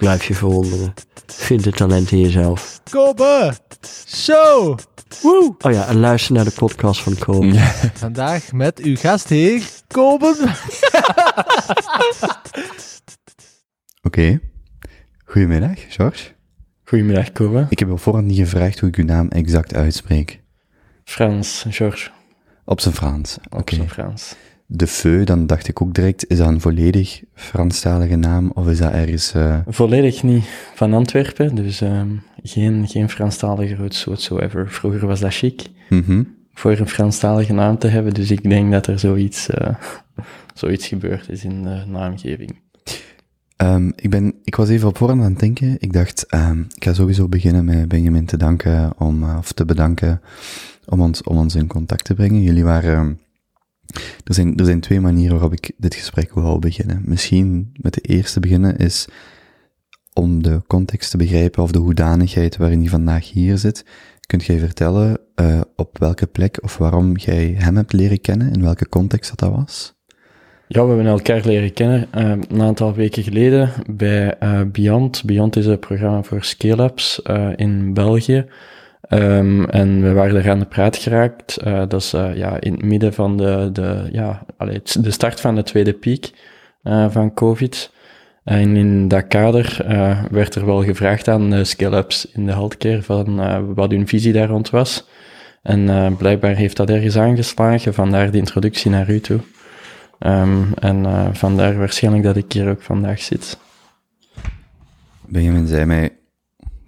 Blijf je verwonderen. Vind het talent in jezelf. Kobe Show. Woe. Oh ja, en luister naar de podcast van Kobe. Vandaag met uw gastheer, Kobe. Oké. Goedemiddag, George. Goedemiddag, Kobe. Ik heb op voorhand niet gevraagd hoe ik uw naam exact uitspreek. Frans, George. Op zijn Frans. Oké. Op zijn Frans. De Feu, dan dacht ik ook direct, is dat een volledig Franstalige naam of is dat ergens... eh, Volledig niet van Antwerpen, dus ehm, geen, geen Franstalige roots whatsoever. Vroeger was dat chic, mhm. voor een Franstalige naam te hebben, dus ik denk dat er zoiets, eh, zoiets gebeurd is in de naamgeving. Ehm, ik, ben, ik was even op voorhand aan het denken. Ik dacht, ehm, ik ga sowieso beginnen met Benjamin te danken, om, eh, of te bedanken, om ons, om ons in contact te brengen. Jullie waren... er, zijn, er zijn twee manieren waarop ik dit gesprek wou beginnen. Misschien met de eerste beginnen is om de context te begrijpen of de hoedanigheid waarin hij vandaag hier zit. Kunt jij vertellen eh, op welke plek of waarom jij hem hebt leren kennen, in welke context dat, dat was? Ja, we hebben elkaar leren kennen eh, een aantal weken geleden bij eh, Beyond. Beyond is een programma voor scale-ups in België. Ehm, en we waren er aan de praat geraakt. Eh, dat is eh, ja, in het midden van de, de, ja, allee, de start van de tweede piek eh, van COVID. En in dat kader werd er wel gevraagd aan de scale-ups in de healthcare van wat hun visie daar rond was. En blijkbaar heeft dat ergens aangeslagen, vandaar de introductie naar u toe. Ehm, en vandaar waarschijnlijk dat ik hier ook vandaag zit. Benjamin zei mij,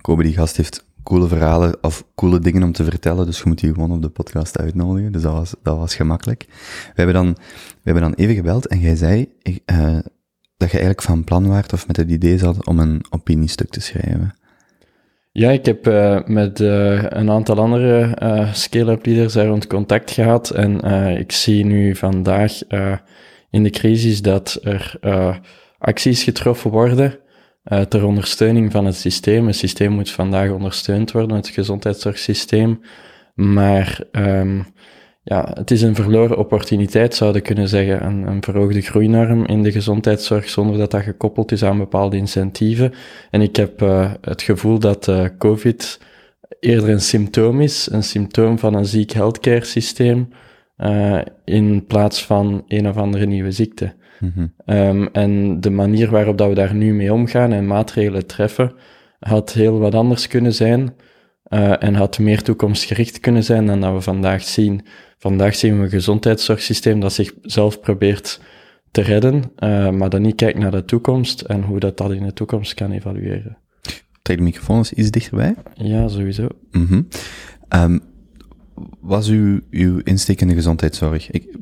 Kobe die gast heeft coole verhalen of coole dingen om te vertellen, dus je moet die gewoon op de podcast uitnodigen. Dus dat was, dat was gemakkelijk. We hebben dan, we hebben dan even gebeld en jij zei ik, eh, dat je eigenlijk van plan waart of met het idee zat om een opiniestuk te schrijven. Ja, ik heb eh, met eh, een aantal andere eh scale-up leaders daar rond contact gehad. En ik zie nu vandaag in de crisis dat er acties getroffen worden eh, ter ondersteuning van het systeem. Het systeem moet vandaag ondersteund worden, het gezondheidszorgsysteem. Maar ehm, ja, het is een verloren opportuniteit, zouden kunnen zeggen. Een, een verhoogde groeinorm in de gezondheidszorg zonder dat dat gekoppeld is aan bepaalde incentieven. En ik heb eh, het gevoel dat eh, COVID eerder een symptoom is, een symptoom van een ziek healthcare systeem, in plaats van een of andere nieuwe ziekte. Mhm. Ehm, en de manier waarop dat we daar nu mee omgaan en maatregelen treffen, had heel wat anders kunnen zijn. eh, en had meer toekomstgericht kunnen zijn dan dat we vandaag zien. Vandaag zien we een gezondheidszorgsysteem dat zichzelf probeert te redden, eh, maar dat niet kijkt naar de toekomst en hoe dat, dat in de toekomst kan evalueren. Trek de microfoon eens iets dichterbij. Ja, sowieso. Mhm. Ehm, was uw, uw insteek in de gezondheidszorg? Ik,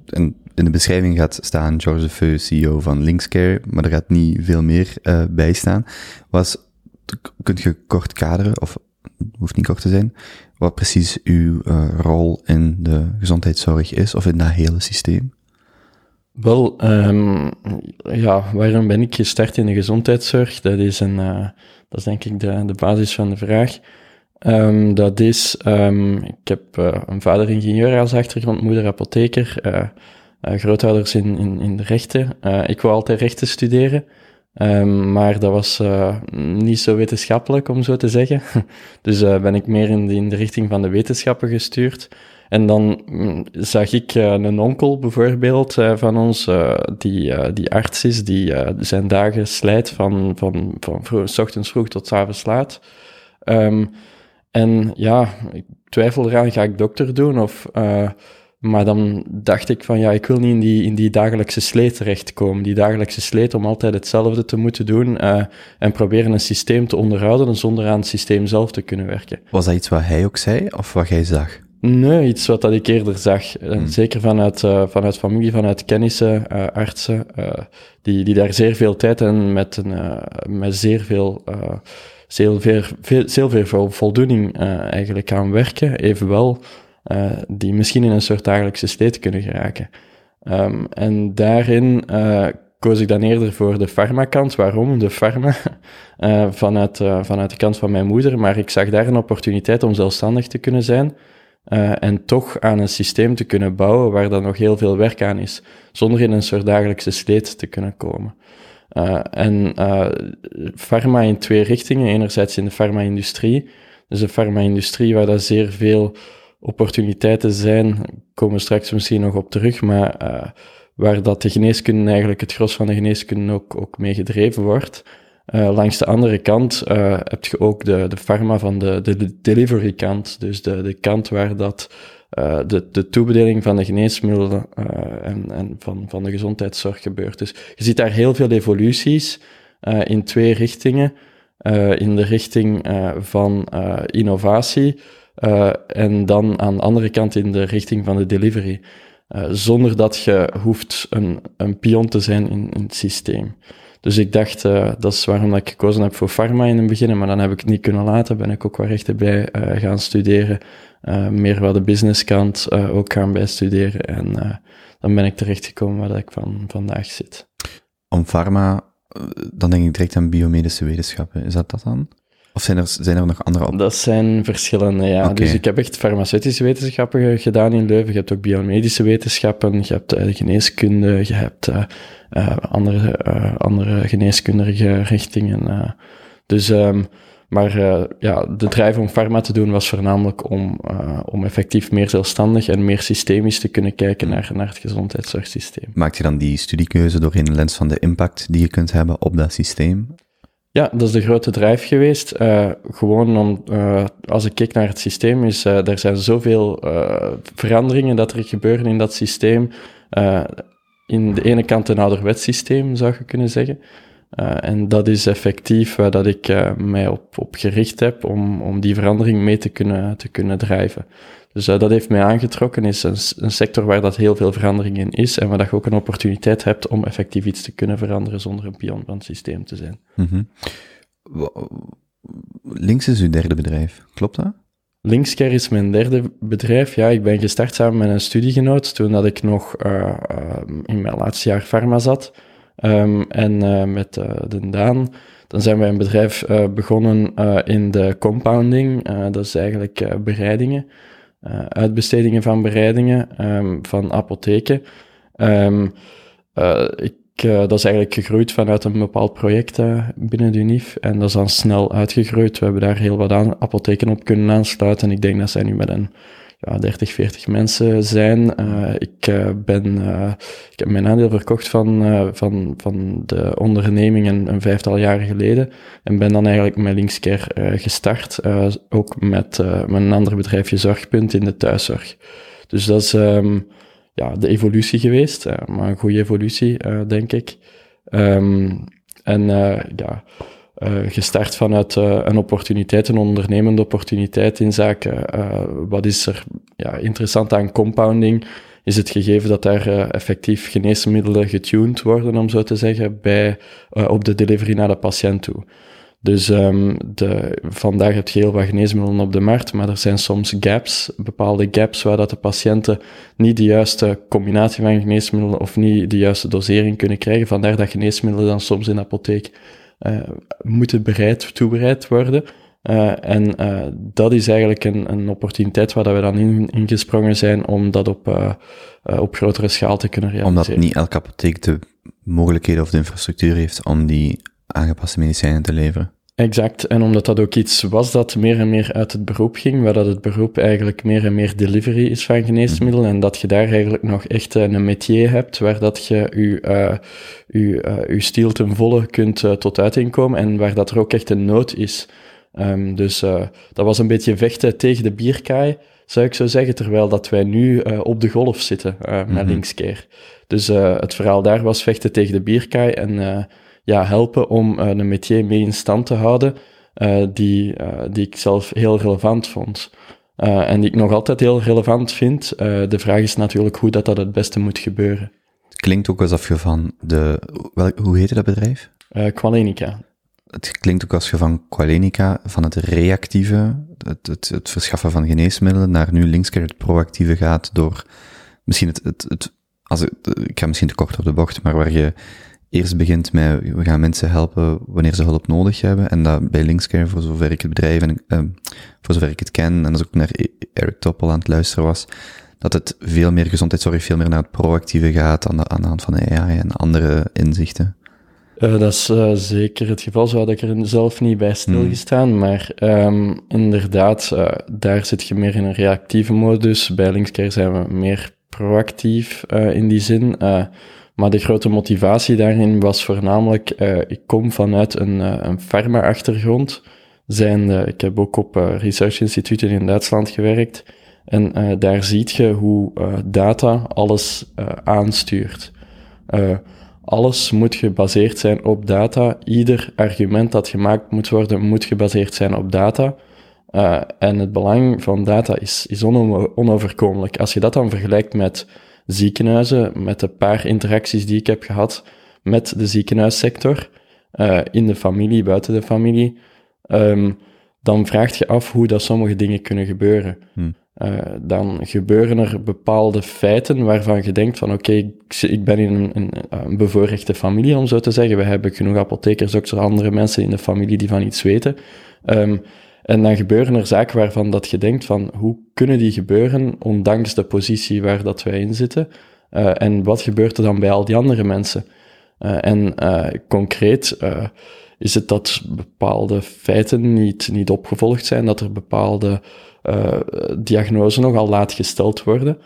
in de beschrijving gaat staan George Feu, CEO van Linkscare, maar er gaat niet veel meer eh, bij staan. Was, kunt je kort kaderen, of hoeft niet kort te zijn, wat precies uw eh, rol in de gezondheidszorg is, of in dat hele systeem? Wel, ehm, ja, waarom ben ik gestart in de gezondheidszorg? Dat is, een, eh, dat is denk ik de, de basis van de vraag. Ehm, dat is, ehm, ik heb een vader ingenieur als achtergrond, moeder apotheker, grootouders in, in, in de rechten. Eh, ik wou altijd rechten studeren, ehm, maar dat was eh, niet zo wetenschappelijk, om zo te zeggen. dus eh, ben ik meer in de, in de richting van de wetenschappen gestuurd. En dan mm, zag ik eh, een onkel bijvoorbeeld eh, van ons, eh, die, eh, die arts is, die eh, zijn dagen slijt van, van, van vroeg, s ochtends vroeg tot s avonds laat. Ehm, en ja, ik twijfel eraan, ga ik dokter doen? Of, eh, maar dan dacht ik van ja, ik wil niet in die, in die dagelijkse sleet terechtkomen. Die dagelijkse sleet om altijd hetzelfde te moeten doen eh, en proberen een systeem te onderhouden zonder aan het systeem zelf te kunnen werken. Was dat iets wat hij ook zei, of wat jij zag? Nee, iets wat dat ik eerder zag. Eh, Zeker vanuit, eh, vanuit familie, vanuit kennissen, artsen, die, die daar zeer veel tijd en met, een, met zeer veel, zeer veel, veel, veel vol- voldoening eh, eigenlijk aan werken. Evenwel eh, die misschien in een soort dagelijkse steed kunnen geraken. Ehm, en daarin eh, koos ik dan eerder voor de farmakant. Waarom? De pharma, eh, vanuit, vanuit de kant van mijn moeder. Maar ik zag daar een opportuniteit om zelfstandig te kunnen zijn. en toch aan een systeem te kunnen bouwen waar dan nog heel veel werk aan is, zonder in een soort dagelijkse sleet te kunnen komen. En eh pharma in twee richtingen. Enerzijds in de farma-industrie. Dus de farma-industrie waar dat zeer veel opportuniteiten zijn, komen we straks misschien nog op terug, maar eh, waar dat de geneeskunde eigenlijk het gros van de geneeskunde ook, ook mee gedreven wordt. Eh, langs de andere kant eh, heb je ook de, de pharma van de, de, de delivery kant, dus de, de kant waar dat de, de toebedeling van de geneesmiddelen en, en van, van de gezondheidszorg gebeurt. Dus je ziet daar heel veel evoluties in twee richtingen. In de richting van innovatie eh, en dan aan de andere kant in de richting van de delivery. Eh, zonder dat je hoeft een, een pion te zijn in, in het systeem. Dus ik dacht, eh, dat is waarom dat ik gekozen heb voor pharma in het begin, maar dan heb ik het niet kunnen laten, ben ik ook wel recht bij eh, gaan studeren. Meer wel de businesskant ook gaan bijstuderen en dan ben ik terechtgekomen waar ik van vandaag zit. Om pharma, dan denk ik direct aan biomedische wetenschappen. Is dat dat dan? Of zijn er, zijn er nog andere op? Dat zijn verschillende, ja. Dus ik heb echt farmaceutische wetenschappen ge- gedaan in Leuven. Je hebt ook biomedische wetenschappen, je hebt eh, geneeskunde, je hebt eh, eh, andere, andere geneeskundige richtingen. Dus, ehm, maar ja, de drijf om pharma te doen was voornamelijk om, om effectief meer zelfstandig en meer systemisch te kunnen kijken naar, naar het gezondheidszorgsysteem. Maak je dan die studiekeuze door in de lens van de impact die je kunt hebben op dat systeem? Ja, dat is de grote drijf geweest. Eh, gewoon om, eh, als ik kijk naar het systeem, is eh, er zijn zoveel veranderingen dat er gebeuren in dat systeem. In de ene kant een ouderwets systeem, zou je kunnen zeggen. En dat is effectief waar dat ik mij op, op gericht heb om, om die verandering mee te kunnen, te kunnen drijven. Dus eh, dat heeft mij aangetrokken, is een, sector waar dat heel veel verandering in is en waar dat je ook een opportuniteit hebt om effectief iets te kunnen veranderen zonder een pion van het systeem te zijn. Mhm. Links is uw derde bedrijf, klopt dat? Linkscare is mijn derde bedrijf. Ja, ik ben gestart samen met een studiegenoot toen dat ik nog eh, eh, in mijn laatste jaar pharma zat. Ehm, en met eh, de Daan, dan zijn wij een bedrijf begonnen in de compounding. Dat is eigenlijk bereidingen, eh, uitbestedingen van bereidingen ehm, van apotheken. Ehm, eh, ik, eh, dat is eigenlijk gegroeid vanuit een bepaald project binnen de UNIF. En dat is dan snel uitgegroeid. We hebben daar heel wat aan, apotheken op kunnen aansluiten. En ik denk dat zij nu met een ja, 30, 40 mensen zijn. Eh, ik, eh, ben, eh, ik heb mijn aandeel verkocht van, van, van de onderneming een, vijftal jaren geleden. En ben dan eigenlijk met Linkscare gestart. ook met, met een ander bedrijfje Zorgpunt in de thuiszorg. Dus dat is ehm, ja, de evolutie geweest. maar een goede evolutie, denk ik. Ehm, en ja, eh, gestart vanuit eh, een opportuniteit, een ondernemende opportuniteit in zaken eh, wat is er ja, interessant aan compounding, is het gegeven dat daar effectief geneesmiddelen getuned worden, om zo te zeggen, bij, op de delivery naar de patiënt toe. Dus ehm, de, vandaag heb je heel wat geneesmiddelen op de markt, maar er zijn soms gaps, bepaalde gaps waar dat de patiënten niet de juiste combinatie van geneesmiddelen of niet de juiste dosering kunnen krijgen. Vandaar dat geneesmiddelen dan soms in de apotheek moeten bereid, toebereid worden. Eh, en eh, dat is eigenlijk een, een opportuniteit waar dat we dan in, ingesprongen zijn om dat op, eh, eh, op grotere schaal te kunnen realiseren. Omdat niet elke apotheek de mogelijkheden of de infrastructuur heeft om die aangepaste medicijnen te leveren. Exact, en omdat dat ook iets was dat meer en meer uit het beroep ging, waar dat het beroep eigenlijk meer en meer delivery is van geneesmiddelen, en dat je daar eigenlijk nog echt eh, een métier hebt, waar dat je je, eh, je, eh, je stiel ten volle kunt tot uiting komen, en waar dat er ook echt een nood is. Ehm, dus dat was een beetje vechten tegen de bierkaai, zou ik zo zeggen, terwijl dat wij nu op de golf zitten met Mhm. Linkscare. Dus het verhaal daar was vechten tegen de bierkaai en ja, helpen om eh, een métier mee in stand te houden, eh, die, eh, die ik zelf heel relevant vond. En die ik nog altijd heel relevant vind. De vraag is natuurlijk hoe dat, dat het beste moet gebeuren. Het klinkt ook alsof je van de, wel, hoe heette dat bedrijf? Eh Qualenica. het klinkt ook als je van Qualenica, van het reactieve, het, het, het verschaffen van geneesmiddelen, naar nu linkskeer het proactieve gaat door misschien het, het, het als ik, ik ga misschien te kort op de bocht, maar waar je eerst begint met, we gaan mensen helpen wanneer ze hulp nodig hebben, en dat bij Linkscare, voor zover ik het bedrijf en, eh, voor zover ik het ken, en als ik ook naar Eric Toppel aan het luisteren was, dat het veel meer gezondheidszorg, veel meer naar het proactieve gaat aan de, aan de hand van AI en andere inzichten. Uh, dat is uh, zeker het geval, zo had ik er zelf niet bij stilgestaan, hmm. maar um, inderdaad, uh, daar zit je meer in een reactieve modus. Bij Linkscare zijn we meer proactief in die zin. Maar de grote motivatie daarin was voornamelijk, ik kom vanuit een, een pharma-achtergrond. Ik heb ook op research instituten in Duitsland gewerkt. En uh, daar ziet je hoe uh, data alles uh, aanstuurt. alles moet gebaseerd zijn op data. Ieder argument dat gemaakt moet worden, moet gebaseerd zijn op data. en het belang van data is onoverkomelijk. Als je dat dan vergelijkt met ziekenhuizen, met de paar interacties die ik heb gehad met de ziekenhuissector, in de familie, buiten de familie, um, dan vraag je af hoe dat sommige dingen kunnen gebeuren. Hmm. Uh, dan gebeuren er bepaalde feiten waarvan je denkt van oké, okay, ik, ik, ben in een, een, een, bevoorrechte familie, om zo te zeggen. We hebben genoeg apothekers, ook zo andere mensen in de familie die van iets weten. Um, en dan gebeuren er zaken waarvan dat je denkt van hoe kunnen die gebeuren, ondanks de positie waar dat wij in zitten. Uh, en wat gebeurt er dan bij al die andere mensen? Uh, en concreet is het dat bepaalde feiten niet, niet opgevolgd zijn, dat er bepaalde uh, diagnose nogal laat gesteld worden.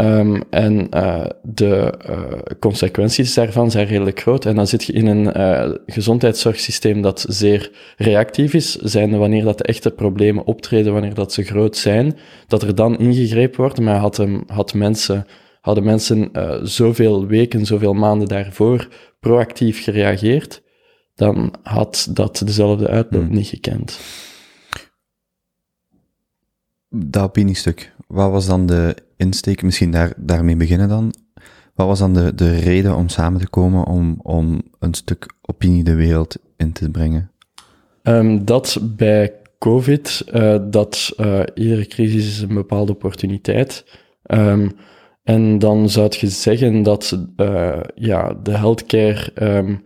Um, en uh, de uh, consequenties daarvan zijn redelijk groot. En dan zit je in een uh, gezondheidszorgsysteem dat zeer reactief is, zijnde wanneer dat de echte problemen optreden, wanneer dat ze groot zijn, dat er dan ingegrepen wordt. Maar had, hem, had mensen, hadden mensen zoveel weken, zoveel maanden daarvoor proactief gereageerd, dan had dat dezelfde uitloop hmm. niet gekend dat opiniestuk, wat was dan de misschien daar, daarmee beginnen dan? Wat was dan de, de reden om samen te komen om, om een stuk opinie de wereld in te brengen? Um, dat bij COVID, uh, dat uh, iedere crisis is een bepaalde opportuniteit. Um, en dan zou je zeggen dat uh, ja, de healthcare um,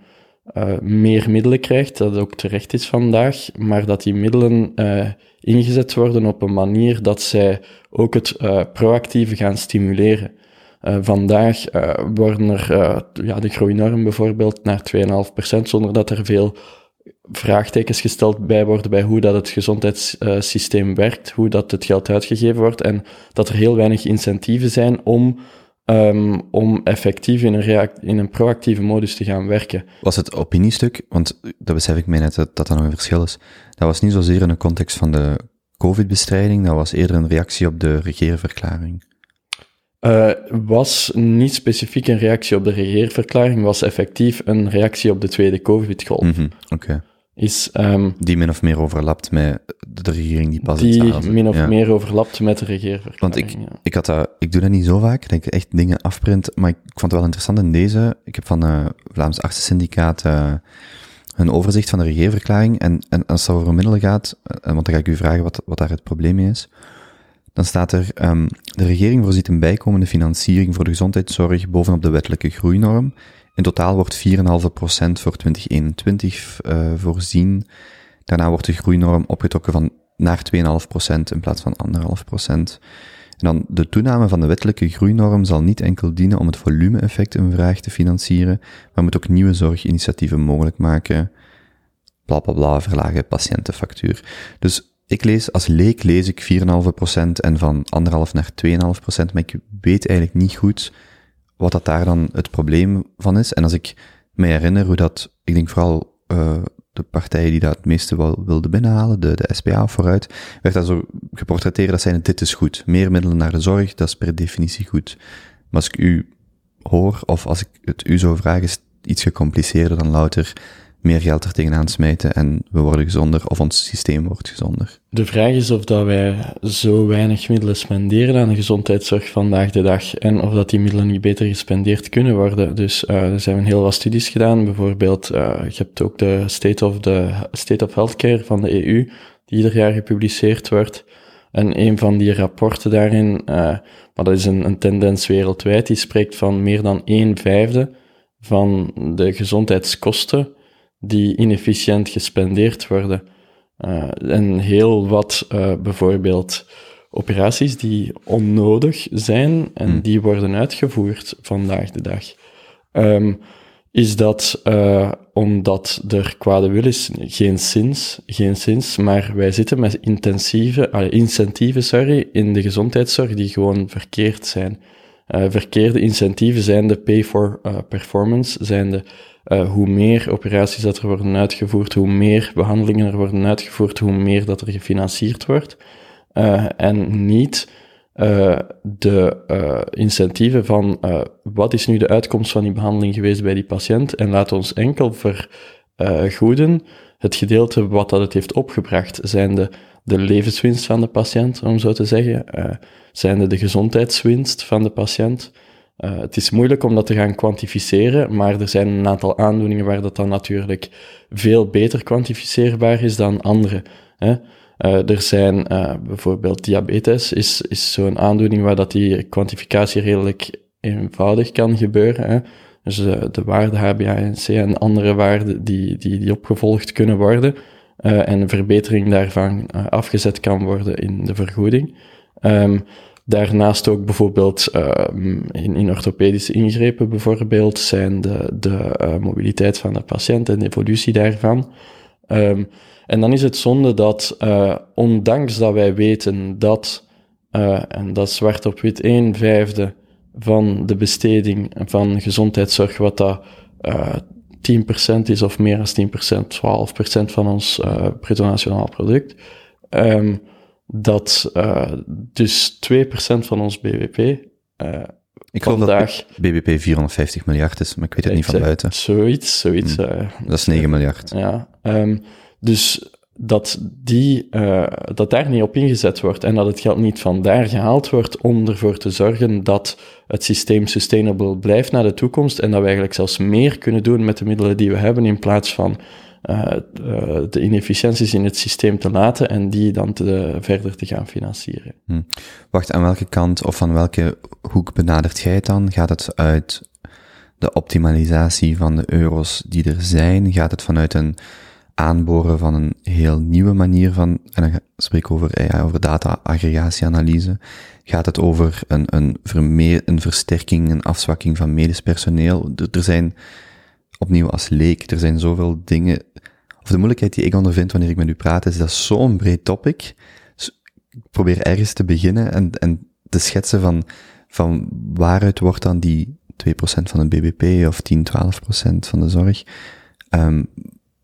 meer middelen krijgt, dat ook terecht is vandaag, maar dat die middelen ingezet worden op een manier dat zij ook het uh, proactieve gaan stimuleren. Vandaag worden er ja, de groeinorm bijvoorbeeld naar 2,5% zonder dat er veel vraagtekens gesteld bij worden bij hoe dat het gezondheidssysteem werkt, hoe dat het geld uitgegeven wordt en dat er heel weinig incentieven zijn om Um, om effectief in een, in een proactieve modus te gaan werken. Was het opiniestuk, want dat besef ik mij net dat dat, nog een verschil is, dat was niet zozeer in de context van de COVID-bestrijding, dat was eerder een reactie op de regeerverklaring. Uh, was niet specifiek een reactie op de regeerverklaring, was effectief een reactie op de tweede COVID-golf. Mm -hmm, Oké is... Um, die min of meer overlapt met de regering die pas Die min of meer overlapt met de regeerverklaring, Want ik, ik, had dat, ik doe dat niet zo vaak, dat ik echt dingen afprint, maar ik vond het wel interessant in deze. Ik heb van uh, Vlaams Artsen-syndicaat uh, een overzicht van de regeerverklaring. En, en als het over middelen gaat, uh, want dan ga ik u vragen wat, wat daar het probleem is. Dan staat er, um, de regering voorziet een bijkomende financiering voor de gezondheidszorg bovenop de wettelijke groeinorm in totaal wordt 4,5% voor 2021 uh, voorzien. Daarna wordt de groeinorm opgetrokken van naar 2,5% in plaats van 1,5%. En dan de toename van de wettelijke groeinorm zal niet enkel dienen om het volume-effect in vraag te financieren, maar moet ook nieuwe zorginitiatieven mogelijk maken. Bla bla bla, verlagen patiëntenfactuur. Dus ik lees, als leek lees ik 4,5% en van 1,5 naar 2,5%, maar ik weet eigenlijk niet goed wat dat daar dan het probleem van is. En als ik me herinner hoe dat, ik denk vooral uh, de partijen die dat het meeste wel wilden binnenhalen, de, de SPA vooruit, werd dat zo geportretteerd dat zijn dit is goed. Meer middelen naar de zorg, dat is per definitie goed. Maar als ik u hoor, of als ik het u zou vragen, is het iets gecompliceerder dan louter meer geld er tegenaan smijten en we worden gezonder of ons systeem wordt gezonder. De vraag is of dat wij zo weinig middelen spenderen aan de gezondheidszorg vandaag de dag en of dat die middelen niet beter gespendeerd kunnen worden. Dus uh, er zijn heel wat studies gedaan. Bijvoorbeeld, uh, je hebt ook de State of, the, State of Healthcare van de EU, die ieder jaar gepubliceerd wordt. En een van die rapporten daarin, uh, maar dat is een, een tendens wereldwijd, die spreekt van meer dan een vijfde van de gezondheidskosten die inefficiënt gespendeerd worden. Uh, en heel wat uh, bijvoorbeeld operaties die onnodig zijn en Hmm. die worden uitgevoerd vandaag de dag. Um, is dat uh, omdat er kwade wil is? Geen zins, geen zins, maar wij zitten met intensieve, uh, incentieven sorry, in de gezondheidszorg die gewoon verkeerd zijn. Uh, verkeerde incentieven zijn de pay for performance, zijn de uh, hoe meer operaties dat er worden uitgevoerd, hoe meer behandelingen er worden uitgevoerd, hoe meer dat er gefinancierd wordt. Uh, en niet uh, de incentieven van wat is nu de uitkomst van die behandeling geweest bij die patiënt en laat ons enkel vergoeden het gedeelte wat dat het heeft opgebracht. Zijn de, levenswinst van de patiënt, om zo te zeggen? zijn de, de gezondheidswinst van de patiënt? Uh, het is moeilijk om dat te gaan kwantificeren, maar er zijn een aantal aandoeningen waar dat dan natuurlijk veel beter kwantificeerbaar is dan andere. Hè? Uh, er zijn uh, bijvoorbeeld diabetes, is, is zo'n aandoening waar dat die kwantificatie redelijk eenvoudig kan gebeuren. Hè? Dus de, de waarde HbA1c en andere waarden die, die, die opgevolgd kunnen worden en een verbetering daarvan afgezet kan worden in de vergoeding. Um, Daarnaast ook bijvoorbeeld uh, in, in orthopedische ingrepen bijvoorbeeld zijn de, de uh, mobiliteit van de patiënt en de evolutie daarvan. Um, en dan is het zonde dat, uh, ondanks dat wij weten dat, en dat zwart op wit, een vijfde van de besteding van gezondheidszorg, wat dat 10% is of meer dan 10%, 12% van ons bruto nationaal product, um, dat uh, dus 2% van ons BBP uh, ik geloof vandaag... dat BBP 450 miljard is, maar ik weet het niet van buiten. Zoiets, zoiets. Hmm. Uh, dat is 9 miljard. Ja, um, dus dat, die, uh, dat daar niet op ingezet wordt en dat het geld niet van daar gehaald wordt om ervoor te zorgen dat het systeem sustainable blijft naar de toekomst en dat we eigenlijk zelfs meer kunnen doen met de middelen die we hebben in plaats van de inefficiënties in het systeem te laten en die dan te, verder te gaan financieren. Hm. Wacht, aan welke kant of van welke hoek benadert jij het dan? Gaat het uit de optimalisatie van de euro's die er zijn? Gaat het vanuit een aanboren van een heel nieuwe manier van, en dan spreek ik over, ja, over data-aggregatieanalyse, gaat het over een, een, vermeer, een versterking, een afzwakking van medisch personeel? Er, er zijn, opnieuw als leek, er zijn zoveel dingen, of de moeilijkheid die ik ondervind wanneer ik met u praat, is dat zo'n breed topic. Ik probeer ergens te beginnen en, en te schetsen van, van waaruit wordt dan die 2% van het BBP of 10, 12% van de zorg, um,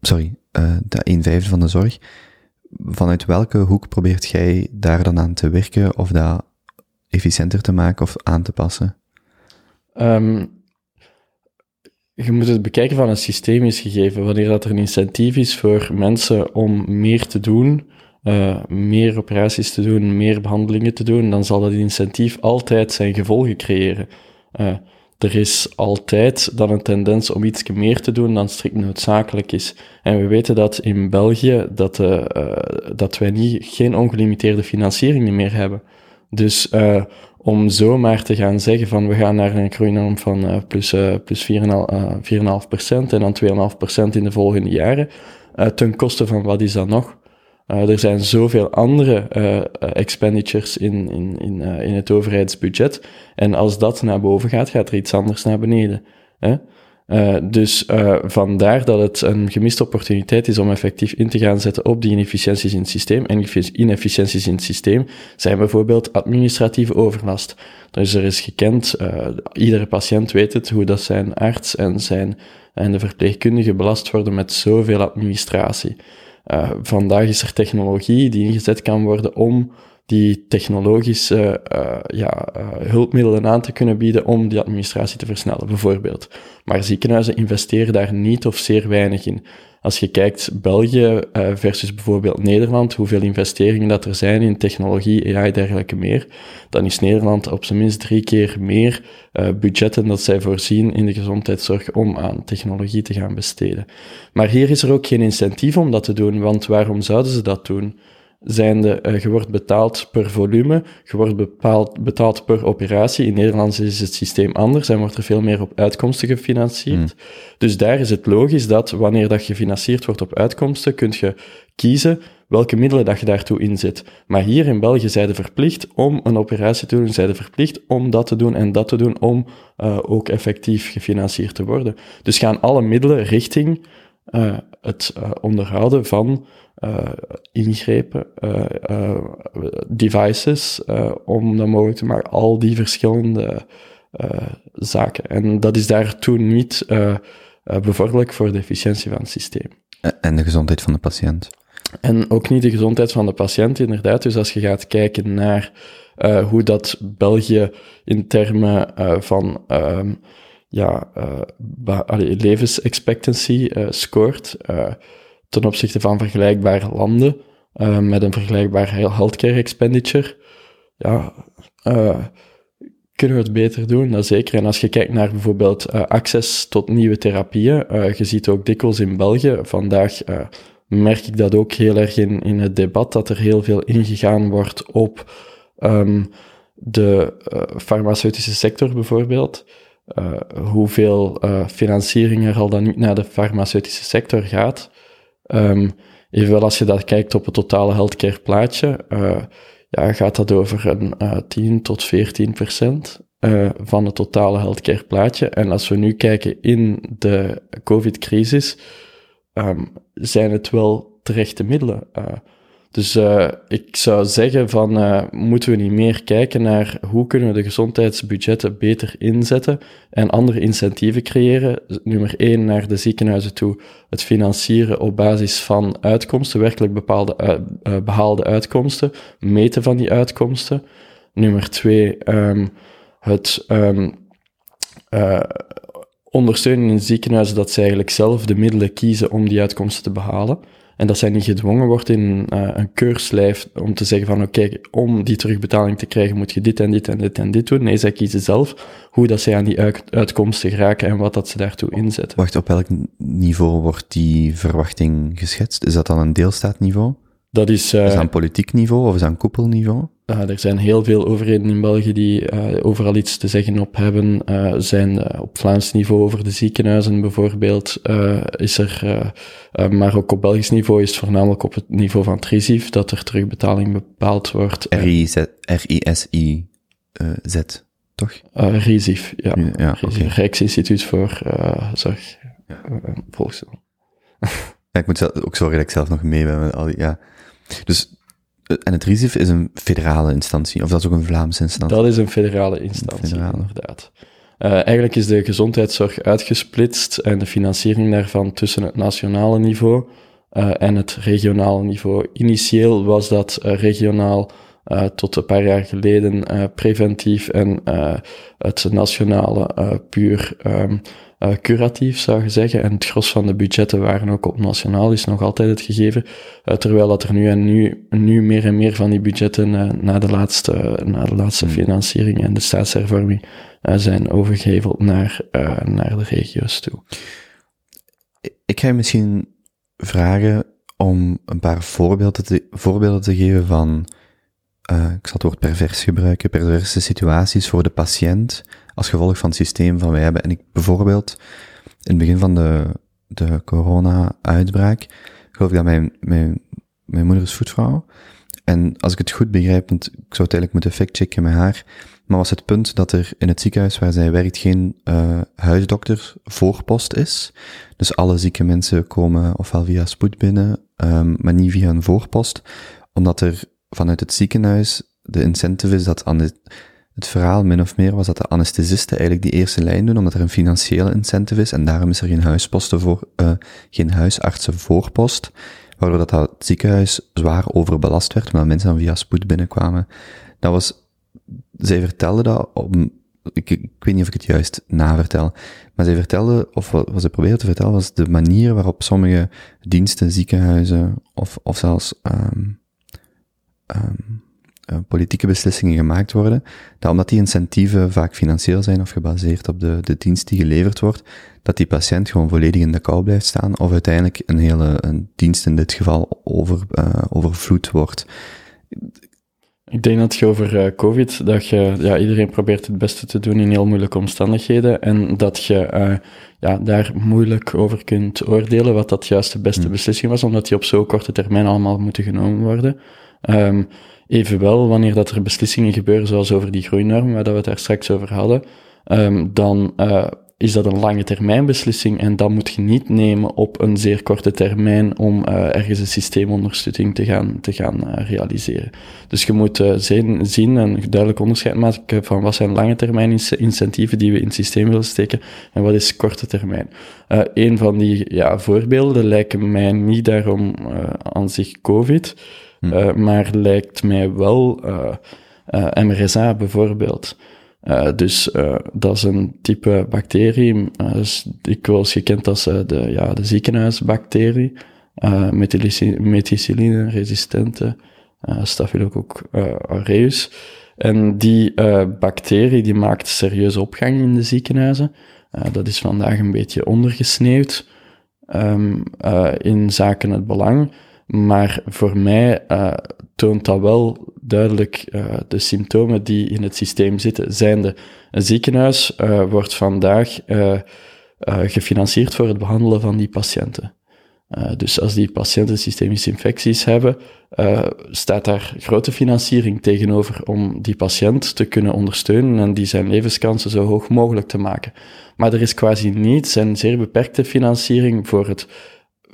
sorry, uh, de 1 vijfde van de zorg, vanuit welke hoek probeert jij daar dan aan te werken of dat efficiënter te maken of aan te passen? Um, je moet het bekijken van een systemisch gegeven. Wanneer dat er een incentief is voor mensen om meer te doen, uh, meer operaties te doen, meer behandelingen te doen, dan zal dat incentief altijd zijn gevolgen creëren. Uh, er is altijd dan een tendens om iets meer te doen dan strikt noodzakelijk is. En we weten dat in België dat, uh, dat wij niet, geen ongelimiteerde financiering meer hebben. Dus uh, om zomaar te gaan zeggen van we gaan naar een groeinorm van uh, plus, uh, plus 4,5% en dan 2,5% in de volgende jaren, ten koste van wat is dat nog? Er zijn zoveel andere expenditures in, in, in, in het overheidsbudget. En als dat naar boven gaat, gaat er iets anders naar beneden. Hè? Dus vandaar dat het een gemiste opportuniteit is om effectief in te gaan zetten op die inefficiënties in het systeem. En inefficiënties in het systeem zijn bijvoorbeeld administratieve overlast. Dus er is gekend, iedere patiënt weet het, hoe dat zijn arts en, zijn, en de verpleegkundige belast worden met zoveel administratie. Vandaag is er technologie die ingezet kan worden om die technologische eh, ja, eh, hulpmiddelen aan te kunnen bieden om die administratie te versnellen, bijvoorbeeld. Maar ziekenhuizen investeren daar niet of zeer weinig in. Als je kijkt België eh, versus bijvoorbeeld Nederland, hoeveel investeringen dat er zijn in technologie, AI, dergelijke meer, dan is Nederland op zijn minst drie keer meer budgetten dat zij voorzien in de gezondheidszorg om aan technologie te gaan besteden. Maar hier is er ook geen incentief om dat te doen, want waarom zouden ze dat doen? Zijnde, uh, je wordt betaald per volume, je wordt bepaald, betaald per operatie. In Nederland is het systeem anders en wordt er veel meer op uitkomsten gefinancierd. Mm. Dus daar is het logisch dat wanneer dat gefinancierd wordt op uitkomsten, kun je kiezen welke middelen dat je daartoe inzet. Maar hier in België zijn verplicht om een operatie te doen, zijn verplicht om dat te doen en dat te doen om uh, ook effectief gefinancierd te worden. Dus gaan alle middelen richting uh, het uh, onderhouden van uh, ingrepen, devices, om dat mogelijk te maken, al die verschillende zaken. En dat is daartoe niet bevorderlijk voor de efficiëntie van het systeem. En de gezondheid van de patiënt. En ook niet de gezondheid van de patiënt, inderdaad. Dus als je gaat kijken naar uh, hoe dat België in termen uh, van uh, ja, allee, levensexpectancy scoort ten opzichte van vergelijkbare landen met een vergelijkbaar healthcare expenditure, ja, kunnen we het beter doen, dat zeker. En als je kijkt naar bijvoorbeeld access tot nieuwe therapieën, je ziet ook dikwijls in België vandaag merk ik dat ook heel erg in, het debat, dat er heel veel ingegaan wordt op um, de uh, farmaceutische sector bijvoorbeeld. Uh, hoeveel uh, financiering er al dan niet naar de farmaceutische sector gaat. Um, evenwel als je dat kijkt op het totale healthcare plaatje, ja, gaat dat over een 10 tot 14 procent van het totale healthcare plaatje. En als we nu kijken in de COVID-crisis, um, zijn het wel terechte middelen. Dus uh, ik zou zeggen van, uh, moeten we niet meer kijken naar hoe kunnen we de gezondheidsbudgetten beter inzetten en andere incentieven creëren. Nummer één, naar de ziekenhuizen toe, het financieren op basis van uitkomsten, werkelijk bepaalde uh, behaalde uitkomsten, meten van die uitkomsten. Nummer twee, um, het um, ondersteunen in ziekenhuizen dat ze eigenlijk zelf de middelen kiezen om die uitkomsten te behalen. En dat zij niet gedwongen wordt in uh, een keurslijf om te zeggen van oké, om die terugbetaling te krijgen moet je dit en dit en dit en dit doen. Nee, zij kiezen zelf hoe dat zij aan die uit uitkomsten geraken en wat dat ze daartoe inzetten. Wacht, op welk niveau wordt die verwachting geschetst? Is dat dan een deelstaatniveau? Dat is, uh, is dat een politiek niveau of is dat een koepelniveau? Uh, er zijn heel veel overheden in België die uh, overal iets te zeggen op hebben. Uh, zijn op Vlaams niveau over de ziekenhuizen bijvoorbeeld is er, maar ook op Belgisch niveau is het voornamelijk op het niveau van Trisief dat er terugbetaling bepaald wordt. R-I-S-I-Z, toch? RISIF, ja. ja okay. Rijksinstituut voor Zorg, ja. Ja, ik moet zelf, ook zorgen dat ik zelf nog mee ben met al die, ja. Dus, en het RISIF is een federale instantie, of dat is ook een Vlaamse instantie? Dat is een federale instantie, federale. inderdaad. Uh, eigenlijk is de gezondheidszorg uitgesplitst en de financiering daarvan tussen het nationale niveau uh, en het regionale niveau. Initieel was dat uh, regionaal tot een paar jaar geleden preventief en het nationale puur um, uh, curatief, zou je zeggen. En het gros van de budgetten waren ook op nationaal, is nog altijd het gegeven. Uh, terwijl dat er nu en nu, nu meer en meer van die budgetten uh, na de laatste, na de laatste Hmm. financiering en de staatshervorming zijn overgeheveld naar, naar de regio's toe. Ik ga je misschien vragen om een paar voorbeelden te, voorbeelden te geven van, ik zal het woord pervers gebruiken, perverse situaties voor de patiënt, als gevolg van het systeem van wij hebben. En ik bijvoorbeeld, in het begin van de, de corona-uitbraak, geloof ik dat mijn, mijn, mijn moeder is voetvrouw. En als ik het goed begrijp, want ik zou het eigenlijk moeten factchecken met haar, maar was het punt dat er in het ziekenhuis waar zij werkt geen uh, huisdokter voorpost is. Dus alle zieke mensen komen ofwel via spoed binnen, um, maar niet via een voorpost, omdat er vanuit het ziekenhuis de incentive is dat aan het het verhaal min of meer was dat de anesthesisten eigenlijk die eerste lijn doen, omdat er een financiële incentive is, en daarom is er geen huisposten voor, uh, geen huisartsen voorpost, waardoor dat, dat ziekenhuis zwaar overbelast werd, omdat mensen dan via spoed binnenkwamen. Dat was, zij vertelde dat ik, weet niet of ik het juist navertel, maar zij vertelde, of wat, wat ze probeerde te vertellen, was de manier waarop sommige diensten, ziekenhuizen, of, of zelfs, um, um, uh, politieke beslissingen gemaakt worden, dat omdat die incentieven vaak financieel zijn of gebaseerd op de, de dienst die geleverd wordt, dat die patiënt gewoon volledig in de kou blijft staan, of uiteindelijk een hele een dienst in dit geval over, uh, overvloed wordt. Ik denk dat je over uh, COVID, dat je, ja, iedereen probeert het beste te doen in heel moeilijke omstandigheden en dat je uh, ja, daar moeilijk over kunt oordelen wat dat juist de beste hmm. beslissing was, omdat die op zo'n korte termijn allemaal moeten genomen worden. Um, evenwel, wanneer dat er beslissingen gebeuren, zoals over die groeinorm, waar dat we het daar straks over hadden, um, dan uh, is dat een lange termijn beslissing en dat moet je niet nemen op een zeer korte termijn om uh, ergens een systeemondersteuning te gaan, te gaan uh, realiseren. Dus je moet zien, zien en duidelijk onderscheid maken van wat zijn lange termijn incentieven die we in het systeem willen steken en wat is korte termijn. een van die ja, voorbeelden lijken mij niet daarom aan zich COVID, hm. maar lijkt mij wel MRSA bijvoorbeeld. Dus dat is een type bacterie, is dikwijls gekend als de, ja, de ziekenhuisbacterie, methicilline-resistente Staphylococcus aureus. En die bacterie die maakt serieuze opgang in de ziekenhuizen. dat is vandaag een beetje ondergesneeuwd um, in zaken het belang. Maar voor mij toont dat wel duidelijk uh, de symptomen die in het systeem zitten. Zijnde, een ziekenhuis uh, wordt vandaag gefinancierd voor het behandelen van die patiënten. dus als die patiënten systemische infecties hebben, staat daar grote financiering tegenover om die patiënt te kunnen ondersteunen en die zijn levenskansen zo hoog mogelijk te maken. Maar er is quasi niets en zeer beperkte financiering voor het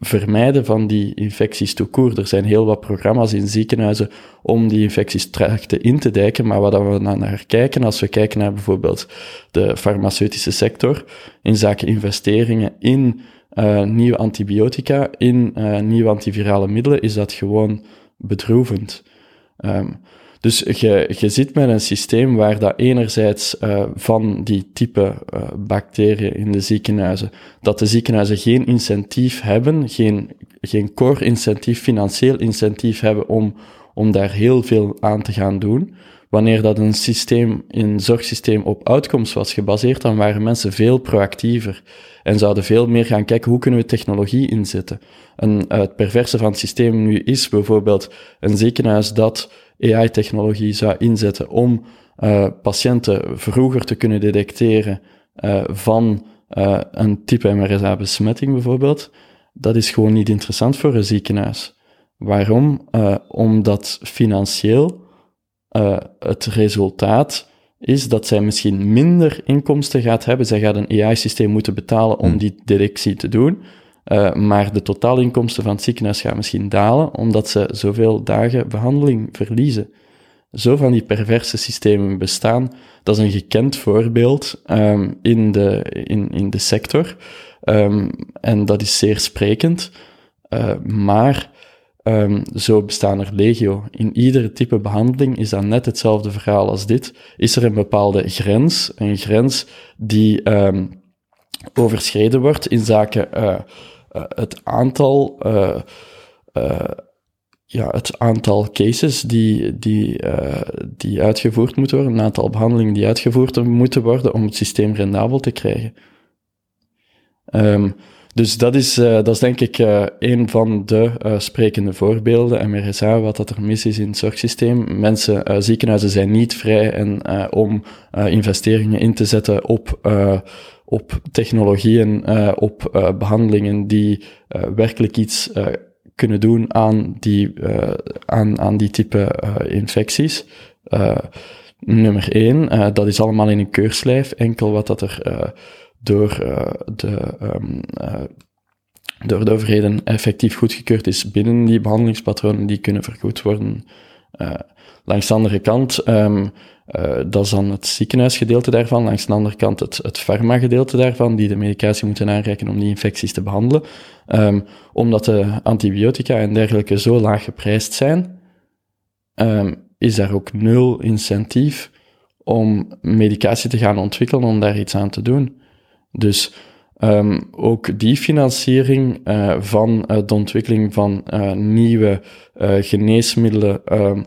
vermijden van die infecties toekoer. Er zijn heel wat programma's in ziekenhuizen om die infecties trachten in te dijken, maar wat we naar kijken, als we kijken naar bijvoorbeeld de farmaceutische sector, in zaken investeringen in uh, nieuwe antibiotica, in uh, nieuwe antivirale middelen, is dat gewoon bedroevend. Um, dus je, je zit met een systeem waar dat enerzijds uh, van die type uh, bacteriën in de ziekenhuizen, dat de ziekenhuizen geen incentief hebben, geen, geen core incentief, financieel incentief hebben om, om daar heel veel aan te gaan doen. Wanneer dat een systeem, een zorgsysteem op outcomes was gebaseerd, dan waren mensen veel proactiever en zouden veel meer gaan kijken hoe kunnen we technologie inzetten. En uh, het perverse van het systeem nu is bijvoorbeeld een ziekenhuis dat AI-technologie zou inzetten om uh, patiënten vroeger te kunnen detecteren uh, van uh, een type MRSA-besmetting bijvoorbeeld, dat is gewoon niet interessant voor een ziekenhuis. Waarom? omdat financieel het resultaat is dat zij misschien minder inkomsten gaat hebben. Zij gaat een AI-systeem moeten betalen om hmm. die detectie te doen. Uh, maar de totaalinkomsten van het ziekenhuis gaan misschien dalen, omdat ze zoveel dagen behandeling verliezen. Zo van die perverse systemen bestaan. Dat is een gekend voorbeeld um, in, de, in, in de sector. Um, en dat is zeer sprekend. Uh, maar um, zo bestaan er legio. In iedere type behandeling is dat net hetzelfde verhaal als dit. Is er een bepaalde grens, een grens die overschreden wordt in zaken uh, uh, het aantal. Uh, ja, het aantal cases die, die, die uitgevoerd moeten worden, een aantal behandelingen die uitgevoerd moeten worden om het systeem rendabel te krijgen. Um, dus dat is, uh, dat is denk ik uh, een van de uh, sprekende voorbeelden. MRSA, wat dat er mis is in het zorgsysteem. Mensen, ziekenhuizen zijn niet vrij en, om investeringen in te zetten op op technologieën, op behandelingen die werkelijk iets kunnen doen aan die, aan, aan die type infecties. nummer één, dat is allemaal in een keurslijf. Enkel wat dat er door, de, um, door de overheden effectief goedgekeurd is binnen die behandelingspatronen, die kunnen vergoed worden Uh, langs de andere kant, ehm, dat is dan het ziekenhuisgedeelte daarvan. Langs de andere kant het, het farma-gedeelte daarvan, die de medicatie moeten aanreiken om die infecties te behandelen. Um, omdat de antibiotica en dergelijke zo laag geprijsd zijn, is daar ook nul incentief om medicatie te gaan ontwikkelen om daar iets aan te doen. Dus um, ook die financiering uh, van uh, de ontwikkeling van uh, nieuwe geneesmiddelen uh,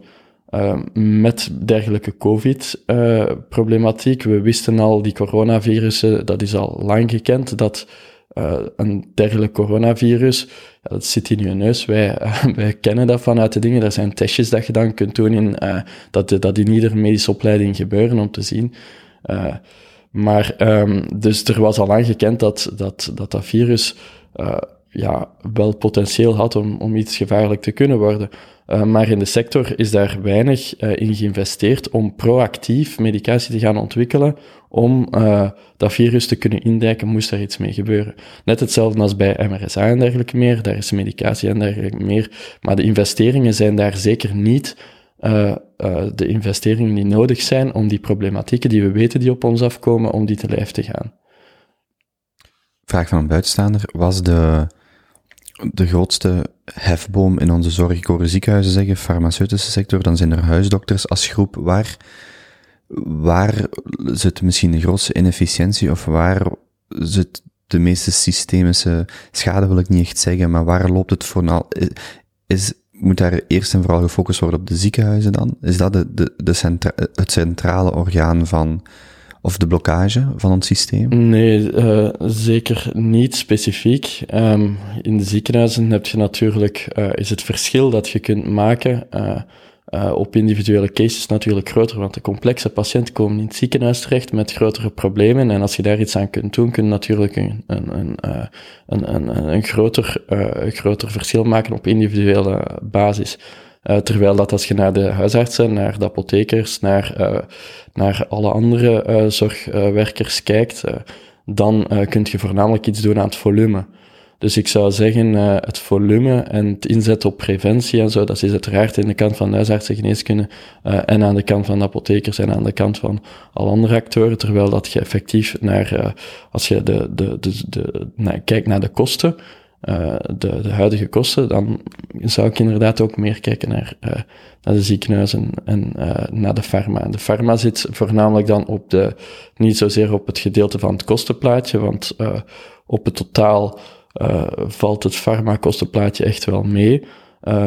met dergelijke COVID-problematiek. We wisten al, die coronavirussen, dat is al lang gekend, dat een dergelijk coronavirus, dat zit in je neus. Wij, wij kennen dat vanuit de dingen. Er zijn testjes dat je dan kunt doen in, dat, dat in iedere medische opleiding gebeuren om te zien. Maar, um, dus er was al lang gekend dat dat, dat, dat virus ja, wel potentieel had om, om iets gevaarlijk te kunnen worden. Uh, maar in de sector is daar weinig uh, in geïnvesteerd om proactief medicatie te gaan ontwikkelen om uh, dat virus te kunnen indijken, moest er iets mee gebeuren. Net hetzelfde als bij MRSA en dergelijke meer, daar is medicatie en dergelijke meer, maar de investeringen zijn daar zeker niet de investeringen die nodig zijn om die problematieken die we weten die op ons afkomen, om die te lijf te gaan. Vraag van een buitenstaander, was de de grootste hefboom in onze zorg, ik hoor ziekenhuizen zeggen, farmaceutische sector, dan zijn er huisdokters als groep. Waar, waar zit misschien de grootste inefficiëntie of waar zit de meeste systemische schade, wil ik niet echt zeggen, maar waar loopt het vooral? Is, moet daar eerst en vooral gefocust worden op de ziekenhuizen dan? Is dat de, de, de centra het centrale orgaan van of de blokkage van het systeem? Nee, uh, zeker niet specifiek. Um, in de ziekenhuizen heb je natuurlijk, uh, is het verschil dat je kunt maken uh, op individuele cases natuurlijk groter, want de complexe patiënten komen in het ziekenhuis terecht met grotere problemen en als je daar iets aan kunt doen, kun je natuurlijk een, een, een, een, een, een groter, groter verschil maken op individuele basis. Terwijl dat als je naar de huisartsen, naar de apothekers, naar, naar alle andere zorgwerkers kijkt, dan kun je voornamelijk iets doen aan het volume. Dus ik zou zeggen, het volume en het inzet op preventie en zo, dat is uiteraard in de kant van huisartsen, geneeskunde en aan de kant van apothekers en aan de kant van alle andere actoren, terwijl dat je effectief naar, als je de, de, de, de, naar, kijkt naar de kosten, uh, de, de huidige kosten, dan zou ik inderdaad ook meer kijken naar, uh, naar de ziekenhuizen en uh, naar de farma. De farma zit voornamelijk dan op de, niet zozeer op het gedeelte van het kostenplaatje, want op het totaal valt het farma-kostenplaatje echt wel mee.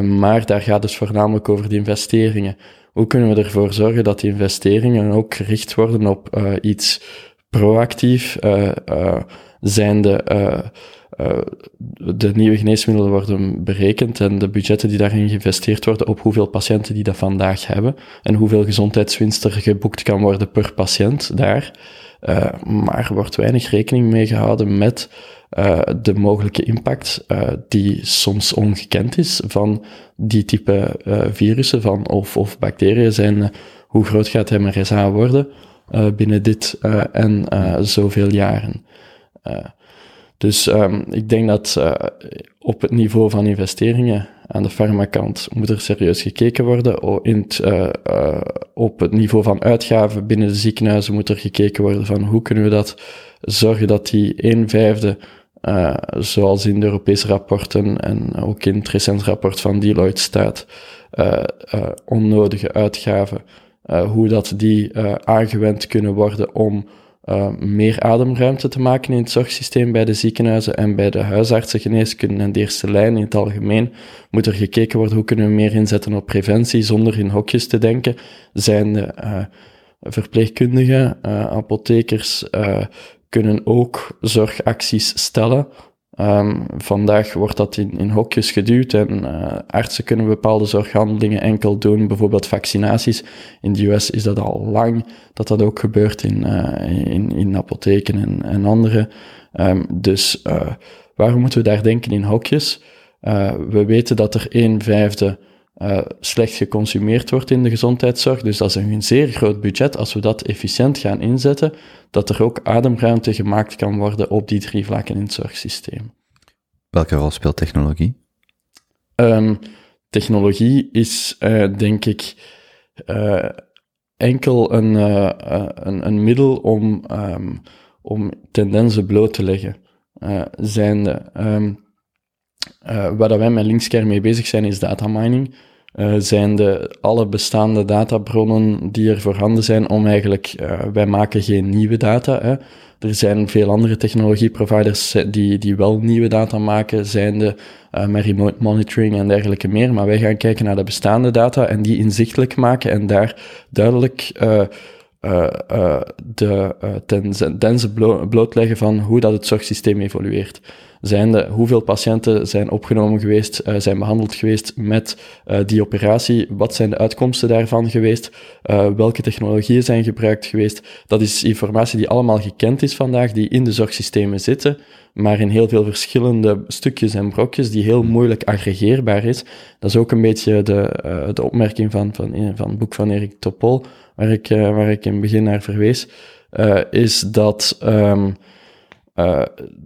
maar daar gaat het voornamelijk over de investeringen. Hoe kunnen we ervoor zorgen dat die investeringen ook gericht worden op iets proactief, zijnde uh, de nieuwe geneesmiddelen worden berekend en de budgetten die daarin geïnvesteerd worden op hoeveel patiënten die dat vandaag hebben en hoeveel gezondheidswinst er geboekt kan worden per patiënt daar. Maar wordt weinig rekening mee gehouden met uh, de mogelijke impact die soms ongekend is van die type virussen van, of, of bacteriën zijn. hoe groot gaat MRSA worden binnen dit en zoveel jaren? Dus um, ik denk dat op het niveau van investeringen aan de farmakant moet er serieus gekeken worden. In uh, uh, op het niveau van uitgaven binnen de ziekenhuizen moet er gekeken worden van hoe kunnen we dat zorgen dat die 1 vijfde, zoals in de Europese rapporten en ook in het recent rapport van Deloitte staat, onnodige uitgaven, hoe dat die aangewend kunnen worden om uh, meer ademruimte te maken in het zorgsysteem bij de ziekenhuizen en bij de huisartsen, geneeskunde en de eerste lijn in het algemeen, moet er gekeken worden hoe kunnen we meer inzetten op preventie zonder in hokjes te denken. Zijn de uh, verpleegkundigen, uh, apothekers kunnen ook zorgacties stellen Um, vandaag wordt dat in, in hokjes geduwd en uh, artsen kunnen bepaalde zorghandelingen enkel doen, bijvoorbeeld vaccinaties. In de US is dat al lang dat dat ook gebeurt in, uh, in, in apotheken en, en andere. Um, dus uh, waarom moeten we daar denken in hokjes? we weten dat er een vijfde uh, slecht geconsumeerd wordt in de gezondheidszorg. Dus dat is een zeer groot budget. Als we dat efficiënt gaan inzetten, dat er ook ademruimte gemaakt kan worden op die drie vlakken in het zorgsysteem. Welke rol speelt technologie? Um, technologie is, eh, denk ik, eh, enkel een, eh, eh, een, een middel om, ehm, om tendensen bloot te leggen. Eh zijnde, ehm, eh, waar dat wij met Linkscare mee bezig zijn, is data mining. Eh, zijn de alle bestaande databronnen die er voorhanden zijn om eigenlijk, eh, wij maken geen nieuwe data. Hè. Er zijn veel andere technologieproviders eh, die, die wel nieuwe data maken, zijnde eh met remote monitoring en dergelijke meer. Maar wij gaan kijken naar de bestaande data en die inzichtelijk maken en daar duidelijk eh, eh, de blootleggen van hoe dat het zorgsysteem evolueert. Zijnde, hoeveel patiënten zijn opgenomen geweest, eh, zijn behandeld geweest met eh, die operatie, wat zijn de uitkomsten daarvan geweest, eh, welke technologieën zijn gebruikt geweest. Dat is informatie die allemaal gekend is vandaag, die in de zorgsystemen zitten, maar in heel veel verschillende stukjes en brokjes, die heel moeilijk aggregeerbaar is. Dat is ook een beetje de, de opmerking van, van, van het boek van Erik Topol, waar ik, waar ik in het begin naar verwees, is dat ehm, eh,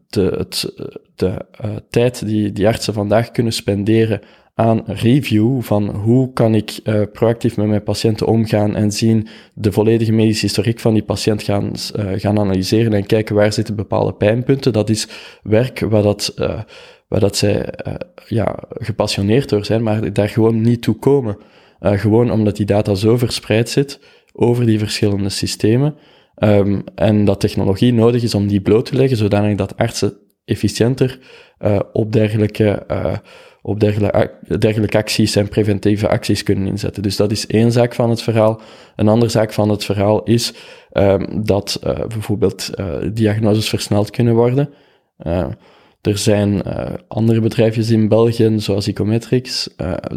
de, het, de eh, tijd die, die artsen vandaag kunnen spenderen aan review van hoe kan ik eh, proactief met mijn patiënten omgaan en zien de volledige medische historiek van die patiënt gaan, eh, gaan analyseren en kijken waar zitten bepaalde pijnpunten. Dat is werk waar dat, waar dat zij ja, gepassioneerd door zijn, maar daar gewoon niet toe komen. Gewoon omdat die data zo verspreid zit over die verschillende systemen. Ehm, en dat technologie nodig is om die bloot te leggen, zodanig dat artsen efficiënter eh, op, dergelijke, eh, op dergelijke, dergelijke acties en preventieve acties kunnen inzetten. Dus dat is één zaak van het verhaal. Een andere zaak van het verhaal is ehm, dat eh, bijvoorbeeld diagnoses versneld kunnen worden. Er zijn andere bedrijfjes in België, zoals Ecometrics,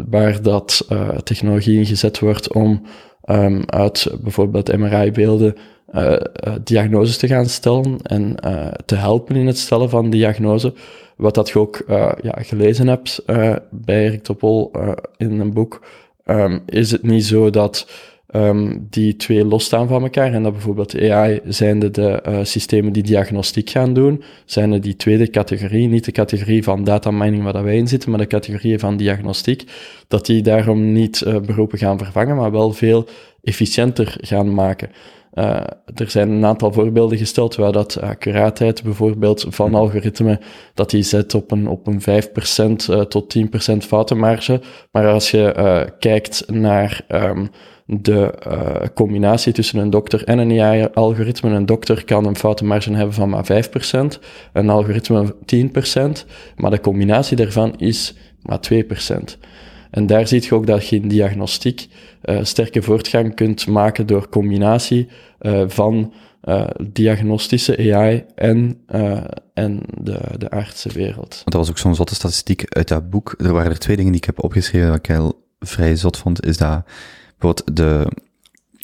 waar dat technologie ingezet wordt om ehm, uit bijvoorbeeld MRI-beelden eh, diagnoses te gaan stellen en eh, te helpen in het stellen van diagnose. Wat dat je ook eh, ja, gelezen hebt bij Erik Topol in een boek, ehm, is het niet zo dat ehm, die twee losstaan van elkaar en dat bijvoorbeeld AI zijnde de systemen die diagnostiek gaan doen, zijn die tweede categorie, niet de categorie van data mining waar dat wij in zitten, maar de categorie van diagnostiek, dat die daarom niet beroepen gaan vervangen, maar wel veel efficiënter gaan maken. Uh, er zijn een aantal voorbeelden gesteld waar dat accuraatheid bijvoorbeeld van algoritme, dat die zet op een, op een 5% uh, tot 10% foutenmarge. Maar als je uh, kijkt naar um, de combinatie tussen een dokter en een AI-algoritme, een dokter kan een foutenmarge hebben van maar 5%, een algoritme 10%, maar de combinatie daarvan is maar 2%. En daar zie je ook dat je in diagnostiek uh, sterke voortgang kunt maken door combinatie uh, van uh, diagnostische AI en, en de, de artsenwereld. Want dat was ook zo'n zotte statistiek uit dat boek. Er waren er twee dingen die ik heb opgeschreven dat ik heel vrij zot vond. Is dat bijvoorbeeld de...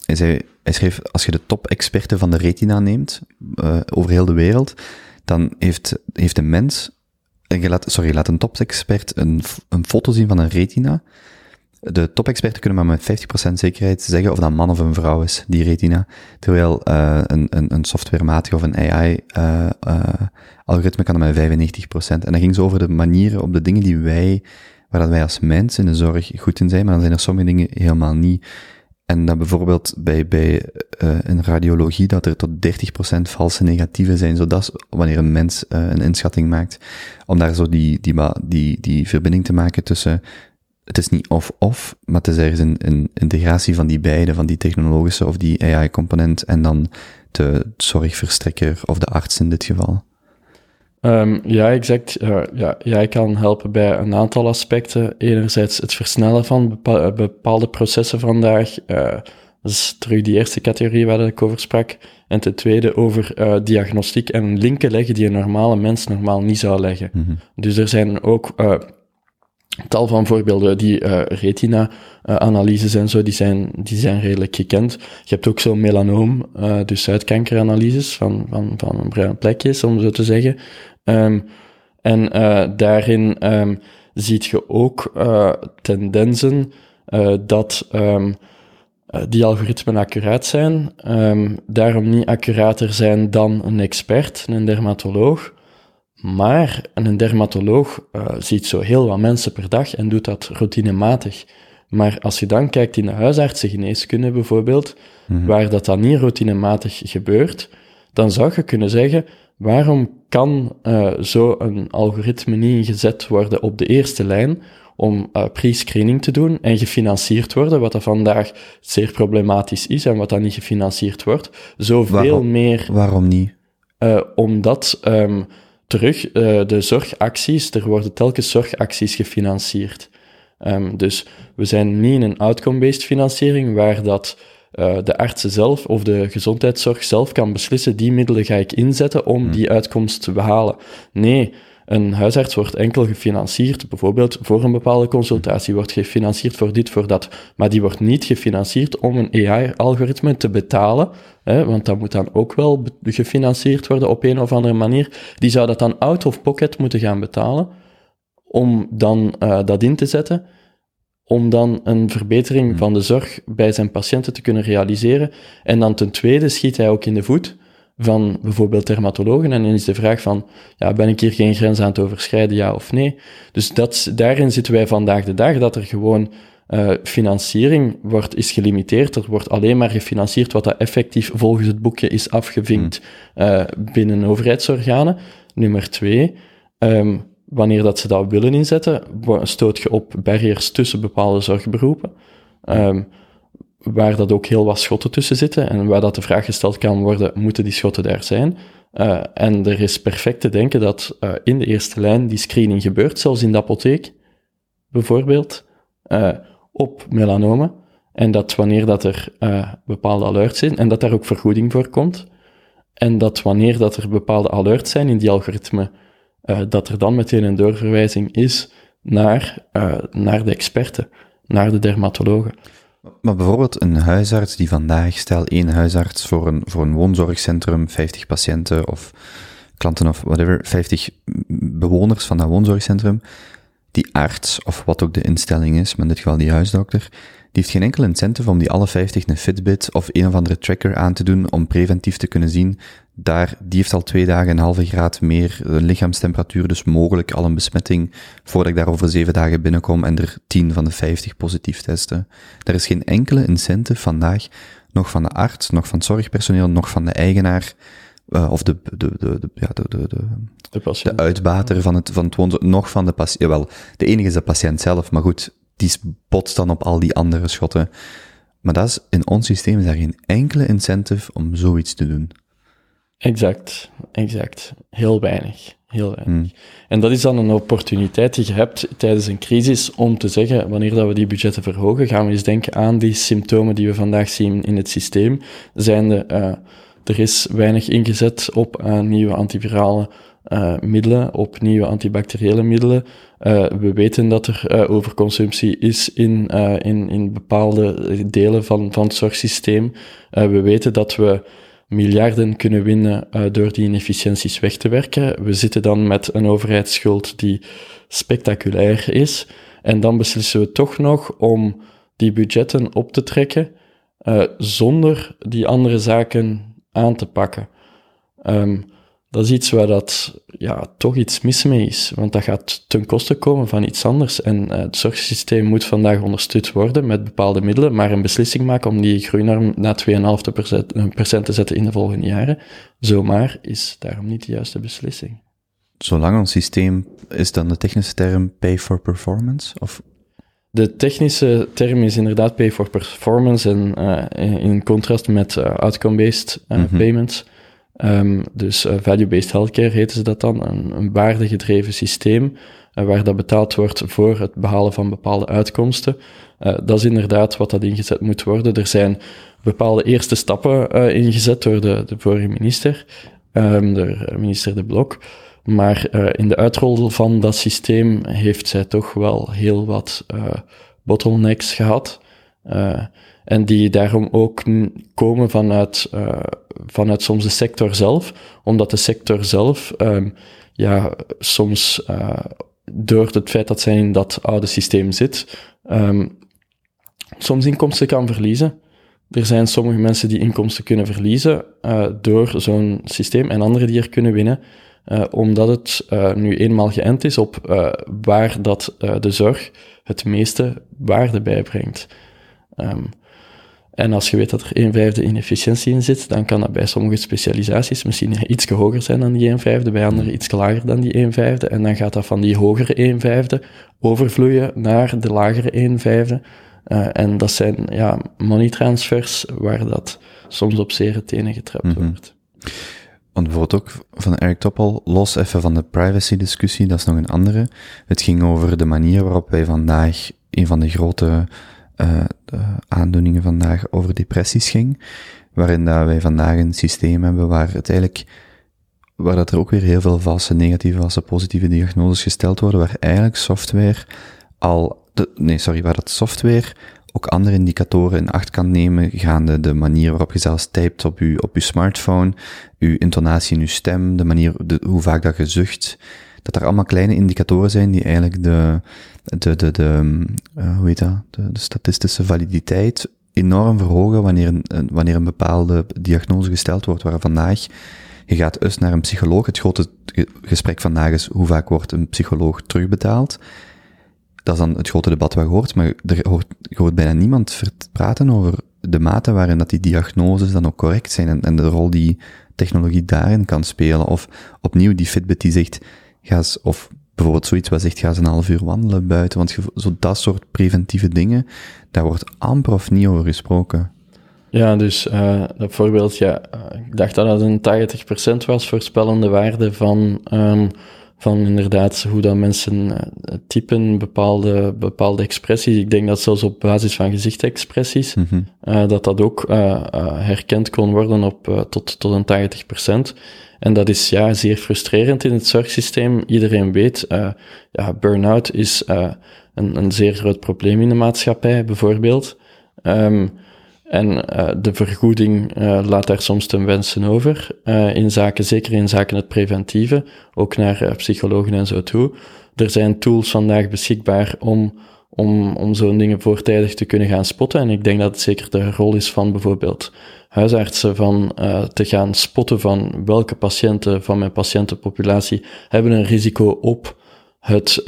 Hij, zei, hij schreef, als je de top-experten van de retina neemt, over heel de wereld, dan heeft, heeft een mens laat, sorry, laat een top-expert een, een foto zien van een retina. De top-experten kunnen maar met 50% zekerheid zeggen of dat een man of een vrouw is, die retina. Terwijl uh, een, een, een softwarematige of een AI-algoritme uh, uh, kan met 95%. En dat ging zo over de manieren, op de dingen die wij, waar dat wij als mens in de zorg goed in zijn, maar dan zijn er sommige dingen helemaal niet. En dat bijvoorbeeld bij, bij uh, een radiologie dat er tot 30% valse negatieven zijn, zodat wanneer een mens uh, een inschatting maakt, om daar zo die, die, die, die verbinding te maken tussen, het is niet of-of, maar het is ergens een, een integratie van die beide, van die technologische of die AI-component en dan de zorgverstrekker of de arts in dit geval. Um, ja, exact. Uh, ja, jij kan helpen bij een aantal aspecten. Enerzijds het versnellen van bepa bepaalde processen vandaag. Uh, dat is terug die eerste categorie waar ik over sprak. En ten tweede over uh, diagnostiek en linken leggen die een normale mens normaal niet zou leggen. Mhm. Mm -hmm. Dus er zijn ook tal van voorbeelden. Die uh, retina-analyses en zo, die zijn, die zijn redelijk gekend. Je hebt ook zo'n melanoom, uh, dus huidkankeranalyses van, van, van bruine plekjes, om zo te zeggen. Um, en uh, daarin um, ziet je ook tendensen dat um, die algoritmen accuraat zijn, daarom niet accurater zijn dan een expert, een dermatoloog. maar een dermatoloog eh, ziet zo heel wat mensen per dag en doet dat routinematig. Maar als je dan kijkt in de huisartsengeneeskunde bijvoorbeeld, waar dat dan niet routinematig gebeurt, dan zou je kunnen zeggen, waarom kan uh, zo een algoritme niet ingezet worden op de eerste lijn om uh, pre-screening te doen en gefinancierd worden, wat dat vandaag zeer problematisch is en wat dan niet gefinancierd wordt, zoveel Waarom? meer Waarom niet? uh, omdat um, terug de zorgacties, er worden telkens zorgacties gefinancierd. Um, dus we zijn niet in een outcome-based financiering waar dat uh, de artsen zelf of de gezondheidszorg zelf kan beslissen, die middelen ga ik inzetten om Hmm. die uitkomst te behalen. Nee, een huisarts wordt enkel gefinancierd, bijvoorbeeld voor een bepaalde consultatie, wordt gefinancierd voor dit, voor dat, maar die wordt niet gefinancierd om een AI-algoritme te betalen, hè, want dat moet dan ook wel gefinancierd worden op een of andere manier. Die zou dat dan out of pocket moeten gaan betalen, om dan uh, dat in te zetten, om dan een verbetering van de zorg bij zijn patiënten te kunnen realiseren. En dan ten tweede schiet hij ook in de voet van bijvoorbeeld dermatologen. En dan is de vraag van, ja, ben ik hier geen grens aan het overschrijden, ja of nee? Dus dat, daarin zitten wij vandaag de dag, dat er gewoon uh, financiering wordt, is gelimiteerd. Er wordt alleen maar gefinancierd wat dat effectief volgens het boekje is afgevinkt uh, binnen overheidsorganen. Nummer twee, um, wanneer dat ze dat willen inzetten, stoot je op barrières tussen bepaalde zorgberoepen. Um, waar dat ook heel wat schotten tussen zitten en waar dat de vraag gesteld kan worden, moeten die schotten daar zijn? Uh, en er is perfect te denken dat uh, in de eerste lijn die screening gebeurt, zelfs in de apotheek, bijvoorbeeld, uh, op melanomen. En dat wanneer dat er bepaalde alerts zijn, en dat daar ook vergoeding voor komt, en dat wanneer dat er bepaalde alerts zijn in die algoritme, dat er dan meteen een doorverwijzing is naar, naar de experten, naar de dermatologen. Maar bijvoorbeeld een huisarts die vandaag, stel één huisarts voor een, voor een woonzorgcentrum, 50 patiënten of klanten of whatever, 50 bewoners van dat woonzorgcentrum, die arts, of wat ook de instelling is, maar in dit geval die huisdokter, heeft geen enkel incentive om die alle 50 een Fitbit of een of andere tracker aan te doen om preventief te kunnen zien, daar, die heeft al twee dagen een halve graad meer lichaamstemperatuur, dus mogelijk al een besmetting, voordat ik daar over zeven dagen binnenkom en er 10 van de 50 positief testen. Er is geen enkele incentive vandaag, nog van de arts, nog van het zorgpersoneel, nog van de eigenaar, uh, of de, de, de, de, ja, de, de, de, de, de uitbater van het, van het woonzorg, nog van de patiënt, jawel, de enige is de patiënt zelf, maar goed, die botst dan op al die andere schotten. Maar dat is, in ons systeem is daar geen enkele incentive om zoiets te doen. Exact, exact. Heel weinig. Heel weinig. Hmm. En dat is dan een opportuniteit die je hebt tijdens een crisis om te zeggen, wanneer dat we die budgetten verhogen, gaan we eens denken aan die symptomen die we vandaag zien in het systeem. Zijnde, uh, er is weinig ingezet op uh, nieuwe antivirale uh, middelen, op nieuwe antibacteriële middelen. Uh, we weten dat er uh, overconsumptie is in, in, in bepaalde delen van, van het zorgsysteem. we weten dat we miljarden kunnen winnen door die inefficiënties weg te werken. We zitten dan met een overheidsschuld die spectaculair is. En dan beslissen we toch nog om die budgetten op te trekken zonder die andere zaken aan te pakken. Um, dat is iets waar dat, ja, toch iets mis mee is. Want dat gaat ten koste komen van iets anders. En uh, het zorgsysteem moet vandaag ondersteund worden met bepaalde middelen, maar een beslissing maken om die groeinorm naar 2,5% te zetten in de volgende jaren, zomaar is daarom niet de juiste beslissing. Zolang ons systeem, is dan de technische term pay for performance? Of de technische term is inderdaad pay for performance en uh, in contrast met uh, outcome-based uh, mm -hmm. payments. Um, dus uh, value-based healthcare heten ze dat dan, een, een waardegedreven systeem uh, waar dat betaald wordt voor het behalen van bepaalde uitkomsten. Uh, dat is inderdaad wat dat ingezet moet worden. Er zijn bepaalde eerste stappen ingezet door de, de vorige minister, um, door minister De Blok. Maar in de uitrol van dat systeem heeft zij toch wel heel wat bottlenecks gehad. En die daarom ook komen vanuit, uh, vanuit soms de sector zelf, omdat de sector zelf, um, ja, soms uh, door het feit dat zij in dat oude systeem zit, um, soms inkomsten kan verliezen. er zijn sommige mensen die inkomsten kunnen verliezen eh, door zo'n systeem en anderen die er kunnen winnen, eh, omdat het eh, nu eenmaal geënt is op eh, waar dat eh, de zorg het meeste waarde bijbrengt. Ehm, en als je weet dat er 1 vijfde inefficiëntie in zit, dan kan dat bij sommige specialisaties misschien iets hoger zijn dan die 1 vijfde, bij anderen iets lager dan die 1 vijfde. En dan gaat dat van die hogere 1 vijfde overvloeien naar de lagere 1 vijfde. Eh, en dat zijn ja, money transfers waar dat soms op zere tenen getrapt Mhm. wordt. Want bijvoorbeeld ook van Eric Toppel, los even van de privacy discussie, dat is nog een andere. Het ging over de manier waarop wij vandaag, een van de grote eh, aandoeningen vandaag over depressies ging, waarin dat wij vandaag een systeem hebben waar het eigenlijk, waar dat er ook weer heel veel valse negatieve, valse positieve diagnoses gesteld worden, waar eigenlijk software al, de, nee sorry, waar dat software ook andere indicatoren in acht kan nemen, gaande de manier waarop je zelfs typt op je, op je smartphone, uw intonatie in uw stem, de manier, hoe vaak dat je zucht, dat er allemaal kleine indicatoren zijn die eigenlijk de, de, de, de uh, hoe heet dat, de, statistische validiteit enorm verhogen wanneer een, wanneer een bepaalde diagnose gesteld wordt, waar vandaag je gaat eens naar een psycholoog, het grote gesprek vandaag is hoe vaak wordt een psycholoog terugbetaald, dat is dan het grote debat wat je hoort, maar er hoort, je hoort bijna niemand praten over de mate waarin dat die diagnoses dan ook correct zijn en, en de rol die technologie daarin kan spelen. Of opnieuw die Fitbit die zegt, ga eens, of bijvoorbeeld zoiets wat zegt, ga eens een half uur wandelen buiten, want zo dat soort preventieve dingen, daar wordt amper of niet over gesproken. Ja, dus uh, dat voorbeeld, ja, ik dacht dat het een 80% was voorspellende waarde van, um, van inderdaad hoe dat mensen uh, typen bepaalde, bepaalde expressies. Ik denk dat zelfs op basis van gezichtsexpressies, mm -hmm. uh, dat dat ook uh, herkend kon worden op tot, tot een 80%. En dat is ja, zeer frustrerend in het zorgsysteem. Iedereen weet, ja, burn-out is een, een zeer groot probleem in de maatschappij, bijvoorbeeld. Um, en uh, de vergoeding uh, laat daar soms ten wensen over, uh, in zaken, zeker in zaken het preventieve, ook naar psychologen en zo toe. Er zijn tools vandaag beschikbaar om, om, om zo'n dingen voortijdig te kunnen gaan spotten. En ik denk dat het zeker de rol is van bijvoorbeeld huisartsen van te gaan spotten van welke patiënten van mijn patiëntenpopulatie hebben een risico op het,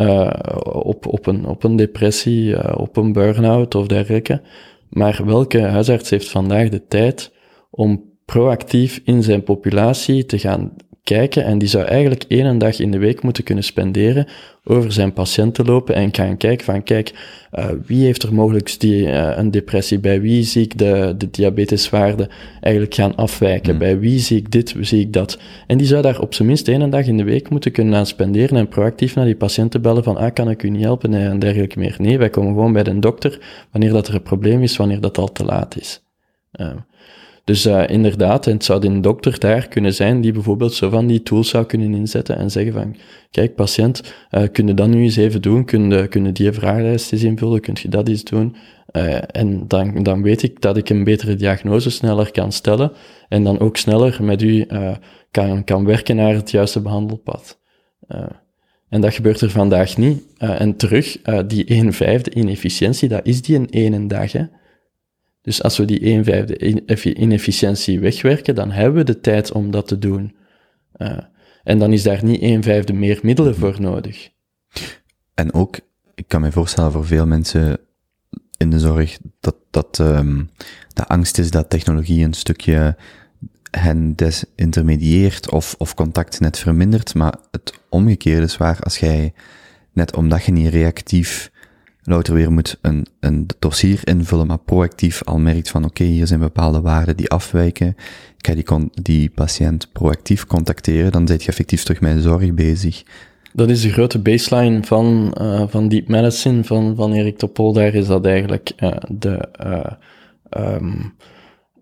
op, op, een, op een depressie, op een burn-out of dergelijke. Maar welke huisarts heeft vandaag de tijd om proactief in zijn populatie te gaan kijken en die zou eigenlijk één dag in de week moeten kunnen spenderen over zijn patiënt te lopen en gaan kijken van kijk, uh, wie heeft er mogelijk die, uh, een depressie, bij wie zie ik de, de diabeteswaarde eigenlijk gaan afwijken, mm. bij wie zie ik dit, zie ik dat. En die zou daar op zijn minst één dag in de week moeten kunnen aan spenderen en proactief naar die patiënten bellen van ah, kan ik u niet helpen en dergelijke meer. Nee, wij komen gewoon bij de dokter wanneer dat er een probleem is, wanneer dat al te laat is. Uh, dus uh, inderdaad, en het zou een dokter daar kunnen zijn die bijvoorbeeld zo van die tools zou kunnen inzetten en zeggen van, kijk patiënt, uh, kun je dat nu eens even doen, kun je, die vragenlijst eens invullen, kun je dat eens doen, uh, en dan, dan weet ik dat ik een betere diagnose sneller kan stellen en dan ook sneller met u kan, kan werken naar het juiste behandelpad. en dat gebeurt er vandaag niet. en terug, die 1 vijfde inefficiëntie, dat is die in één dag, hè. Dus als we die 1 vijfde inefficiëntie wegwerken, dan hebben we de tijd om dat te doen. Uh, en dan is daar niet 1 vijfde meer middelen voor nodig. En ook, ik kan me voorstellen voor veel mensen in de zorg, dat, dat um, de angst is dat technologie een stukje hen desintermedieert of, of contact net vermindert, maar het omgekeerde is waar als jij, net omdat je niet reactief louter weer moet een, een dossier invullen, maar proactief al merkt van oké, hier zijn bepaalde waarden die afwijken. Ik ga die, die patiënt proactief contacteren, dan zit je effectief terug met zorg bezig. Dat is de grote baseline van, uh, van deep medicine, van, van Erik Topol. Daar is dat eigenlijk uh, de, uh,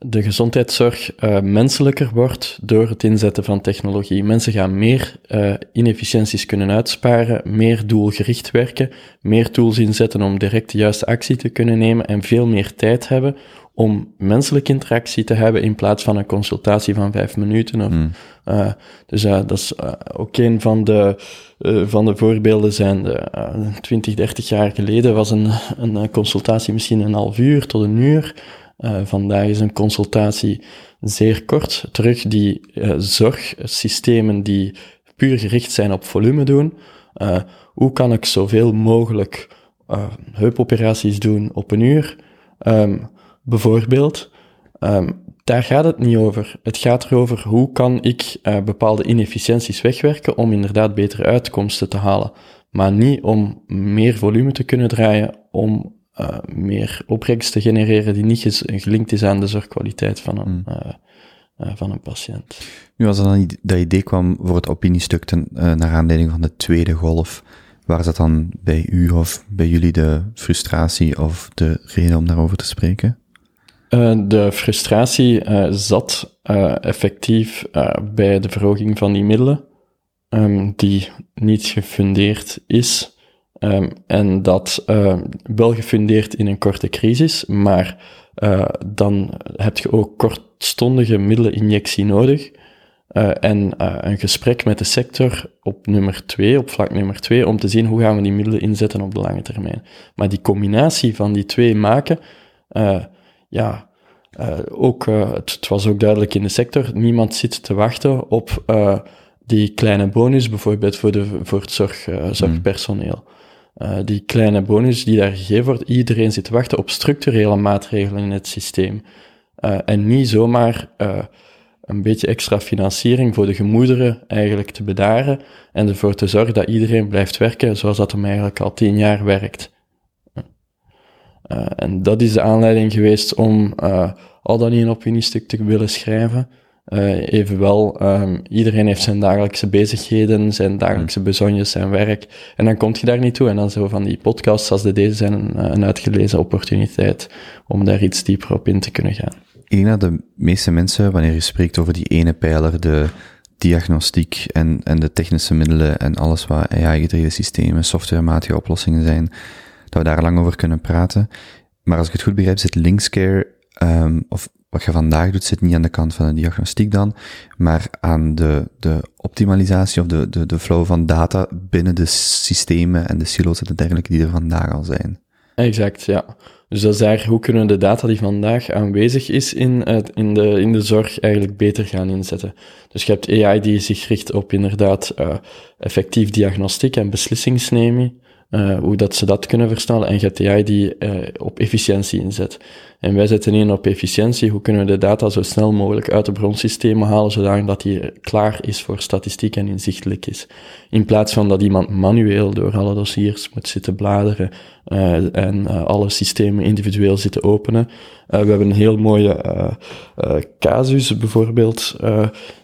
de gezondheidszorg uh, menselijker wordt door het inzetten van technologie. Mensen gaan meer uh, inefficiënties kunnen uitsparen, meer doelgericht werken, meer tools inzetten om direct de juiste actie te kunnen nemen en veel meer tijd hebben om menselijke interactie te hebben in plaats van een consultatie van vijf minuten. Of, mm. uh, dus dat is ook een van de, van de voorbeelden zijn de, 20, 30 jaar geleden was een, een consultatie misschien een half uur tot een uur. Eh, vandaag is een consultatie zeer kort. Terug die eh, zorgsystemen die puur gericht zijn op volume doen. Eh, hoe kan ik zoveel mogelijk heupoperaties doen op een uur? Ehm, bijvoorbeeld. Ehm, daar gaat het niet over. Het gaat erover hoe kan ik bepaalde inefficiënties wegwerken om inderdaad betere uitkomsten te halen. Maar niet om meer volume te kunnen draaien, om eh, meer opbrengst te genereren die niet gelinkt is aan de zorgkwaliteit van een, eh, eh, van een patiënt. Nu, als er dan dat idee kwam voor het opiniestuk ten, naar aanleiding van de tweede golf, waar zat dan bij u of bij jullie de frustratie of de reden om daarover te spreken? De frustratie zat effectief bij de verhoging van die middelen, ehm, die niet gefundeerd is. Ehm, en dat eh, wel gefundeerd in een korte crisis, maar eh, dan heb je ook kortstondige middeleninjectie nodig. Eh, en eh, een gesprek met de sector op nummer twee, op vlak nummer twee, om te zien hoe gaan we die middelen inzetten op de lange termijn. Maar die combinatie van die twee maken, ja, ook, het, het was ook duidelijk in de sector, niemand zit te wachten op die kleine bonus, bijvoorbeeld voor, de, voor het zorg, eh, zorgpersoneel. Eh, die kleine bonus die daar gegeven wordt, iedereen zit te wachten op structurele maatregelen in het systeem. Eh, en niet zomaar eh, een beetje extra financiering voor de gemoederen eigenlijk te bedaren en ervoor te zorgen dat iedereen blijft werken zoals dat hem eigenlijk al tien jaar werkt. En dat is de aanleiding geweest om al dan niet een opiniestuk te willen schrijven. Eh, evenwel, ehm, iedereen heeft zijn dagelijkse bezigheden, zijn dagelijkse bezonjes, zijn werk. En dan kom je daar niet toe. En dan zo van die podcasts als de deze zijn een, eh, een uitgelezen opportuniteit om daar iets dieper op in te kunnen gaan. Ik denk dat de meeste mensen, wanneer je spreekt over die ene pijler, de diagnostiek en, en de technische middelen en alles wat AI-gedreven systemen, softwarematige oplossingen zijn, dat we daar lang over kunnen praten. Maar als ik het goed begrijp, zit Linkscare, um, of wat je vandaag doet, zit niet aan de kant van de diagnostiek dan, maar aan de, de optimalisatie of de, de, de flow van data binnen de systemen en de silo's en dergelijke die er vandaag al zijn. Exact, ja. Dus dat is daar, hoe kunnen we de data die vandaag aanwezig is in, in, de, in de zorg eigenlijk beter gaan inzetten. Dus je hebt AI die zich richt op inderdaad uh, effectief diagnostiek en beslissingsneming, uh, hoe dat ze dat kunnen versnellen. En je hebt AI die uh, op efficiëntie inzet. En wij zetten in op efficiëntie. Hoe kunnen we de data zo snel mogelijk uit de bronsystemen halen, zodat die klaar is voor statistiek en inzichtelijk is. In plaats van dat iemand manueel door alle dossiers moet zitten bladeren uh, en uh, alle systemen individueel zitten openen. Uh, we hebben een heel mooie casus bijvoorbeeld,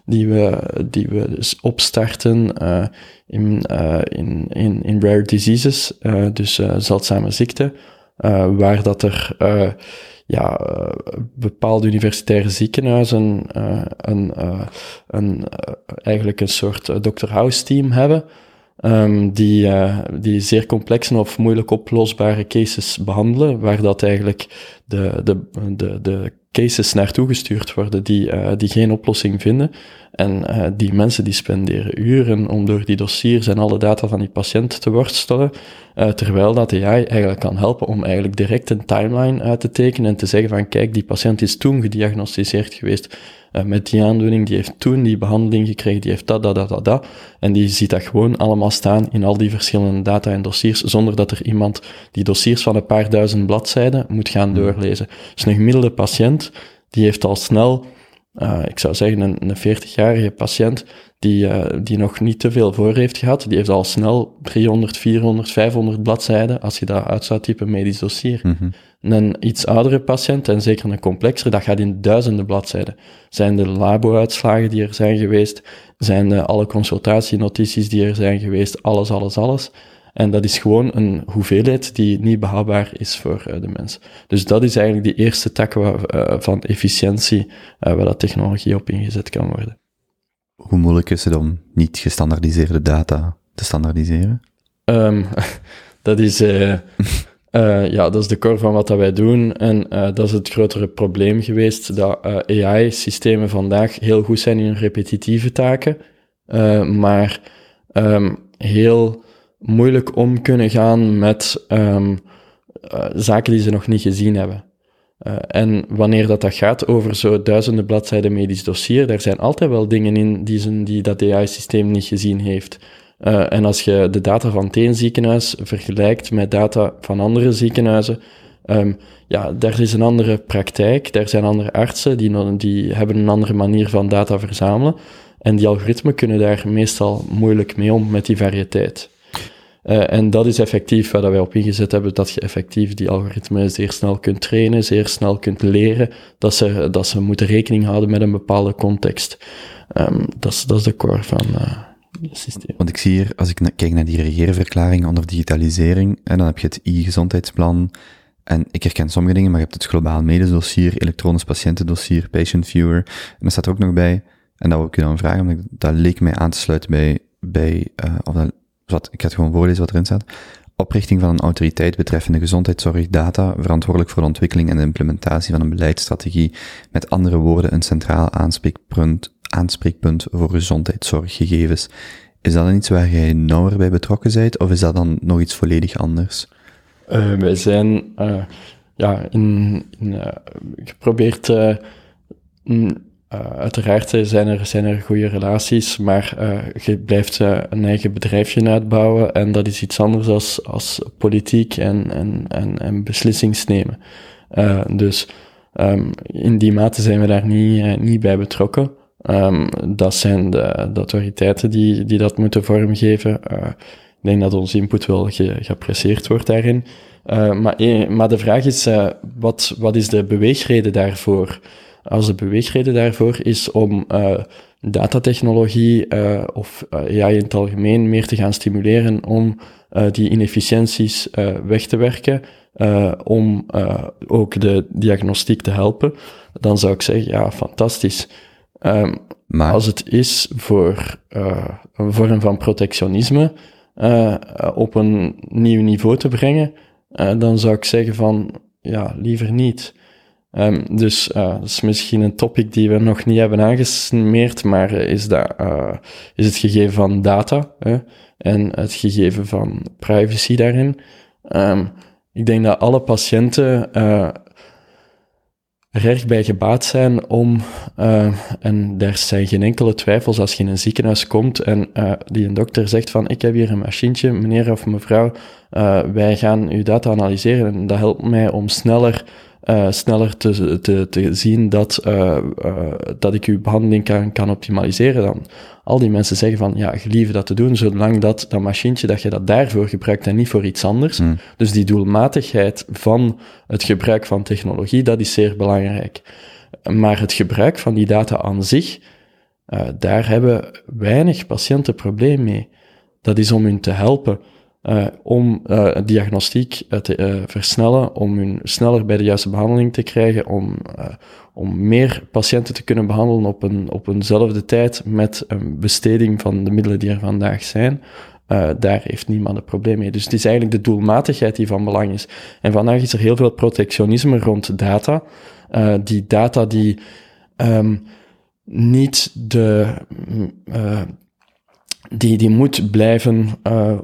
die, we, die we dus opstarten in, in, in, in rare diseases, dus zeldzame ziekten, waar dat er ja, uh, bepaalde universitaire ziekenhuizen uh, een, uh, een, eigenlijk een soort Dr. House team hebben, um, die, die zeer complexe of moeilijk oplosbare cases behandelen, waar dat eigenlijk de, de, de, de cases naartoe gestuurd worden die, die geen oplossing vinden. En uh, die mensen die spenderen uren om door die dossiers en alle data van die patiënt te worstelen, uh, terwijl dat AI eigenlijk kan helpen om eigenlijk direct een timeline uit te tekenen en te zeggen van kijk, die patiënt is toen gediagnosticeerd geweest uh, met die aandoening, die heeft toen die behandeling gekregen, die heeft dat, dat, dat, dat, dat. En die ziet dat gewoon allemaal staan in al die verschillende data en dossiers, zonder dat er iemand die dossiers van een paar duizend bladzijden moet gaan doorlezen. Dus een gemiddelde patiënt, die heeft al snel uh, ik zou zeggen, een, een 40-jarige patiënt die, uh, die nog niet te veel voor heeft gehad, die heeft al snel 300, 400, 500 bladzijden, als je dat uit zou typen, medisch dossier. Mm -hmm. Een iets oudere patiënt, en zeker een complexere, dat gaat in duizenden bladzijden. Zijn de labo-uitslagen die er zijn geweest, zijn de alle consultatienotities die er zijn geweest, alles, alles, alles. En dat is gewoon een hoeveelheid die niet behapbaar is voor uh, de mens. Dus dat is eigenlijk die eerste tak waar, uh, van efficiëntie uh, waar dat technologie op ingezet kan worden. Hoe moeilijk is het om niet gestandaardiseerde data te standaardiseren? Um, dat is... Uh, ja, dat is de core van wat dat wij doen. En uh, dat is het grotere probleem geweest, dat uh, AI-systemen vandaag heel goed zijn in repetitieve taken, maar um, heel moeilijk om kunnen gaan met um, uh, zaken die ze nog niet gezien hebben. Eh, en wanneer dat, dat gaat over zo duizenden bladzijden medisch dossier, daar zijn altijd wel dingen in die, zijn, die dat AI-systeem niet gezien heeft. Eh, en als je de data van het ziekenhuis vergelijkt met data van andere ziekenhuizen, ehm, ja, daar is een andere praktijk, daar zijn andere artsen, die, die hebben een andere manier van data verzamelen. En die algoritmen kunnen daar meestal moeilijk mee om met die variëteit. Eh, en dat is effectief waar wij op ingezet hebben, dat je effectief die algoritmen zeer snel kunt trainen, zeer snel kunt leren, dat ze, dat ze moeten rekening houden met een bepaalde context. Ehm, dat, is, dat is de core van eh, het systeem. Want ik zie hier, als ik kijk naar die regeerverklaring onder digitalisering, en dan heb je het e-gezondheidsplan, en ik herken sommige dingen, maar je hebt het globaal medisch dossier, elektronisch patiëntendossier, patient viewer, en er staat er ook nog bij, en dat wil ik u dan vragen, omdat dat leek mij aan te sluiten bij, bij uh, of dat, wat, ik het gewoon voorlezen wat erin staat. Oprichting van een autoriteit betreffende gezondheidszorg, data, verantwoordelijk voor de ontwikkeling en implementatie van een beleidsstrategie, met andere woorden een centraal aanspreekpunt, aanspreekpunt voor gezondheidszorggegevens. Is dat dan iets waar jij nauwer bij betrokken bent, of is dat dan nog iets volledig anders? Uh, wij zijn uh, ja, in, in uh, geprobeerd. Uiteraard zijn er, zijn er goede relaties, maar je blijft een eigen bedrijfje uitbouwen en dat is iets anders als, als politiek en, en, en, en beslissingsnemen. dus um, in die mate zijn we daar niet, niet bij betrokken. Um, dat zijn de, autoriteiten die, die dat moeten vormgeven. ik denk dat onze input wel ge, geapprecieerd wordt daarin. Maar, maar, de vraag is, wat, wat is de beweegreden daarvoor? Als de beweegreden daarvoor is om uh, datatechnologie of AI in het algemeen meer te gaan stimuleren om die inefficiënties weg te werken, om ook de diagnostiek te helpen, dan zou ik zeggen, ja, fantastisch. Um, maar... Als het is voor een vorm van protectionisme op een nieuw niveau te brengen, dan zou ik zeggen van, ja, liever niet. Um, dus uh, dat is misschien een topic die we nog niet hebben aangesmeerd, maar is, dat, uh, is het gegeven van data hè, en het gegeven van privacy daarin. Um, ik denk dat alle patiënten er erg bij gebaat zijn om, uh, en daar zijn geen enkele twijfels als je in een ziekenhuis komt en uh, die een dokter zegt van ik heb hier een machientje, meneer of mevrouw, uh, wij gaan uw data analyseren en dat helpt mij om sneller, sneller te, te, te zien dat, dat ik uw behandeling kan, kan optimaliseren. Dan al die mensen zeggen van ja, gelieve dat te doen, zolang dat, dat machientje, dat je dat daarvoor gebruikt en niet voor iets anders. Mm. Dus die doelmatigheid van het gebruik van technologie, dat is zeer belangrijk. Maar het gebruik van die data aan zich, daar hebben weinig patiënten probleem mee. Dat is om hun te helpen, uh, om uh, diagnostiek te versnellen, om hun sneller bij de juiste behandeling te krijgen, om, om meer patiënten te kunnen behandelen op, een, op eenzelfde tijd met een besteding van de middelen die er vandaag zijn. Daar heeft niemand een probleem mee. Dus het is eigenlijk de doelmatigheid die van belang is. En vandaag is er heel veel protectionisme rond data. Die data die um, niet de. Uh, die, die moet blijven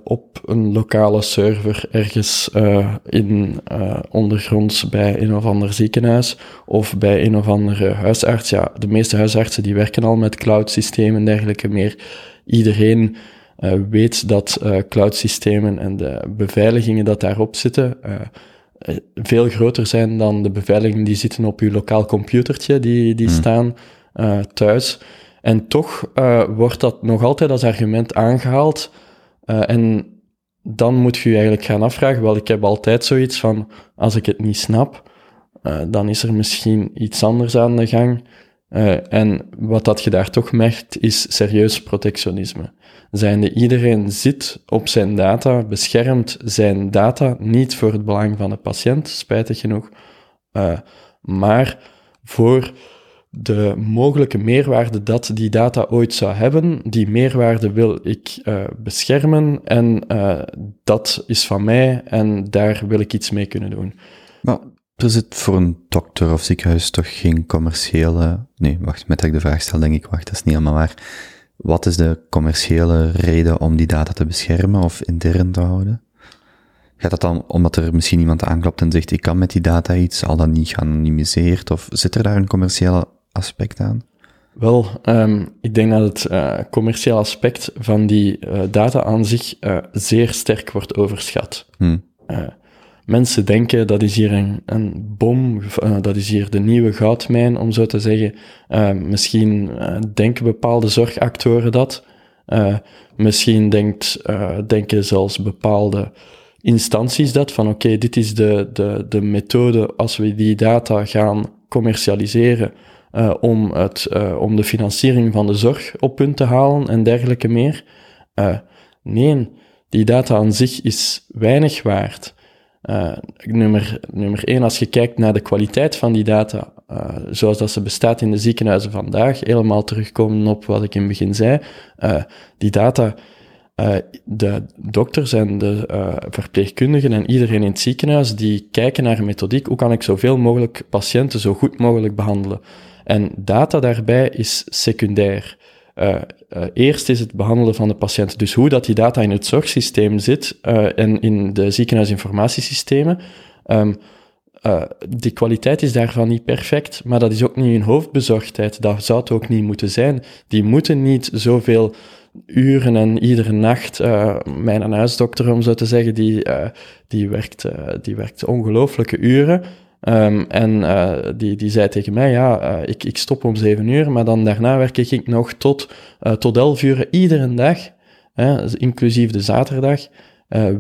op een lokale server ergens in ondergronds bij een of ander ziekenhuis of bij een of andere huisarts. Ja, de meeste huisartsen die werken al met cloud systemen en dergelijke meer. Iedereen uh, weet dat uh, cloud-systemen en de beveiligingen dat daarop zitten uh, veel groter zijn dan de beveiligingen die zitten op uw lokaal computertje, die, die mm. staan thuis. En toch wordt dat nog altijd als argument aangehaald. en dan moet je je eigenlijk gaan afvragen, wel, ik heb altijd zoiets van, als ik het niet snap, dan is er misschien iets anders aan de gang. En wat dat je daar toch merkt, is serieus protectionisme. Zijnde iedereen zit op zijn data, beschermt zijn data, niet voor het belang van de patiënt, spijtig genoeg, maar voor de mogelijke meerwaarde dat die data ooit zou hebben. Die meerwaarde wil ik uh, beschermen en dat is van mij en daar wil ik iets mee kunnen doen. Maar er zit voor een dokter of ziekenhuis toch geen commerciële... Nee, wacht, met dat ik de vraag stel, denk ik, wacht, dat is niet helemaal waar. Wat is de commerciële reden om die data te beschermen of intern te houden? Gaat dat dan omdat er misschien iemand aanklopt en zegt, ik kan met die data iets, zal dat niet geanonimiseerd, of zit er daar een commerciële aspect aan? Wel, ehm, ik denk dat het eh commerciële aspect van die eh, data aan zich eh, zeer sterk wordt overschat. Hm. Eh, mensen denken dat is hier een, een bom, dat is hier de nieuwe goudmijn, om zo te zeggen. Misschien denken bepaalde zorgactoren dat. Misschien denkt, denken zelfs bepaalde instanties dat, van oké, dit is de, de, de methode als we die data gaan commercialiseren eh, om, het, eh, om de financiering van de zorg op punt te halen en dergelijke meer. Eh, nee, die data aan zich is weinig waard. Nummer, nummer één, als je kijkt naar de kwaliteit van die data, zoals dat ze bestaat in de ziekenhuizen vandaag, helemaal terugkomen op wat ik in het begin zei, die data, de dokters en de verpleegkundigen en iedereen in het ziekenhuis, die kijken naar een methodiek, hoe kan ik zoveel mogelijk patiënten zo goed mogelijk behandelen? En data daarbij is secundair. Eh, eh, eerst is het behandelen van de patiënt. Dus hoe dat die data in het zorgsysteem zit eh, en in de ziekenhuisinformatiesystemen, ehm, eh, die kwaliteit is daarvan niet perfect, maar dat is ook niet hun hoofdbezorgdheid. Dat zou het ook niet moeten zijn. Die moeten niet zoveel uren en iedere nacht, eh, mijn huisdokter om zo te zeggen, die, die werkt, die werkt ongelooflijke uren. Ehm, en eh, die, die zei tegen mij, ja, eh, ik, ik stop om zeven uur, maar dan daarna werk ik nog tot, eh, tot elf uur iedere dag, hè, inclusief de zaterdag,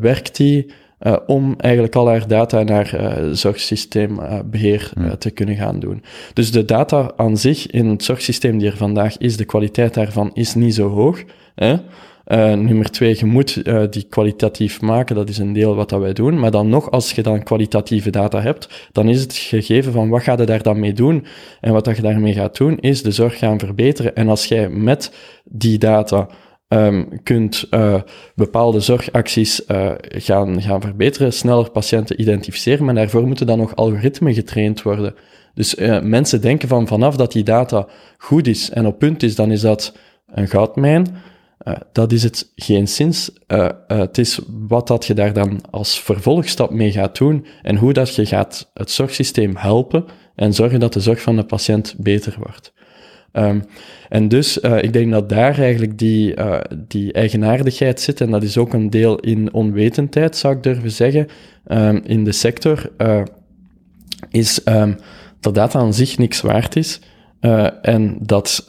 werkt die eh, om eigenlijk al haar data naar eh zorgsysteembeheer eh, te kunnen gaan doen. Dus de data aan zich in het zorgsysteem die er vandaag is, de kwaliteit daarvan is niet zo hoog. Hè? Eh, nummer twee, je moet eh, die kwalitatief maken, dat is een deel wat dat wij doen. Maar dan nog, als je dan kwalitatieve data hebt, dan is het gegeven van wat ga je daar dan mee doen? En wat dat je daarmee gaat doen, is de zorg gaan verbeteren. En als jij met die data ehm, kunt eh, bepaalde zorgacties gaan, gaan verbeteren, sneller patiënten identificeren, maar daarvoor moeten dan nog algoritmen getraind worden. Dus mensen denken van vanaf dat die data goed is en op punt is, dan is dat een goudmijn. Eh, dat is het geen sinds. Eh, eh, het is wat dat je daar dan als vervolgstap mee gaat doen en hoe dat je gaat het zorgsysteem helpen en zorgen dat de zorg van de patiënt beter wordt. Ehm, en dus, ik denk dat daar eigenlijk die, die eigenaardigheid zit, en dat is ook een deel in onwetendheid, zou ik durven zeggen, ehm, in de sector, is ehm, dat data aan zich niks waard is, en dat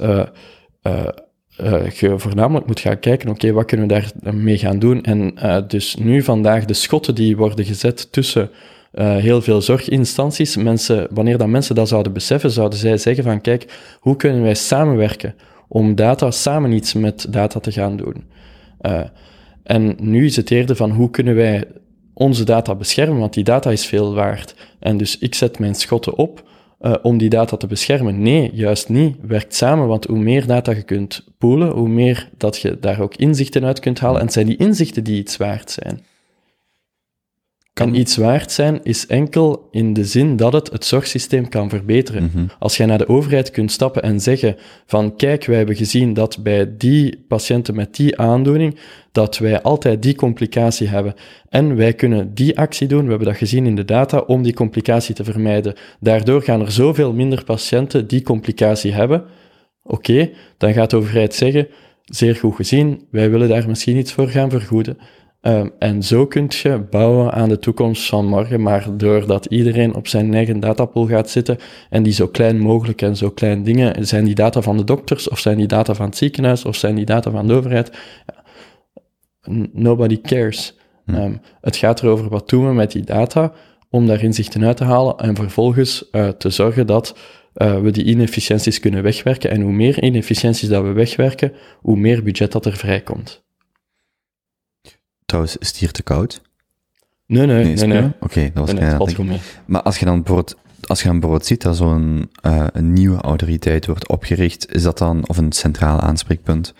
eh, eh, eh, je voornamelijk moet gaan kijken, oké, wat kunnen we daarmee gaan doen? En eh, dus nu vandaag de schotten die worden gezet tussen eh, heel veel zorginstanties, mensen, wanneer dat mensen dat zouden beseffen, zouden zij zeggen van, kijk, hoe kunnen wij samenwerken om data, samen iets met data te gaan doen? Eh, en nu is het eerder van, hoe kunnen wij onze data beschermen, want die data is veel waard. En dus ik zet mijn schotten op eh, om die data te beschermen. Nee, juist niet. Werkt samen, want hoe meer data je kunt poolen, hoe meer dat je daar ook inzichten uit kunt halen. En het zijn die inzichten die iets waard zijn. Kan iets waard zijn is enkel in de zin dat het het zorgsysteem kan verbeteren. Mhm. Als jij naar de overheid kunt stappen en zeggen van kijk, wij hebben gezien dat bij die patiënten met die aandoening, dat wij altijd die complicatie hebben. En wij kunnen die actie doen, we hebben dat gezien in de data, om die complicatie te vermijden. Daardoor gaan er zoveel minder patiënten die complicatie hebben. Oké, dan gaat de overheid zeggen, zeer goed gezien, wij willen daar misschien iets voor gaan vergoeden. Um, en zo kun je bouwen aan de toekomst van morgen, maar doordat iedereen op zijn eigen datapool gaat zitten en die zo klein mogelijk en zo klein dingen, zijn die data van de dokters, of zijn die data van het ziekenhuis, of zijn die data van de overheid, nobody cares. Hm. Um, het gaat erover wat doen we met die data, om daar inzichten uit te halen en vervolgens uh, te zorgen dat uh, we die inefficiënties kunnen wegwerken. En hoe meer inefficiënties dat we wegwerken, hoe meer budget dat er vrijkomt. Trouwens, is het hier te koud? Nee, nee, nee. nee. Oké, dat was Nee. Maar als je dan bijvoorbeeld, als je dan bijvoorbeeld ziet dat zo'n eh, een nieuwe autoriteit wordt opgericht, is dat dan, of een centraal aanspreekpunt?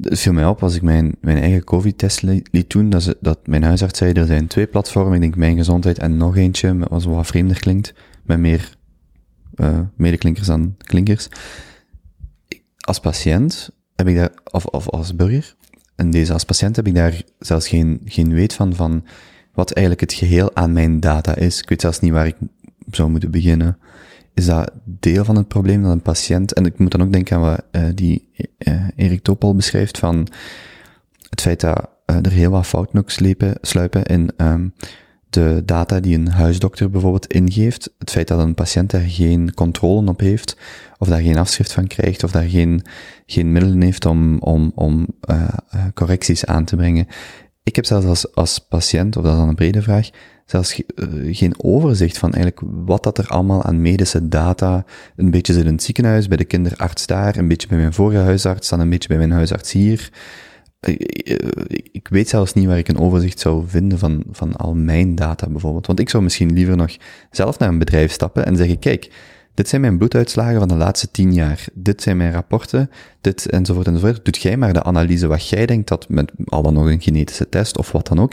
Het viel mij op als ik mijn, mijn eigen COVID-test li- liet doen, dat, ze, dat mijn huisarts zei, er zijn twee platformen, ik denk Mijn Gezondheid en nog eentje, wat wat vreemder klinkt, met meer eh medeklinkers dan klinkers. Als patiënt heb ik daar, of, of als burger, en deze als patiënt heb ik daar zelfs geen, geen weet van, van wat eigenlijk het geheel aan mijn data is. Ik weet zelfs niet waar ik zou moeten beginnen. Is dat deel van het probleem dat een patiënt, en ik moet dan ook denken aan wat uh, die uh, Erik Topol beschrijft van het feit dat uh, er heel wat fouten ook sluipen in um, de data die een huisdokter bijvoorbeeld ingeeft, het feit dat een patiënt daar geen controle op heeft, of daar geen afschrift van krijgt, of daar geen, geen middelen heeft om, om, om uh, correcties aan te brengen. Ik heb zelfs als, als patiënt, of dat is dan een brede vraag, zelfs uh, geen overzicht van eigenlijk wat dat er allemaal aan medische data een beetje zit in het ziekenhuis, bij de kinderarts daar, een beetje bij mijn vorige huisarts, dan een beetje bij mijn huisarts hier ik weet zelfs niet waar ik een overzicht zou vinden van, van al mijn data bijvoorbeeld. Want ik zou misschien liever nog zelf naar een bedrijf stappen en zeggen, kijk, dit zijn mijn bloeduitslagen van de laatste tien jaar. Dit zijn mijn rapporten, dit enzovoort enzovoort. Doet jij maar de analyse wat jij denkt dat met al dan nog een genetische test of wat dan ook.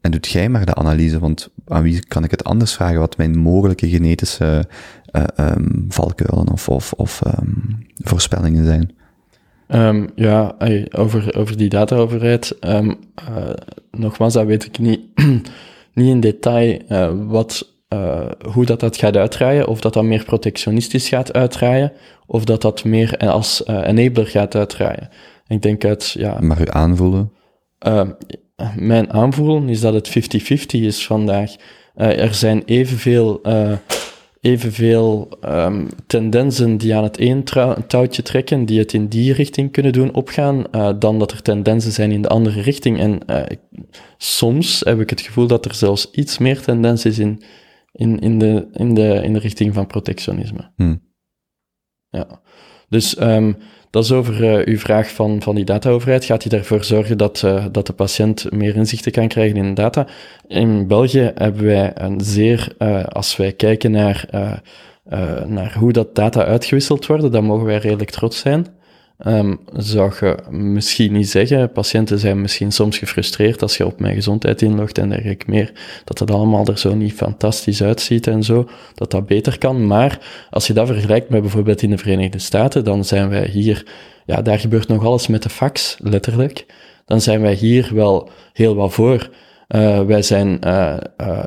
En doet jij maar de analyse, want aan wie kan ik het anders vragen wat mijn mogelijke genetische uh, valkuilen of, of, of um, voorspellingen zijn. Um, ja, over, over die dataoverheid. Um, uh, nogmaals, dat weet ik niet, niet in detail uh, wat, uh, hoe dat, dat gaat uitdraaien. Of dat dat meer protectionistisch gaat uitdraaien. Of dat dat meer als enabler gaat uitdraaien. Ik denk uit, ja... Mag u aanvoelen? mijn aanvoelen is dat het 50-50 is vandaag. er zijn evenveel evenveel um, tendensen die aan het één touwtje trekken, die het in die richting kunnen doen opgaan, uh, dan dat er tendensen zijn in de andere richting. En uh, soms heb ik het gevoel dat er zelfs iets meer tendens is in, in, in, de, in, de, in de richting van protectionisme. Hmm. Ja. Dus um, dat is over uh, uw vraag van, van die dataoverheid. Gaat hij ervoor zorgen dat, uh, dat de patiënt meer inzichten kan krijgen in data? In België hebben wij een zeer, uh, als wij kijken naar, naar hoe dat data uitgewisseld worden, dan mogen wij redelijk trots zijn. Um, zou je misschien niet zeggen. Patiënten zijn misschien soms gefrustreerd als je op mijn gezondheid inlogt en dergelijke meer. Dat het allemaal er zo niet fantastisch uitziet en zo. Dat dat beter kan. Maar als je dat vergelijkt met bijvoorbeeld in de Verenigde Staten, dan zijn wij hier, ja, daar gebeurt nog alles met de fax, letterlijk. Dan zijn wij hier wel heel wat voor. Uh, wij zijn uh, uh,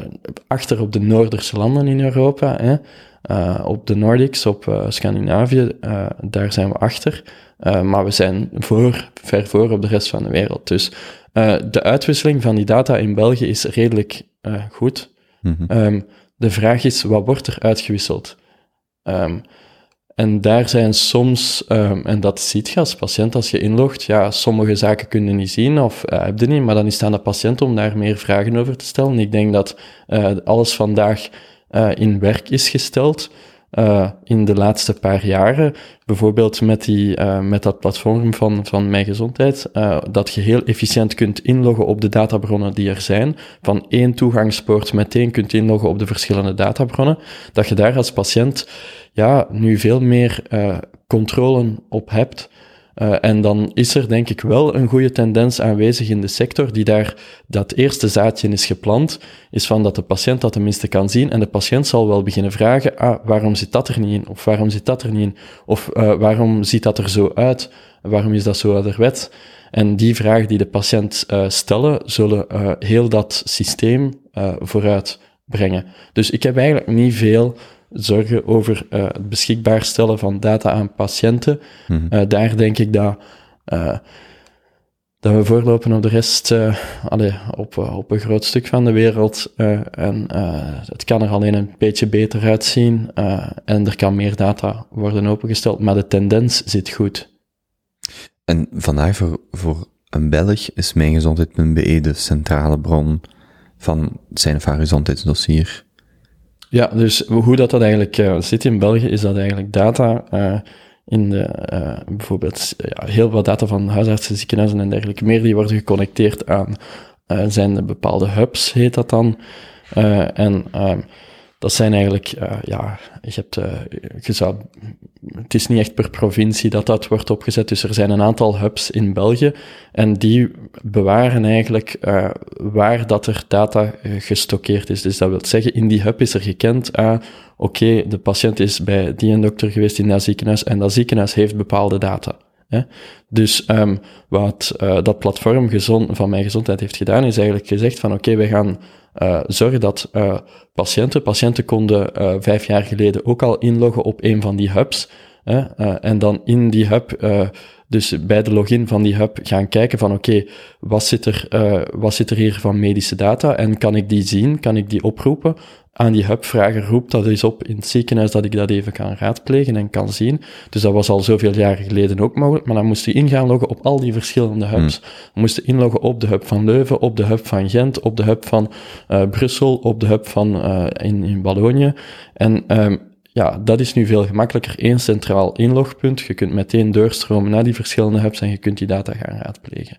achter op de Noorderse landen in Europa. Hè. op de Nordics, op Scandinavië, daar zijn we achter. Maar we zijn voor, ver voor op de rest van de wereld. Dus de uitwisseling van die data in België is redelijk goed. Mm -hmm. um, de vraag is, wat wordt er uitgewisseld? Um, en daar zijn soms, um, en dat ziet je als patiënt als je inlogt, ja, sommige zaken kun je niet zien of uh, heb je niet, maar dan is het aan de patiënt om daar meer vragen over te stellen. Ik denk dat uh, alles vandaag uh, in werk is gesteld in de laatste paar jaren. Bijvoorbeeld met, die, met dat platform van, van Mijn Gezondheid, dat je heel efficiënt kunt inloggen op de databronnen die er zijn. Van één toegangspoort meteen kunt inloggen op de verschillende databronnen. Dat je daar als patiënt ja, nu veel meer controle op hebt. Uh, en dan is er denk ik wel een goede tendens aanwezig in de sector die daar dat eerste zaadje is geplant, is van dat de patiënt dat tenminste kan zien en de patiënt zal wel beginnen vragen, ah, waarom zit dat er niet in? Of waarom zit dat er niet in? Of uh, waarom ziet dat er zo uit? Waarom is dat zo ouderwet? En die vragen die de patiënt uh, stellen, zullen heel dat systeem vooruit brengen. Dus ik heb eigenlijk niet veel zorgen over uh, het beschikbaar stellen van data aan patiënten. Mm uh, daar denk ik dat, uh, dat we voorlopen op de rest, allee, op, op een groot stuk van de wereld. en het kan er alleen een beetje beter uitzien. en er kan meer data worden opengesteld, maar de tendens zit goed. En vandaag voor, voor een Belg is mijngezondheid.be de centrale bron van zijn of haar gezondheidsdossier. Ja, dus hoe dat, dat eigenlijk uh, zit in België, is dat eigenlijk data uh, in de, uh, bijvoorbeeld ja, heel veel data van huisartsen, ziekenhuizen en dergelijke meer, die worden geconnecteerd aan zijn de bepaalde hubs, heet dat dan. en ehm, dat zijn eigenlijk, uh, ja, je hebt, uh, je zou, het is niet echt per provincie dat dat wordt opgezet, dus er zijn een aantal hubs in België en die bewaren eigenlijk uh, waar dat er data gestockeerd is. Dus dat wil zeggen, in die hub is er gekend, ah, oké, okay, de patiënt is bij die en dokter geweest in dat ziekenhuis en dat ziekenhuis heeft bepaalde data. Hè? Dus ehm, wat eh, dat platform gezond, van Mijn Gezondheid heeft gedaan, is eigenlijk gezegd van oké, we gaan eh, zorgen dat eh, patiënten, patiënten konden eh, vijf jaar geleden ook al inloggen op een van die hubs, hè, eh, en dan in die hub, eh, dus bij de login van die hub gaan kijken van oké, wat zit er, eh, wat zit er hier van medische data en kan ik die zien, kan ik die oproepen? Aan die hub vragen, roep dat eens op in het ziekenhuis dat ik dat even kan raadplegen en kan zien. Dus dat was al zoveel jaren geleden ook mogelijk, maar dan moest je in gaan loggen op al die verschillende hubs. Je moest je inloggen op de hub van Leuven, op de hub van Gent, op de hub van Brussel, op de hub van in, in Wallonië. En ehm, ja, dat is nu veel gemakkelijker. Eén centraal inlogpunt. Je kunt meteen doorstromen naar die verschillende hubs en je kunt die data gaan raadplegen.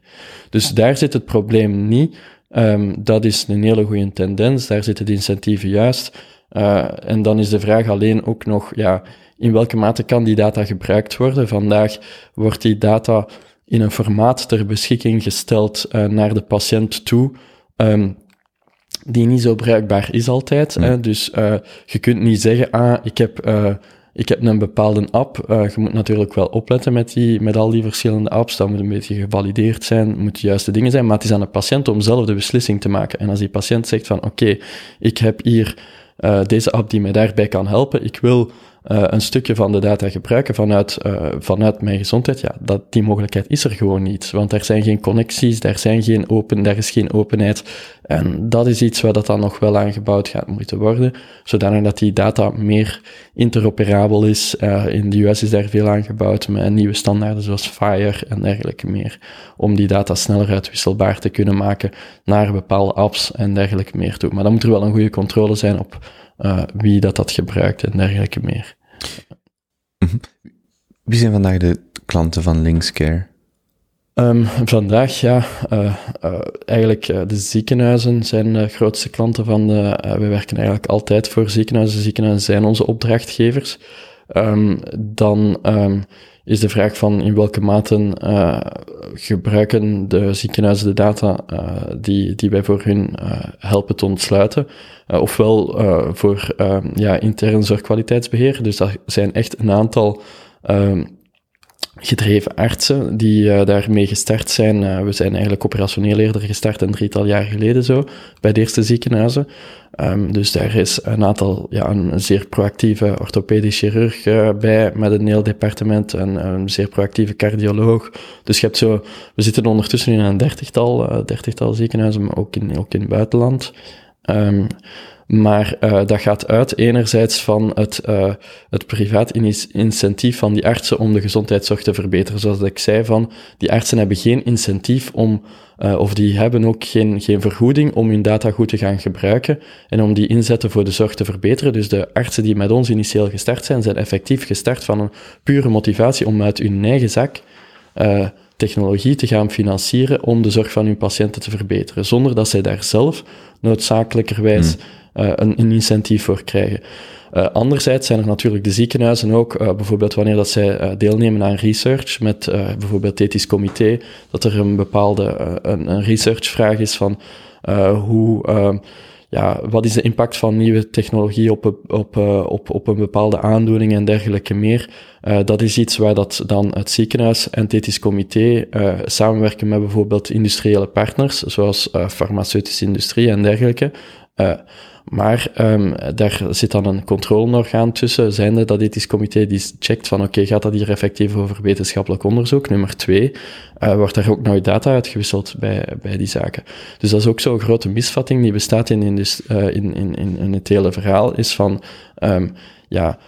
Dus daar zit het probleem niet. Ehm, dat is een hele goede tendens. Daar zitten de incentieven juist. Eh, en dan is de vraag alleen ook nog, ja, in welke mate kan die data gebruikt worden? Vandaag wordt die data in een formaat ter beschikking gesteld eh, naar de patiënt toe. ehm, die niet zo bruikbaar is altijd. Hè? Dus eh, je kunt niet zeggen, ah, ik heb, eh, ik heb een bepaalde app. Eh, je moet natuurlijk wel opletten met, die, met al die verschillende apps. Dat moet een beetje gevalideerd zijn, moet de juiste dingen zijn. Maar het is aan de patiënt om zelf de beslissing te maken. En als die patiënt zegt van, oké, ik heb hier deze app die mij daarbij kan helpen. Ik wil eh, een stukje van de data gebruiken vanuit, eh, vanuit mijn gezondheid. Ja, dat, die mogelijkheid is er gewoon niet. Want er zijn geen connecties, daar, zijn geen open, daar is geen openheid. En dat is iets waar dat dan nog wel aangebouwd gaat moeten worden, zodanig dat die data meer interoperabel is. Eh, in de US is daar veel aangebouwd met nieuwe standaarden zoals FHIR en dergelijke meer, om die data sneller uitwisselbaar te kunnen maken naar bepaalde apps en dergelijke meer toe. Maar dan moet er wel een goede controle zijn op eh, wie dat, dat gebruikt en dergelijke meer. Wie zijn vandaag de klanten van Linkscare? Ehm, vandaag, ja, eh, eh, eigenlijk de ziekenhuizen zijn de grootste klanten van de... we werken eigenlijk altijd voor ziekenhuizen. Ziekenhuizen zijn onze opdrachtgevers. Ehm, dan ehm, is de vraag van in welke mate eh, gebruiken de ziekenhuizen de data eh, die, die wij voor hun eh, helpen te ontsluiten. Ofwel voor ehm, ja, intern zorgkwaliteitsbeheer. Dus dat zijn echt een aantal ehm, gedreven artsen die eh, daarmee gestart zijn. Eh, we zijn eigenlijk operationeel eerder gestart een drietal jaar geleden zo, bij de eerste ziekenhuizen. Ehm, dus daar is een aantal, ja, een zeer proactieve orthopedisch chirurg eh, bij, met een heel departement, en een zeer proactieve cardioloog. Dus je hebt zo, we zitten ondertussen in een dertigtal, dertigtal ziekenhuizen, maar ook in, ook in het buitenland. Ehm, maar eh, dat gaat uit enerzijds van het, eh, het privaat incentief van die artsen om de gezondheidszorg te verbeteren. Zoals ik zei, van die artsen hebben geen incentief om, eh, of die hebben ook geen, geen vergoeding om hun data goed te gaan gebruiken en om die inzetten voor de zorg te verbeteren. Dus de artsen die met ons initieel gestart zijn, zijn effectief gestart van een pure motivatie om uit hun eigen zak technologie te gaan financieren om de zorg van hun patiënten te verbeteren, zonder dat zij daar zelf noodzakelijkerwijs eh, een, een incentief voor krijgen. Eh, anderzijds zijn er natuurlijk de ziekenhuizen ook, eh, bijvoorbeeld wanneer dat zij deelnemen aan research met bijvoorbeeld het ethisch comité, dat er een bepaalde een, een researchvraag is van hoe, eh, ja, wat is de impact van nieuwe technologie op, een- op, eh, op, op een bepaalde aandoening en dergelijke meer. Eh, dat is iets waar dat dan het ziekenhuis en het ethisch comité eh, samenwerken met bijvoorbeeld industriële partners, zoals farmaceutische industrie en dergelijke. Maar ehm, daar zit dan een controleorgaan tussen, zijnde dat ethisch comité die checkt van oké, gaat dat hier effectief over wetenschappelijk onderzoek? Nummer twee, eh, wordt daar ook nooit data uitgewisseld bij, bij die zaken. Dus dat is ook zo'n grote misvatting die bestaat in, in, eh, in, in, in, in het hele verhaal, is van, ehm, ja,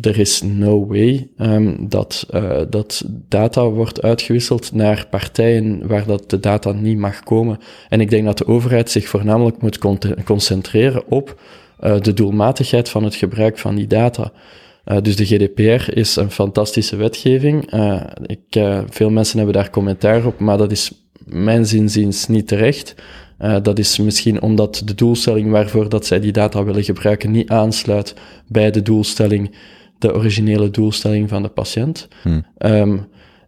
er is no way ehm, dat, eh, dat data wordt uitgewisseld naar partijen waar dat de data niet mag komen. En ik denk dat de overheid zich voornamelijk moet con- concentreren op eh, de doelmatigheid van het gebruik van die data. Eh, dus de GDPR is een fantastische wetgeving. Ik, veel mensen hebben daar commentaar op, maar dat is mijn zinziens niet terecht. Dat is misschien omdat de doelstelling waarvoor dat zij die data willen gebruiken niet aansluit bij de doelstelling, de originele doelstelling van de patiënt. Hmm. Ehm,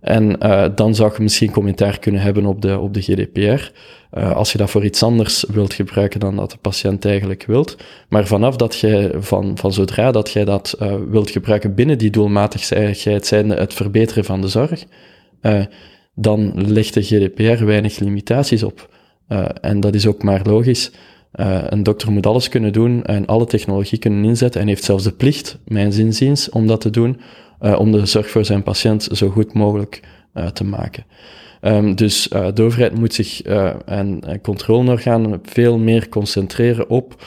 en eh, dan zou je misschien commentaar kunnen hebben op de, op de GDPR. eh, als je dat voor iets anders wilt gebruiken dan dat de patiënt eigenlijk wilt. Maar vanaf dat jij, van, van zodra dat jij dat eh, wilt gebruiken binnen die doelmatigheid, zijnde het verbeteren van de zorg, dan legt de GDPR weinig limitaties op. En dat is ook maar logisch. Eh, een dokter moet alles kunnen doen en alle technologie kunnen inzetten en heeft zelfs de plicht, mijn zinziens, om dat te doen, eh, om de zorg voor zijn patiënt zo goed mogelijk eh, te maken. Ehm, dus de overheid moet zich en, en controleorganen veel meer concentreren op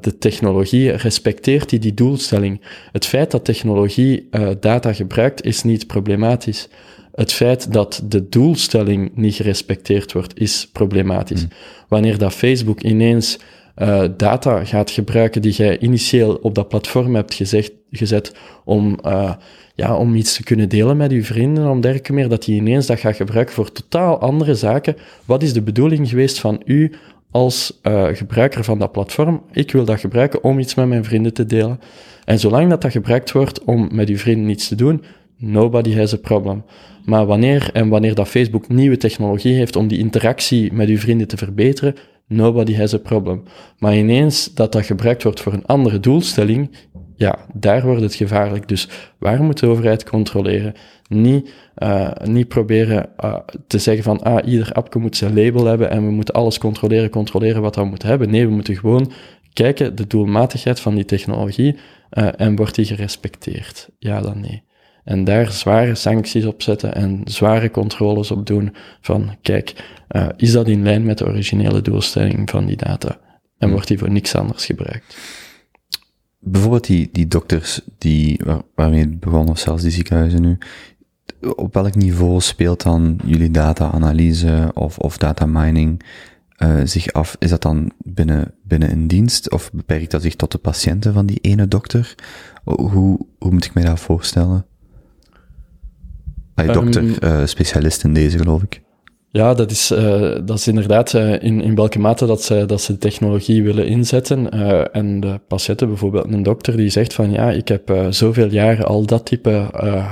de technologie. Respecteert die die doelstelling? Het feit dat technologie data gebruikt is niet problematisch. Het feit dat de doelstelling niet gerespecteerd wordt is problematisch. Wanneer dat Facebook ineens eh, data gaat gebruiken die jij initieel op dat platform hebt gezegd, gezet om, eh, ja, om iets te kunnen delen met je vrienden, om dergelijke meer, dat die ineens dat gaat gebruiken voor totaal andere zaken. Wat is de bedoeling geweest van u als eh, gebruiker van dat platform? Ik wil dat gebruiken om iets met mijn vrienden te delen. En zolang dat dat gebruikt wordt om met uw vrienden iets te doen, nobody has a problem. Maar wanneer en wanneer dat Facebook nieuwe technologie heeft om die interactie met uw vrienden te verbeteren, nobody has a problem. Maar ineens dat dat gebruikt wordt voor een andere doelstelling, ja, daar wordt het gevaarlijk. Dus waar moet de overheid controleren? Niet, eh, niet proberen eh, te zeggen van, ah, ieder appje moet zijn label hebben en we moeten alles controleren, controleren wat we moeten hebben. Nee, we moeten gewoon kijken de doelmatigheid van die technologie eh, en wordt die gerespecteerd? Ja dan nee. En daar zware sancties op zetten en zware controles op doen van, kijk, eh, is dat in lijn met de originele doelstelling van die data? En wordt die voor niks anders gebruikt? Bijvoorbeeld die, die dokters die, waar, waarmee het begon, of zelfs die ziekenhuizen nu. Op welk niveau speelt dan jullie data-analyse of, of data mining eh, zich af? Is dat dan binnen, binnen een dienst of beperkt dat zich tot de patiënten van die ene dokter? Hoe, hoe moet ik mij dat voorstellen? Ah, dokter, eh, specialist in deze, geloof ik. Ja, dat is, eh, dat is inderdaad eh, in, in welke mate dat ze, dat ze de technologie willen inzetten. En de patiënten, bijvoorbeeld een dokter, die zegt van ja, ik heb zoveel jaren al dat type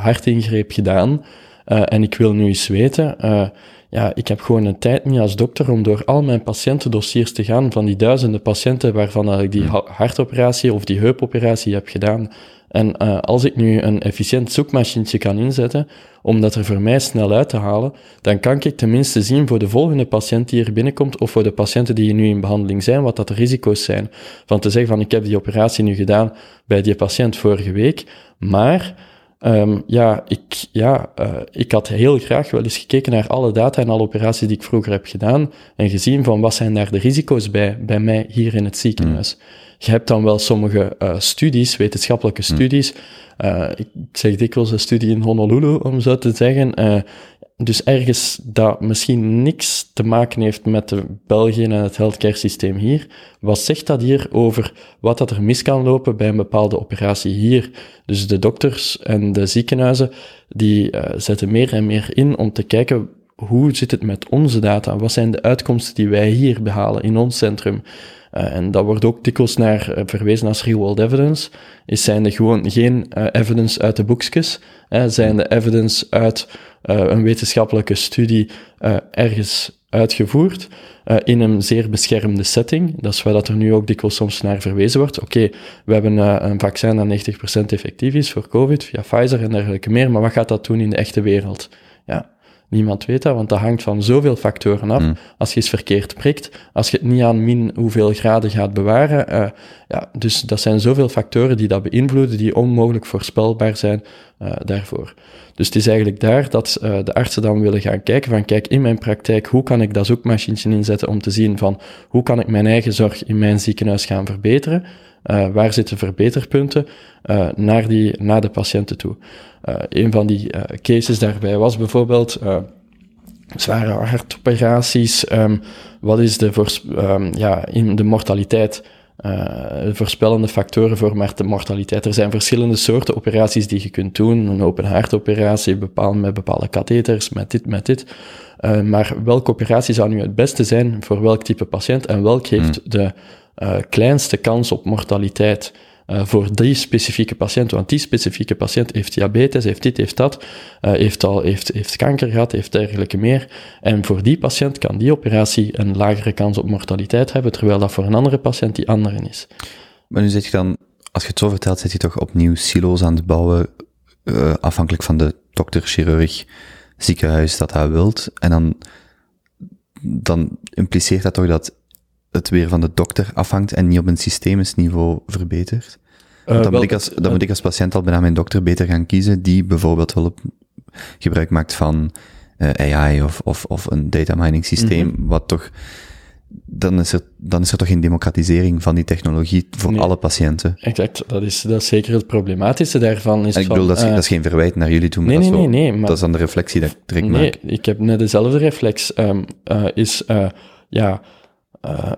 hartingreep gedaan en ik wil nu eens weten, ja, ik heb gewoon een tijd niet als dokter om door al mijn patiëntendossiers te gaan van die duizenden patiënten waarvan ik die ha- hartoperatie of die heupoperatie heb gedaan. En eh, als ik nu een efficiënt zoekmachientje kan inzetten, om dat er voor mij snel uit te halen, dan kan ik tenminste zien voor de volgende patiënt die er binnenkomt, of voor de patiënten die nu in behandeling zijn, wat dat de risico's zijn. Van te zeggen van, ik heb die operatie nu gedaan bij die patiënt vorige week, maar Ehm, ja, ik, ja eh, ik had heel graag wel eens gekeken naar alle data en alle operaties die ik vroeger heb gedaan en gezien van wat zijn daar de risico's bij, bij mij hier in het ziekenhuis. Je hebt dan wel sommige eh, studies, wetenschappelijke studies. Eh, ik zeg dikwijls een studie in Honolulu, om zo te zeggen. Eh, dus ergens dat misschien niks te maken heeft met de België en het healthcare systeem hier. Wat zegt dat hier over wat dat er mis kan lopen bij een bepaalde operatie hier? Dus de dokters en de ziekenhuizen, die zetten meer en meer in om te kijken hoe zit het met onze data? Wat zijn de uitkomsten die wij hier behalen in ons centrum? Uh, en dat wordt ook dikwijls naar uh, verwezen als real-world evidence. Is zijn er gewoon geen uh, evidence uit de boekjes, zijn de evidence uit een wetenschappelijke studie ergens uitgevoerd in een zeer beschermde setting. Dat is waar dat er nu ook dikwijls soms naar verwezen wordt. Oké, we hebben een vaccin dat 90% effectief is voor COVID via Pfizer en dergelijke meer, maar wat gaat dat doen in de echte wereld? Ja, Niemand weet dat, want dat hangt van zoveel factoren af. Mm. Als je eens verkeerd prikt, als je het niet aan min hoeveel graden gaat bewaren. Uh, ja, dus dat zijn zoveel factoren die dat beïnvloeden, die onmogelijk voorspelbaar zijn uh, daarvoor. Dus het is eigenlijk daar dat uh, de artsen dan willen gaan kijken van, kijk, in mijn praktijk, hoe kan ik dat zoekmachientje inzetten om te zien van, hoe kan ik mijn eigen zorg in mijn ziekenhuis gaan verbeteren? Uh, waar zitten verbeterpunten uh, naar, die, naar de patiënten toe. Uh, een van die cases daarbij was bijvoorbeeld zware hartoperaties. Um, wat is de, um, ja, in de mortaliteit? voorspellende factoren voor de mortaliteit. Er zijn verschillende soorten operaties die je kunt doen. Een open hartoperatie, bepaald met bepaalde katheters, met dit, met dit. maar welke operatie zou nu het beste zijn voor welk type patiënt en welk heeft mm. de uh, kleinste kans op mortaliteit uh, voor die specifieke patiënt. Want die specifieke patiënt heeft diabetes, heeft dit, heeft dat, uh, heeft, al, heeft, heeft kanker gehad, heeft dergelijke meer. En voor die patiënt kan die operatie een lagere kans op mortaliteit hebben, terwijl dat voor een andere patiënt die andere is. Maar nu zit je dan, als je het zo vertelt, zit je toch opnieuw silo's aan het bouwen, afhankelijk van de dokter, chirurg, ziekenhuis dat dat wilt. En dan, dan impliceert dat toch dat het weer van de dokter afhangt en niet op een systemisch niveau verbetert. Eh, Want dan, wel, moet ik als, dan moet ik als patiënt al bijna mijn dokter beter gaan kiezen, die bijvoorbeeld hulp gebruik maakt van eh, AI of, of, of een data mining systeem, Mhm. wat toch, dan is, er, dan is er toch geen democratisering van die technologie voor Nee. alle patiënten. Exact, dat is, dat is zeker het problematische daarvan. Is En ik van, bedoel, dat is, eh, dat is geen verwijt naar jullie toe, maar nee, dat, nee, is nee, wel- nee, maar dat is dan de reflectie dat ik direct Nee, maak. ik heb net dezelfde reflex. ehm, eh, is, ja, eh,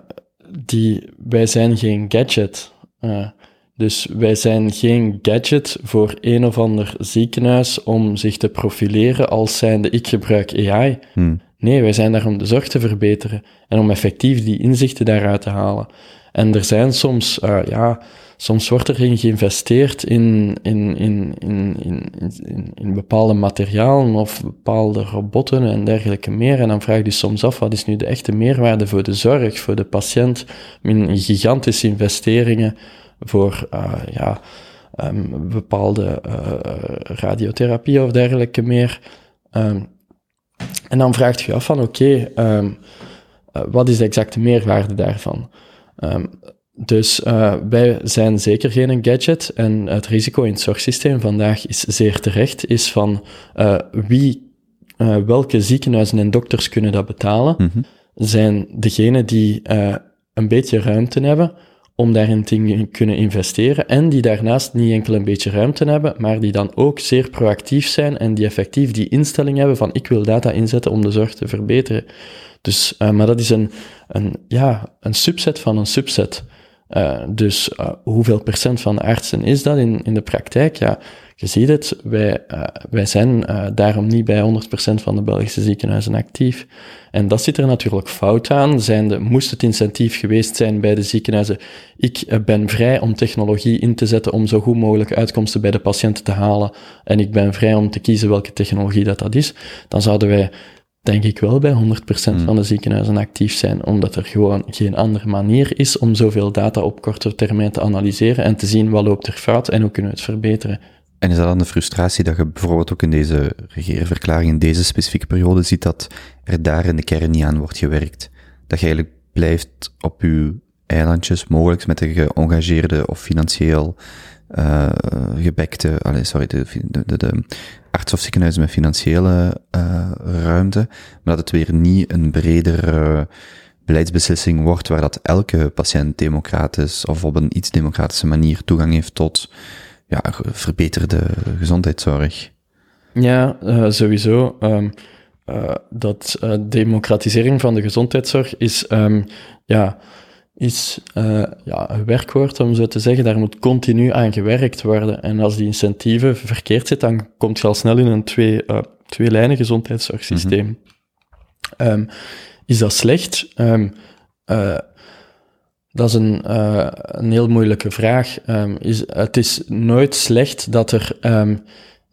die, wij zijn geen gadget. Eh, dus wij zijn geen gadget voor een of ander ziekenhuis om zich te profileren als zijnde ik gebruik AI. Hm. Nee, wij zijn daar om de zorg te verbeteren en om effectief die inzichten daaruit te halen. En er zijn soms, eh, ja, soms wordt erin geïnvesteerd in, in, in, in, in, in, in bepaalde materialen of bepaalde robotten en dergelijke meer. En dan vraag je je soms af, wat is nu de echte meerwaarde voor de zorg, voor de patiënt? In gigantische investeringen voor, eh, ja, ehm, bepaalde eh, radiotherapie of dergelijke meer. Ehm, en dan vraag je je af van, oké, ehm, eh, wat is de exacte meerwaarde daarvan? Ehm, dus eh, wij zijn zeker geen gadget en het risico in het zorgsysteem vandaag is zeer terecht, is van eh, wie, eh, welke ziekenhuizen en dokters kunnen dat betalen, Mhm. zijn degenen die een beetje ruimte hebben om daarin te kunnen investeren en die daarnaast niet enkel een beetje ruimte hebben, maar die dan ook zeer proactief zijn en die effectief die instelling hebben van ik wil data inzetten om de zorg te verbeteren. Dus, maar dat is een, een, ja, een subset van een subset. Eh, dus eh, hoeveel procent van de artsen is dat in, in de praktijk? Ja, je ziet het, wij, eh, wij zijn daarom niet bij 100% van de Belgische ziekenhuizen actief. En dat zit er natuurlijk fout aan. Zijnde, moest het incentief geweest zijn bij de ziekenhuizen, ik ben vrij om technologie in te zetten om zo goed mogelijke uitkomsten bij de patiënten te halen, en ik ben vrij om te kiezen welke technologie dat, dat is, dan zouden wij denk ik wel bij 100% Hmm. van de ziekenhuizen actief zijn, omdat er gewoon geen andere manier is om zoveel data op korte termijn te analyseren en te zien wat loopt er fout en hoe kunnen we het verbeteren. En is dat dan de frustratie dat je bijvoorbeeld ook in deze regeerverklaring, in deze specifieke periode, ziet dat er daar in de kern niet aan wordt gewerkt? Dat je eigenlijk blijft op je eilandjes, mogelijk met een geëngageerde of financieel eh gebekte, allee, sorry, de, de, de, de arts- of ziekenhuizen met financiële eh, ruimte, maar dat het weer niet een bredere beleidsbeslissing wordt waar dat elke patiënt democratisch of op een iets democratische manier toegang heeft tot ja, verbeterde gezondheidszorg. Ja, eh, sowieso. ehm, eh, dat democratisering van de gezondheidszorg is, ehm, ja, is eh, ja, een werkwoord, om zo te zeggen. Daar moet continu aan gewerkt worden. En als die incentieven verkeerd zitten, dan komt je al snel in een twee, eh, twee lijnen gezondheidszorgsysteem. Ehm, is dat slecht? Ehm, eh, dat is een, een heel moeilijke vraag. Ehm, is, het is nooit slecht dat er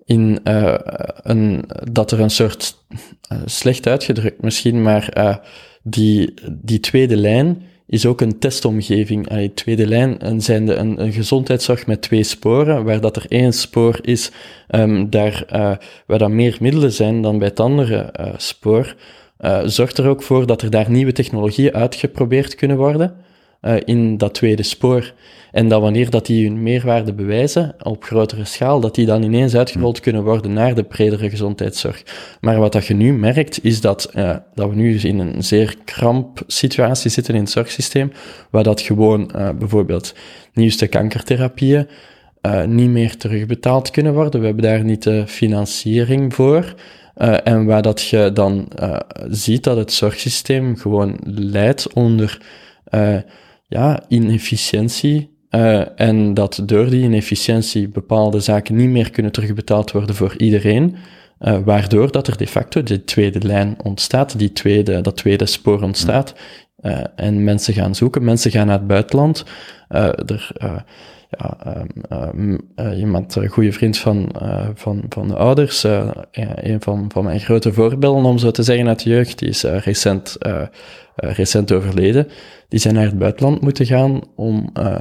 in een, dat er een soort, slecht uitgedrukt misschien, maar die, die tweede lijn is ook een testomgeving. Allee, tweede lijn een, zijn de, een, een gezondheidszorg met twee sporen, waar dat er één spoor is ehm, daar, eh, waar dan meer middelen zijn dan bij het andere eh, spoor, eh, zorgt er ook voor dat er daar nieuwe technologieën uitgeprobeerd kunnen worden eh, in dat tweede spoor. En dat wanneer dat die hun meerwaarde bewijzen op grotere schaal, dat die dan ineens uitgerold kunnen worden naar de bredere gezondheidszorg. Maar wat dat je nu merkt, is dat, eh, dat we nu in een zeer kramp situatie zitten in het zorgsysteem, waar dat gewoon eh, bijvoorbeeld nieuwste kankertherapieën niet meer terugbetaald kunnen worden. We hebben daar niet de financiering voor. En waar dat je dan ziet dat het zorgsysteem gewoon leidt onder ja, inefficiëntie. eh, en dat door die inefficiëntie bepaalde zaken niet meer kunnen terugbetaald worden voor iedereen. eh, waardoor dat er de facto de tweede lijn ontstaat, die tweede, dat tweede spoor ontstaat. Eh, en mensen gaan zoeken, mensen gaan naar het buitenland. Er, ja, ehm, ehm, eh, iemand, een goede vriend van, eh, van, van de ouders, eh, een van, van mijn grote voorbeelden, om zo te zeggen, uit de jeugd, die is eh, recent, eh, eh, recent overleden. Die zijn naar het buitenland moeten gaan om eh,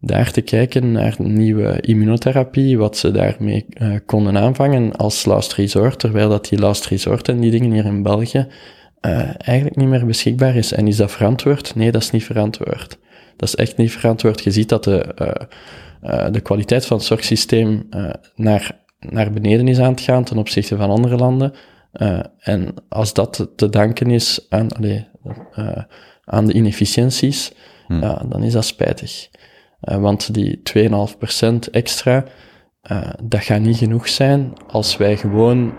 daar te kijken naar nieuwe immunotherapie, wat ze daarmee eh, konden aanvangen als last resort, terwijl dat die last resort en die dingen hier in België eh, eigenlijk niet meer beschikbaar is. En is dat verantwoord? Nee, dat is niet verantwoord. Dat is echt niet verantwoord. Je ziet dat de, eh, eh, de kwaliteit van het zorgsysteem eh, naar, naar beneden is aan het gaan ten opzichte van andere landen. En als dat te- danken is aan, allee, aan de inefficiënties, Hm. ja, dan is dat spijtig. Want die 2,5% extra, dat gaat niet genoeg zijn als wij gewoon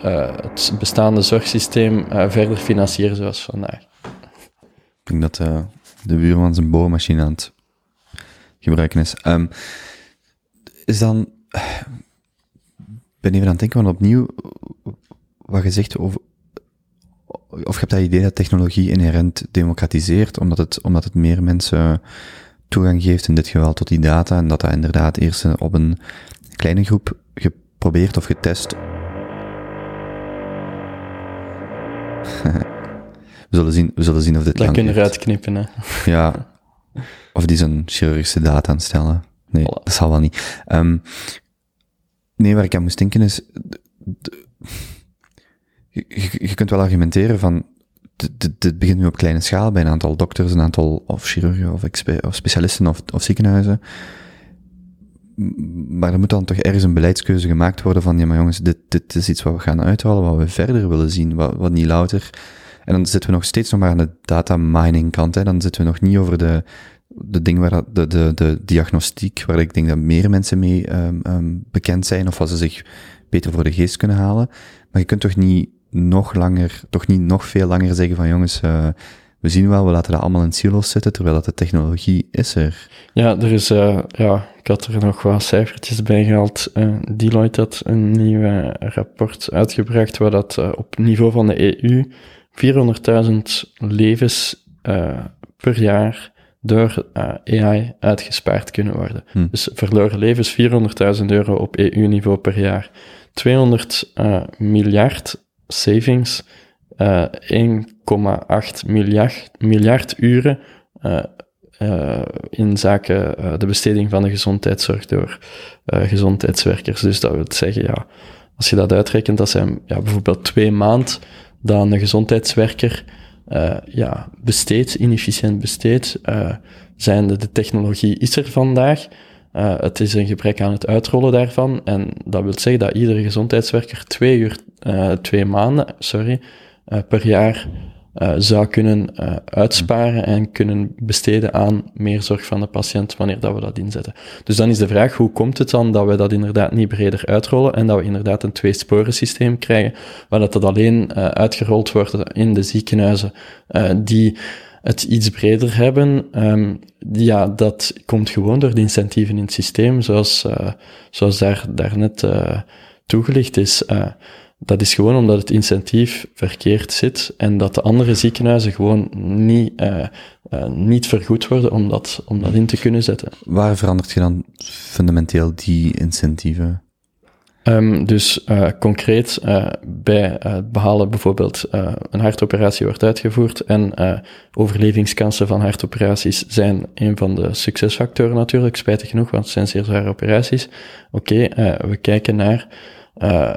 het bestaande zorgsysteem verder financieren zoals vandaag. Ik denk dat de buurman zijn boormachine aan het gebruiken is. Ehm, is dan... Ik ben even aan het denken, want opnieuw, wat je zegt over... Of je hebt dat idee dat technologie inherent democratiseert, omdat het, omdat het meer mensen toegang geeft, in dit geval tot die data, en dat dat inderdaad eerst op een kleine groep geprobeerd of getest We zullen zien, we zullen zien of dit Dat kunnen we heeft. eruit knippen. Hè. Ja. Of die zijn chirurgische data aan het stellen. Nee, Voilà. dat zal wel niet. Ehm, nee, waar ik aan moest denken is... je, je- kunt wel argumenteren van... d- d- Dit begint nu op kleine schaal bij een aantal dokters, een aantal of chirurgen of, of specialisten of, of ziekenhuizen. Maar er moet dan toch ergens een beleidskeuze gemaakt worden van, ja maar jongens, dit, dit is iets wat we gaan uitrollen, wat we verder willen zien, wat, wat niet louter en dan zitten we nog steeds nog maar aan de data mining kant. Hè. Dan zitten we nog niet over de, de ding waar de, de, de diagnostiek, waar ik denk dat meer mensen mee um, um, bekend zijn, of wat ze zich beter voor de geest kunnen halen. Maar je kunt toch niet nog langer, toch niet nog veel langer zeggen van jongens, uh, we zien wel, we laten dat allemaal in silo's zitten, terwijl dat de technologie is er. Ja, er is, uh, ja, ik had er nog wat cijfertjes bij gehaald. Uh, Deloitte had een nieuw rapport uitgebracht waar dat op niveau van de EU 400.000 levens uh, per jaar door uh, AI uitgespaard kunnen worden. Hm. Dus verloren levens 400.000 euro op EU-niveau per jaar. 200 uh, miljard savings, uh, 1,8 miljard, miljard uren uh, in zaken uh, de besteding van de gezondheidszorg door uh, gezondheidswerkers. Dus dat wil zeggen, ja, als je dat uitrekent, dat zijn ja, bijvoorbeeld twee maand dat een gezondheidswerker uh, ja, besteedt, inefficiënt besteedt, uh, zijnde de technologie is er vandaag. Uh, het is een gebrek aan het uitrollen daarvan. En dat wil zeggen dat iedere gezondheidswerker twee uur, twee maanden, sorry, per jaar uh, zou kunnen uh, uitsparen en kunnen besteden aan meer zorg van de patiënt wanneer dat we dat inzetten. Dus dan is de vraag, hoe komt het dan dat we dat inderdaad niet breder uitrollen en dat we inderdaad een tweesporen systeem krijgen, waar dat, dat alleen uh, uitgerold wordt in de ziekenhuizen die het iets breder hebben. Um, ja, dat komt gewoon door de incentieven in het systeem, zoals, zoals daar, daarnet toegelicht is. Dat is gewoon omdat het incentief verkeerd zit en dat de andere ziekenhuizen gewoon niet, uh, uh, niet vergoed worden om dat, om dat in te kunnen zetten. Waar verandert je dan fundamenteel die incentieven? Um, dus uh, concreet uh, bij uh, het behalen bijvoorbeeld een hartoperatie wordt uitgevoerd en overlevingskansen van hartoperaties zijn een van de succesfactoren natuurlijk, spijtig genoeg, want het zijn zeer zware operaties. Oké, okay, we kijken naar uh,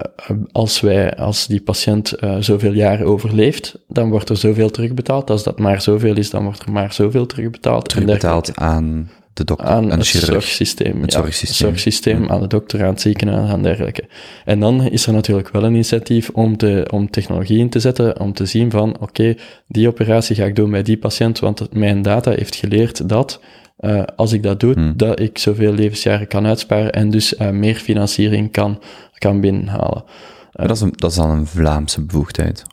als wij, als die patiënt uh, zoveel jaren overleeft, dan wordt er zoveel terugbetaald. Als dat maar zoveel is, dan wordt er maar zoveel terugbetaald. Terugbetaald aan de dokter, aan, het chirurg. zorgsysteem. Het ja, zorgsysteem. zorgsysteem Ja. aan de dokter, aan het ziekenhuis, aan dergelijke. En dan is er natuurlijk wel een initiatief om, te, om technologie in te zetten, om te zien van, oké, okay, die operatie ga ik doen bij die patiënt, want het, mijn data heeft geleerd dat uh, als ik dat doe, Hmm. dat ik zoveel levensjaren kan uitsparen en dus uh, meer financiering kan, kan binnenhalen. Maar dat, is een, dat is dan een Vlaamse bevoegdheid.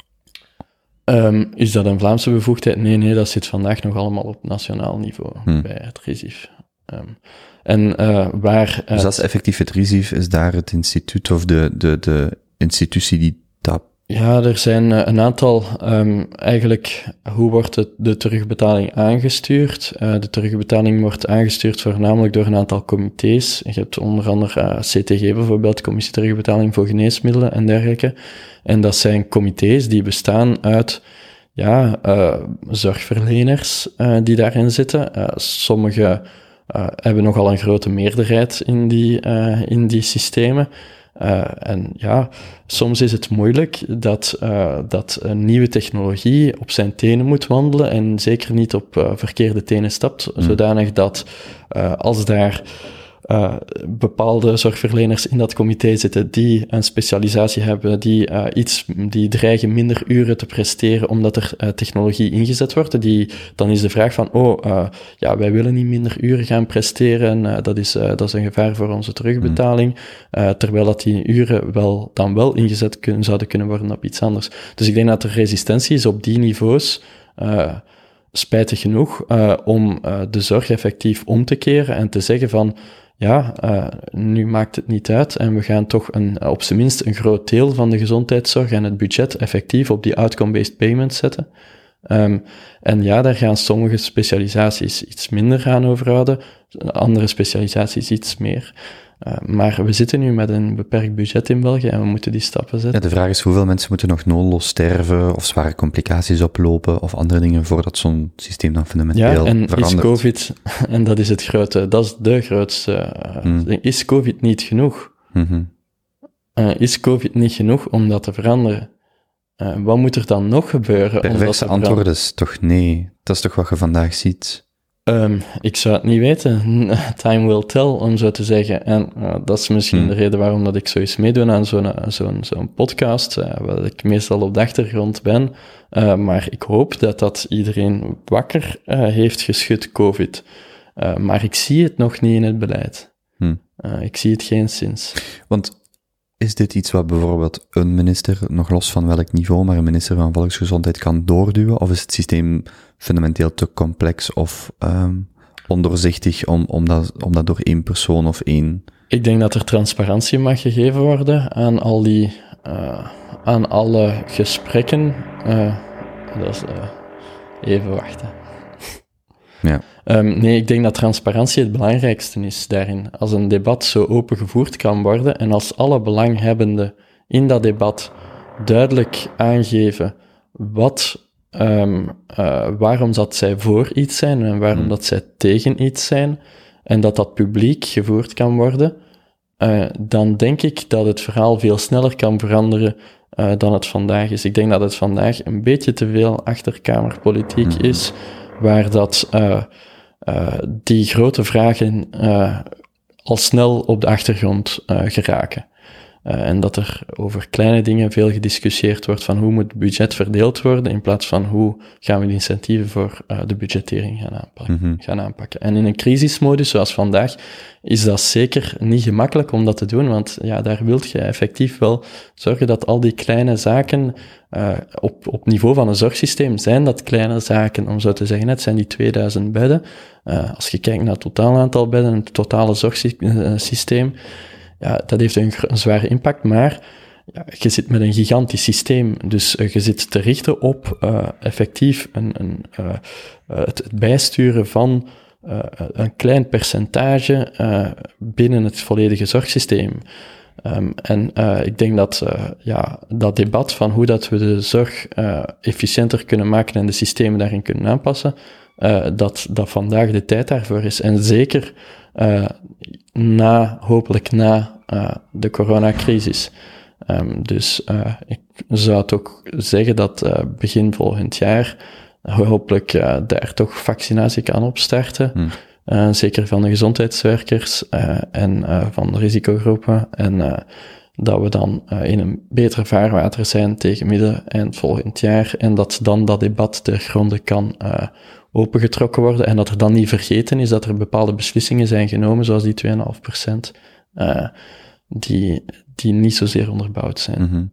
Um, is dat een Vlaamse bevoegdheid? Nee, nee, dat zit vandaag nog allemaal op nationaal niveau Hmm. bij het RISIF. Um, en uh, waar... Dus dat is effectief het RISIF, is daar het instituut of de, de, de institutie die dat ja, er zijn uh, een aantal, um, eigenlijk, hoe wordt het, de terugbetaling aangestuurd? Uh, de terugbetaling wordt aangestuurd voornamelijk door een aantal comité's. Je hebt onder andere uh, CTG bijvoorbeeld, Commissie Terugbetaling voor Geneesmiddelen en dergelijke. En dat zijn comité's die bestaan uit, ja, zorgverleners die daarin zitten. sommige hebben nogal een grote meerderheid in die, in die systemen. Uh, en ja, soms is het moeilijk dat, uh, dat een nieuwe technologie op zijn tenen moet wandelen en zeker niet op uh, verkeerde tenen stapt, mm. zodanig dat als daar uh, bepaalde zorgverleners in dat comité zitten die een specialisatie hebben, die uh, iets, die dreigen minder uren te presteren omdat er uh, technologie ingezet wordt. Die, dan is de vraag van, oh, ja, wij willen niet minder uren gaan presteren, dat, is, dat is een gevaar voor onze terugbetaling, terwijl dat die uren wel, dan wel ingezet kunnen, zouden kunnen worden op iets anders. Dus ik denk dat er resistentie is op die niveaus, spijtig genoeg, om de zorg effectief om te keren en te zeggen van, ja, uh, nu maakt het niet uit en we gaan toch een, op zijn minst een groot deel van de gezondheidszorg en het budget effectief op die outcome-based payments zetten. Um, en ja, daar gaan sommige specialisaties iets minder gaan overhouden, andere specialisaties iets meer. Uh, maar we zitten nu met een beperkt budget in België en we moeten die stappen zetten. Ja, de vraag is hoeveel mensen moeten nog noodloos sterven of zware complicaties oplopen of andere dingen voordat zo'n systeem dan fundamenteel ja, en verandert. is COVID, en dat is het grote, dat is de grootste, hmm. is COVID niet genoeg? Mm -hmm. uh, is COVID niet genoeg om dat te veranderen? Wat moet er dan nog gebeuren? Perverse antwoord is toch nee. Dat is toch wat je vandaag ziet? Um, ik zou het niet weten. Time will tell, om zo te zeggen. En uh, dat is misschien hmm. de reden waarom dat ik zoiets meedoe aan zo'n zo'n zo'n podcast, uh, waar ik meestal op de achtergrond ben. Uh, maar ik hoop dat dat iedereen wakker heeft geschud, COVID. maar ik zie het nog niet in het beleid. Hmm. ik zie het geen sinds. Want is dit iets wat bijvoorbeeld een minister, nog los van welk niveau, maar een minister van Volksgezondheid kan doorduwen? Of is het systeem fundamenteel te complex of um, ondoorzichtig om, om, dat, om dat door één persoon of één... Ik denk dat er transparantie mag gegeven worden aan al die, uh, aan alle gesprekken. Uh, dat is, uh, even wachten. Ja. Um, nee, ik denk dat transparantie het belangrijkste is daarin. Als een debat zo open gevoerd kan worden en als alle belanghebbenden in dat debat duidelijk aangeven wat um, uh, waarom dat zij voor iets zijn en waarom hmm. dat zij tegen iets zijn, en dat dat publiek gevoerd kan worden, uh, dan denk ik dat het verhaal veel sneller kan veranderen uh, dan het vandaag is. Ik denk dat het vandaag een beetje te veel achterkamerpolitiek hmm. is, waar dat die grote vragen al snel op de achtergrond geraken. Uh, en dat er over kleine dingen veel gediscussieerd wordt van hoe moet het budget verdeeld worden, in plaats van hoe gaan we de incentieven voor uh, de budgettering gaan aanpakken, mm -hmm. gaan aanpakken. En in een crisismodus zoals vandaag is dat zeker niet gemakkelijk om dat te doen, want ja, daar wilt je effectief wel zorgen dat al die kleine zaken uh, op, op niveau van een zorgsysteem zijn dat kleine zaken, om zo te zeggen. Het zijn die 2000 bedden. als je kijkt naar het totaal aantal bedden, het totale zorgsysteem, ja, dat heeft een, een zware impact, maar ja, je zit met een gigantisch systeem. Dus uh, je zit te richten op uh, effectief een, een, uh, het, bijsturen van een klein percentage binnen het volledige zorgsysteem. Um, en ik denk dat ja, dat debat van hoe dat we de zorg efficiënter kunnen maken en de systemen daarin kunnen aanpassen, dat, dat vandaag de tijd daarvoor is. En zeker uh, na, hopelijk na uh, de coronacrisis. Um, dus uh, ik zou het ook zeggen dat begin volgend jaar hopelijk daar toch vaccinatie kan opstarten. Hmm. zeker van de gezondheidswerkers en van de risicogroepen. En dat we dan in een betere vaarwater zijn tegen midden eind volgend jaar. En dat dan dat debat ter gronde kan opengetrokken worden en dat er dan niet vergeten is dat er bepaalde beslissingen zijn genomen, zoals die 2,5%, uh, die, die niet zozeer onderbouwd zijn. -hmm.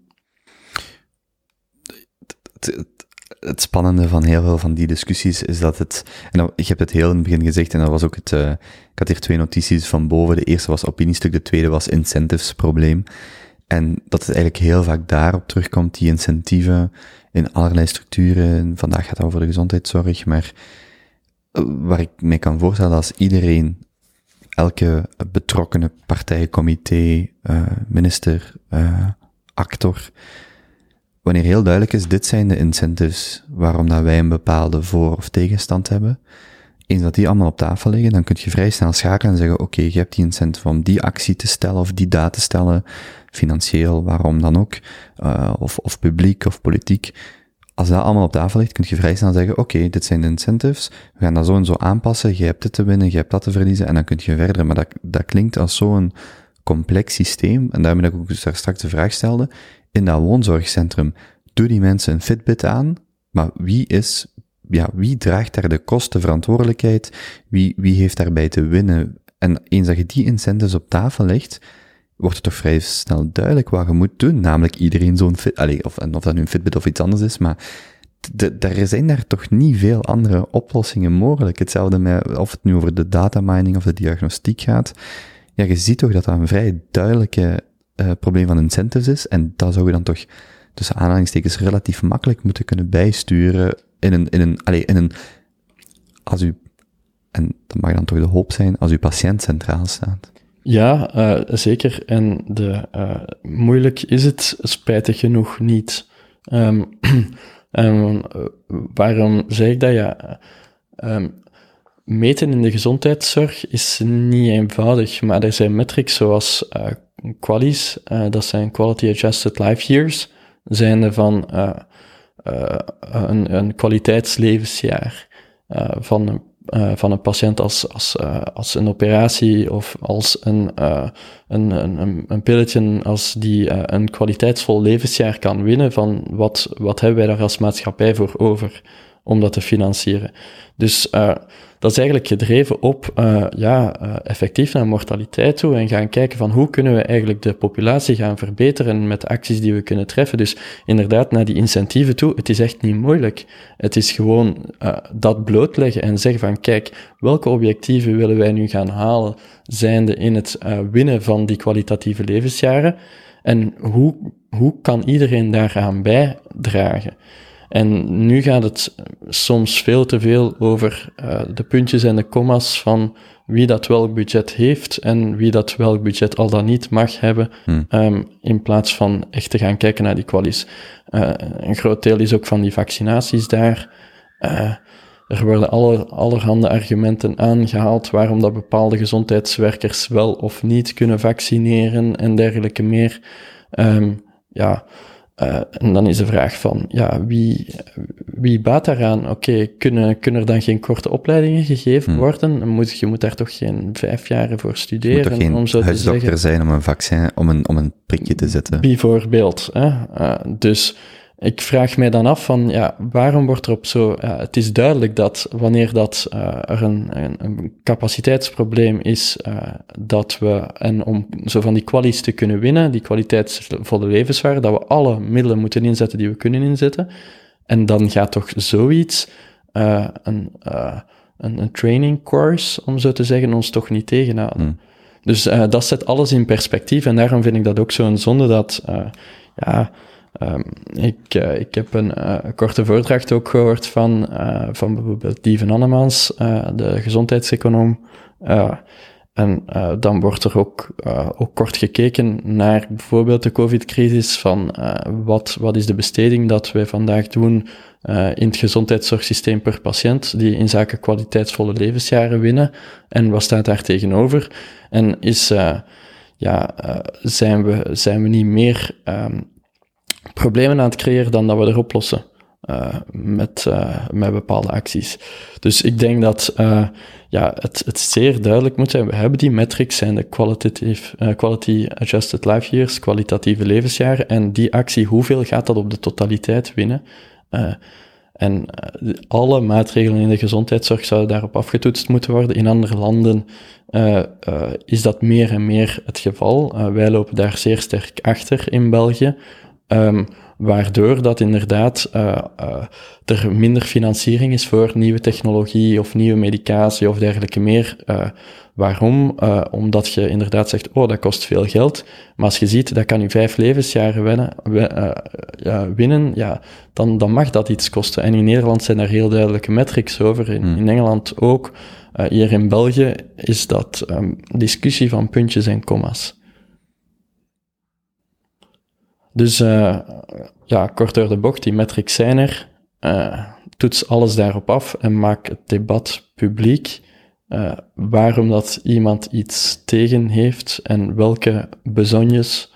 het, spannende van heel veel van die discussies is dat het, en nou, ik heb het heel in het begin gezegd, en dat was ook het, uh, ik had hier twee notities van boven. De eerste was opiniestuk, de tweede was incentives probleem. En dat het eigenlijk heel vaak daarop terugkomt, die incentieven in allerlei structuren. Vandaag gaat het over de gezondheidszorg, maar eh, waar ik me kan voorstellen als iedereen, elke betrokkenen partij, comité, uh, minister, uh, actor, wanneer heel duidelijk is, dit zijn de incentives waarom dat wij een bepaalde voor- of tegenstand hebben. eens dat die allemaal op tafel liggen, dan kun je vrij snel schakelen en zeggen, oké, je hebt die incentive om die actie te stellen of die daad te stellen, financieel, waarom dan ook, uh, of, of publiek of politiek. Als dat allemaal op tafel ligt, kun je vrij snel zeggen, oké, dit zijn de incentives, we gaan dat zo en zo aanpassen, je hebt dit te winnen, je hebt dat te verliezen, en dan kun je verder. Maar dat, dat klinkt als zo'n complex systeem, en daarmee dat ik ook daar straks de vraag stelde, in dat woonzorgcentrum, doe die mensen een Fitbit aan, maar wie is ja, wie draagt daar de kostenverantwoordelijkheid? Wie, wie heeft daarbij te winnen? En eens dat je die incentives op tafel legt, wordt het toch vrij snel duidelijk wat je moet doen. Namelijk iedereen zo'n fit, of, of dat nu een Fitbit of iets anders is, maar er zijn daar toch niet veel andere oplossingen mogelijk. Hetzelfde met, of het nu over de data mining of de diagnostiek gaat. Ja, je ziet toch dat dat een vrij duidelijke uh, probleem van incentives is. En dat zou je dan toch tussen aanhalingstekens relatief makkelijk moeten kunnen bijsturen in een, in een, allez, in een, als u, en dat mag dan toch de hoop zijn, als uw patiënt centraal staat. Ja, uh, zeker. En de, uh, moeilijk is het spijtig genoeg niet. Um, waarom zeg ik dat? Ja, um, meten in de gezondheidszorg is niet eenvoudig, maar er zijn metrics zoals uh, dat zijn Quality Adjusted Life Years, zijn van een, een kwaliteitslevensjaar van, een, uh, van een patiënt als, als, als een operatie of als een, een, een, een pilletje als die een kwaliteitsvol levensjaar kan winnen van wat, wat hebben wij daar als maatschappij voor over om dat te financieren. Dus dat is eigenlijk gedreven op uh, ja, uh, effectief naar mortaliteit toe en gaan kijken van hoe kunnen we eigenlijk de populatie gaan verbeteren met acties die we kunnen treffen. Dus inderdaad, naar die incentieven toe, het is echt niet moeilijk. Het is gewoon dat blootleggen en zeggen van kijk, welke objectieven willen wij nu gaan halen, zijnde in het winnen van die kwalitatieve levensjaren en hoe, hoe kan iedereen daaraan bijdragen? En nu gaat het soms veel te veel over uh, de puntjes en de commas van wie dat welk budget heeft en wie dat welk budget al dan niet mag hebben, hmm. um, in plaats van echt te gaan kijken naar die kwalies. Uh, een groot deel is ook van die vaccinaties daar. Uh, er worden alle, allerhande argumenten aangehaald waarom dat bepaalde gezondheidswerkers wel of niet kunnen vaccineren en dergelijke meer. Um, ja, uh, en dan is de vraag van, ja, wie, wie baat daaraan? Oké, kunnen, kunnen er dan geen korte opleidingen gegeven hmm. worden? Moet, je moet daar toch geen vijf jaren voor studeren? Je moet geen om zo te zeggen. zijn om een vaccin, om een, om een prikje te zetten? Bijvoorbeeld. Hè? Uh, dus ik vraag mij dan af van, ja, waarom wordt er op zo... Ja, het is duidelijk dat wanneer dat, uh, er een, een, een, capaciteitsprobleem is, uh, dat we, en om zo van die kwalies te kunnen winnen, die kwaliteitsvolle levenswaarde, dat we alle middelen moeten inzetten die we kunnen inzetten. En dan gaat toch zoiets, uh, een, een, een, training course, om zo te zeggen, ons toch niet tegenhouden. Hmm. Dus dat zet alles in perspectief en daarom vind ik dat ook zo'n zonde dat, ja Um, ik, uh, ik heb een uh, korte voordracht ook gehoord van, uh, van bijvoorbeeld Dieven Annemans, de gezondheidseconoom. en dan wordt er ook, ook kort gekeken naar bijvoorbeeld de COVID-crisis, van wat, wat is de besteding dat wij vandaag doen in het gezondheidszorgsysteem per patiënt, die in zaken kwaliteitsvolle levensjaren winnen, en wat staat daar tegenover? En is, ja, zijn, we, zijn we niet meer um, problemen aan het creëren dan dat we er oplossen. Uh, met, uh, met bepaalde acties. Dus ik denk dat uh, ja, het, het zeer duidelijk moet zijn. We hebben die metrics, zijn de qualitative, quality adjusted life years, kwalitatieve levensjaren. En die actie, hoeveel gaat dat op de totaliteit winnen? en alle maatregelen in de gezondheidszorg zouden daarop afgetoetst moeten worden. In andere landen is dat meer en meer het geval. wij lopen daar zeer sterk achter in België. Um, waardoor dat inderdaad uh, uh, er minder financiering is voor nieuwe technologie of nieuwe medicatie of dergelijke meer. Uh, waarom? omdat je inderdaad zegt, oh, dat kost veel geld. Maar als je ziet, dat kan je vijf levensjaren winnen, winnen ja, dan, dan mag dat iets kosten. En in Nederland zijn daar heel duidelijke metrics over. In, hmm. in Engeland ook. hier in België is dat um, discussie van puntjes en commas. Dus uh, ja, kort door de bocht, die metrics zijn er. Uh, toets alles daarop af en maak het debat publiek. Uh, waarom dat iemand iets tegen heeft en welke bezonjes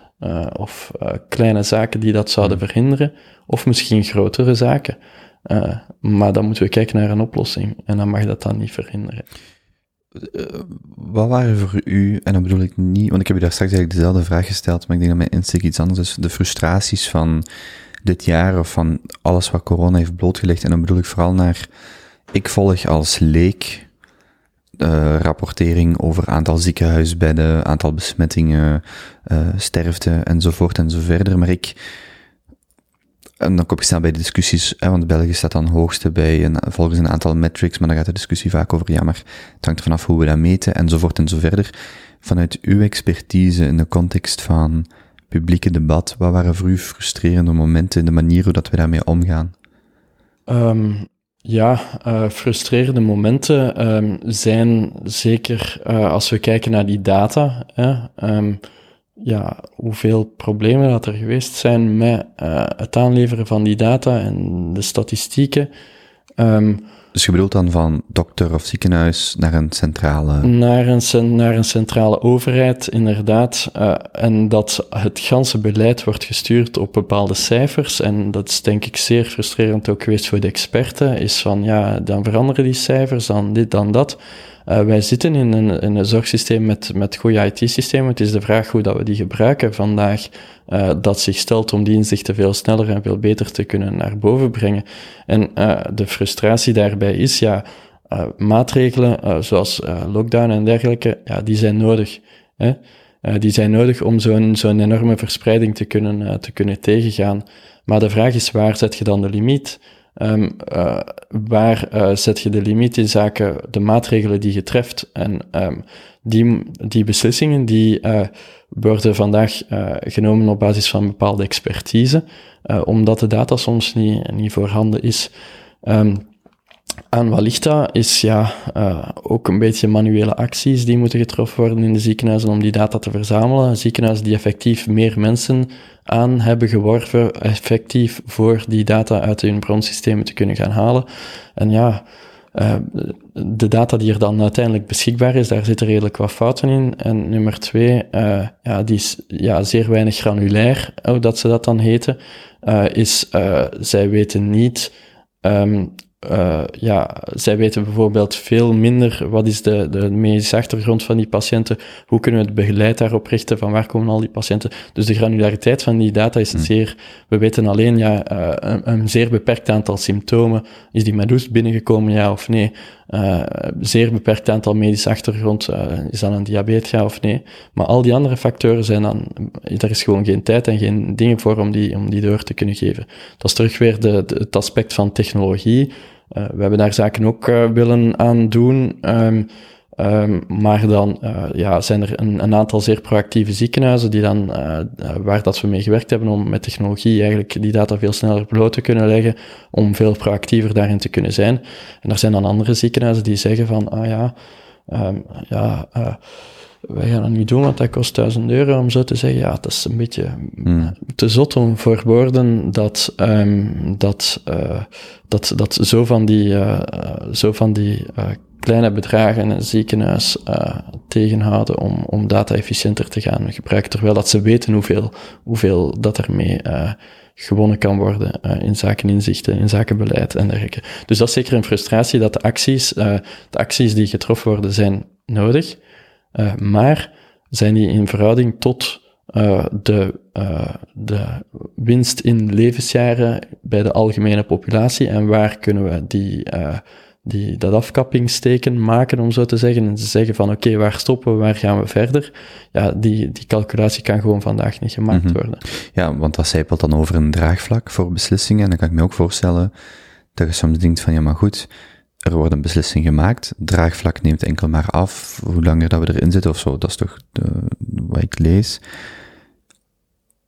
of kleine zaken die dat zouden verhinderen, of misschien grotere zaken. maar dan moeten we kijken naar een oplossing en dan mag dat dan niet verhinderen. Wat waren voor u, en dan bedoel ik niet, want ik heb u daar straks eigenlijk dezelfde vraag gesteld, maar ik denk dat mijn insteek iets anders is, de frustraties van dit jaar of van alles wat corona heeft blootgelegd. En dan bedoel ik vooral naar, ik volg als leek uh, rapportering over aantal ziekenhuisbedden, aantal besmettingen, uh, sterfte enzovoort en zo verder. Maar ik, en dan kom ik snel bij de discussies, hè, want België staat dan hoogste bij een, volgens een aantal metrics, maar dan gaat de discussie vaak over, ja, maar het hangt vanaf hoe we dat meten enzovoort en zo verder. Vanuit uw expertise in de context van publieke debat, wat waren voor u frustrerende momenten in de manier hoe dat we daarmee omgaan? Um, ja, uh, frustrerende momenten um, zijn zeker uh, als we kijken naar die data. Um, ja, hoeveel problemen dat er geweest zijn met uh, het aanleveren van die data en de statistieken. Um, dus je bedoelt dan van dokter of ziekenhuis naar een centrale... Naar een, naar een centrale overheid, inderdaad. Uh, en dat het ganse beleid wordt gestuurd op bepaalde cijfers. En dat is denk ik zeer frustrerend ook geweest voor de experten. Is van, ja, dan veranderen die cijfers, dan dit, dan dat. Uh, wij zitten in een, in een zorgsysteem met, met goede IT-systemen. Het is de vraag hoe dat we die gebruiken vandaag, uh, dat zich stelt om die inzichten veel sneller en veel beter te kunnen naar boven brengen. En uh, de frustratie daarbij is, ja, maatregelen zoals lockdown en dergelijke, ja, die zijn nodig. Hè? die zijn nodig om zo'n zo'n enorme verspreiding te kunnen, te kunnen tegengaan. Maar de vraag is, waar zet je dan de limiet? Um, uh, waar uh, zet je de limiet in zaken de maatregelen die je treft? En um, die, die beslissingen die uh, worden vandaag genomen op basis van bepaalde expertise, omdat de data soms niet, niet voorhanden is. Um, aan wat? Is ja, uh, ook een beetje manuele acties die moeten getroffen worden in de ziekenhuizen om die data te verzamelen. Ziekenhuizen die effectief meer mensen aan hebben geworven, effectief voor die data uit hun bronsystemen te kunnen gaan halen. En ja, uh, de data die er dan uiteindelijk beschikbaar is, daar zitten redelijk wat fouten in. En nummer twee, uh, ja, die is ja, zeer weinig granulair, dat ze dat dan heten, is zij weten niet um, uh, ja, zij weten bijvoorbeeld veel minder wat is de, de medische achtergrond van die patiënten, hoe kunnen we het begeleid daarop richten, van waar komen al die patiënten. Dus de granulariteit van die data is hmm. zeer, we weten alleen ja, uh, een, een, zeer beperkt aantal symptomen. Is die met binnengekomen, ja of nee? Uh, zeer beperkt aantal medische achtergrond, is dan een diabetes, of nee? Maar al die andere factoren zijn dan, er is gewoon geen tijd en geen dingen voor om die, om die door te kunnen geven. Dat is terug weer de, het aspect van technologie. Uh, we hebben daar zaken ook willen aan doen. Um, um, maar dan uh, ja, zijn er een, een, aantal zeer proactieve ziekenhuizen die dan, waar dat we mee gewerkt hebben om met technologie eigenlijk die data veel sneller bloot te kunnen leggen, om veel proactiever daarin te kunnen zijn. En er zijn dan andere ziekenhuizen die zeggen van, ah ja, um, ja, wij gaan dat niet doen, want dat kost 1000 euro om zo te zeggen. Ja, dat is een beetje hmm. te zot om voor woorden dat, um, dat, uh, dat, dat zo van die, uh, zo van die uh, kleine bedragen een ziekenhuis tegenhouden om, om data efficiënter te gaan gebruiken, terwijl dat ze weten hoeveel, hoeveel dat ermee gewonnen kan worden in zaken inzichten, in zaken beleid en dergelijke. Dus dat is zeker een frustratie dat de acties, de acties die getroffen worden zijn nodig, uh, maar zijn die in verhouding tot uh, de, uh, de winst in levensjaren bij de algemene populatie en waar kunnen we die, die, dat afkappingsteken maken, om zo te zeggen, en zeggen van oké, okay, waar stoppen we, waar gaan we verder? Ja, die, die calculatie kan gewoon vandaag niet gemaakt mm -hmm. worden. Ja, want dat zijpelt dan over een draagvlak voor beslissingen, en dan kan ik me ook voorstellen dat je soms denkt van ja, maar goed, er wordt een beslissing gemaakt, draagvlak neemt enkel maar af, hoe langer dat we erin zitten of zo, dat is toch de, wat ik lees.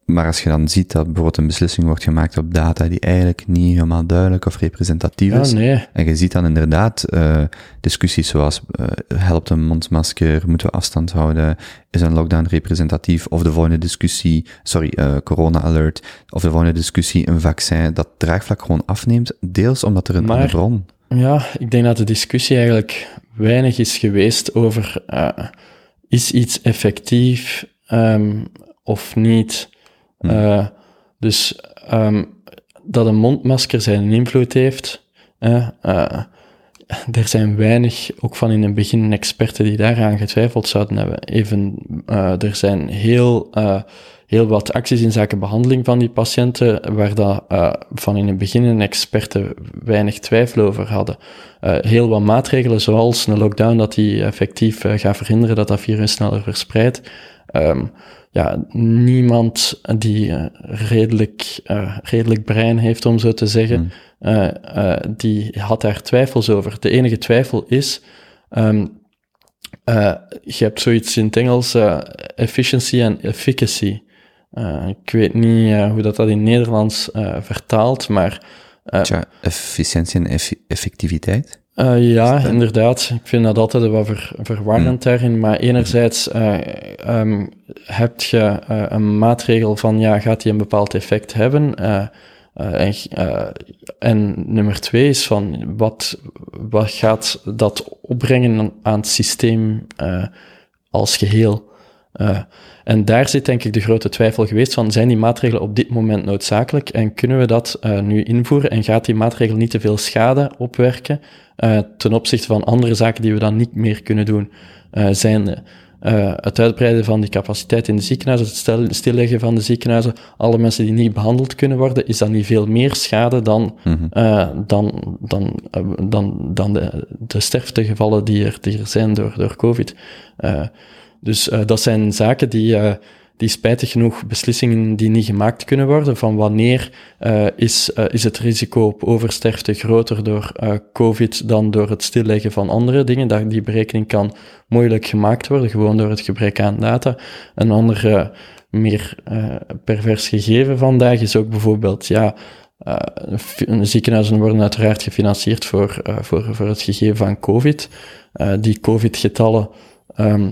Maar als je dan ziet dat bijvoorbeeld een beslissing wordt gemaakt op data die eigenlijk niet helemaal duidelijk of representatief Ja, is, nee. en je ziet dan inderdaad eh, discussies zoals eh, helpt een mondmasker, moeten we afstand houden, is een lockdown representatief, of de volgende discussie, sorry, eh, corona alert, of de volgende discussie een vaccin, dat draagvlak gewoon afneemt, deels omdat er een Maar- andere bron... Ja, ik denk dat de discussie eigenlijk weinig is geweest over is iets effectief ehm, of niet. Eh, dus ehm, dat een mondmasker zijn invloed heeft, eh, er zijn weinig, ook van in het begin, experten die daaraan getwijfeld zouden hebben. Even, eh, er zijn heel, heel wat acties in zaken behandeling van die patiënten, waar dat, eh, van in het begin een experten weinig twijfel over hadden. Eh, heel wat maatregelen, zoals een lockdown, dat die effectief eh, gaat verhinderen dat dat virus sneller verspreidt. Ehm, ja, niemand die redelijk, redelijk brein heeft, om zo te zeggen, eh, die had daar twijfels over. De enige twijfel is, ehm, eh, je hebt zoiets in het Engels, efficiency en efficacy. Eh, ik weet niet eh, hoe dat, dat in Nederlands eh, vertaalt, maar Tja, efficiëntie en effectiviteit? ja, inderdaad. Ik vind dat altijd wat ver, verwarrend daarin. Maar enerzijds eh ehm, heb je een maatregel van, ja, gaat die een bepaald effect hebben? En, en nummer twee is van, wat, wat gaat dat opbrengen aan, het systeem als geheel? En daar zit denk ik de grote twijfel geweest van, zijn die maatregelen op dit moment noodzakelijk en kunnen we dat eh, nu invoeren en gaat die maatregel niet te veel schade opwerken eh, ten opzichte van andere zaken die we dan niet meer kunnen doen? Eh, zijn het uitbreiden van die capaciteit in de ziekenhuizen, het stilleggen van de ziekenhuizen, alle mensen die niet behandeld kunnen worden, is dat niet veel meer schade dan, eh, dan, dan, dan, dan de, de sterftegevallen die er, die er zijn door, door COVID? Dus eh, dat zijn zaken die, eh, die spijtig genoeg beslissingen die niet gemaakt kunnen worden. Van wanneer eh, is, is het risico op oversterfte groter door COVID dan door het stilleggen van andere dingen? Dat, die berekening kan moeilijk gemaakt worden, gewoon door het gebrek aan data. Een ander meer pervers gegeven vandaag is ook bijvoorbeeld, ja, ziekenhuizen worden uiteraard gefinancierd voor, voor, voor het gegeven van COVID. Die COVID-getallen ehm, eh,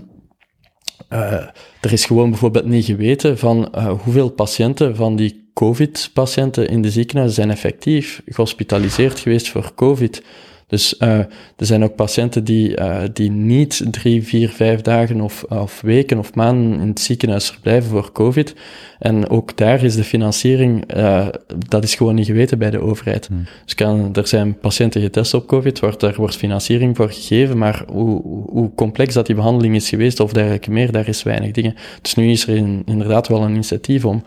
er is gewoon bijvoorbeeld niet geweten van eh, hoeveel patiënten van die COVID-patiënten in de ziekenhuizen zijn effectief gehospitaliseerd geweest voor COVID. Dus eh, er zijn ook patiënten die, eh, die niet drie, vier, vijf dagen of, of weken of maanden in het ziekenhuis verblijven voor COVID. En ook daar is de financiering, eh, dat is gewoon niet geweten bij de overheid. Dus kan, er zijn patiënten getest op COVID, wordt, daar wordt financiering voor gegeven, maar hoe, hoe- complex dat die behandeling is geweest of dergelijke meer, daar is weinig dingen. Dus nu is er in- inderdaad wel een initiatief om,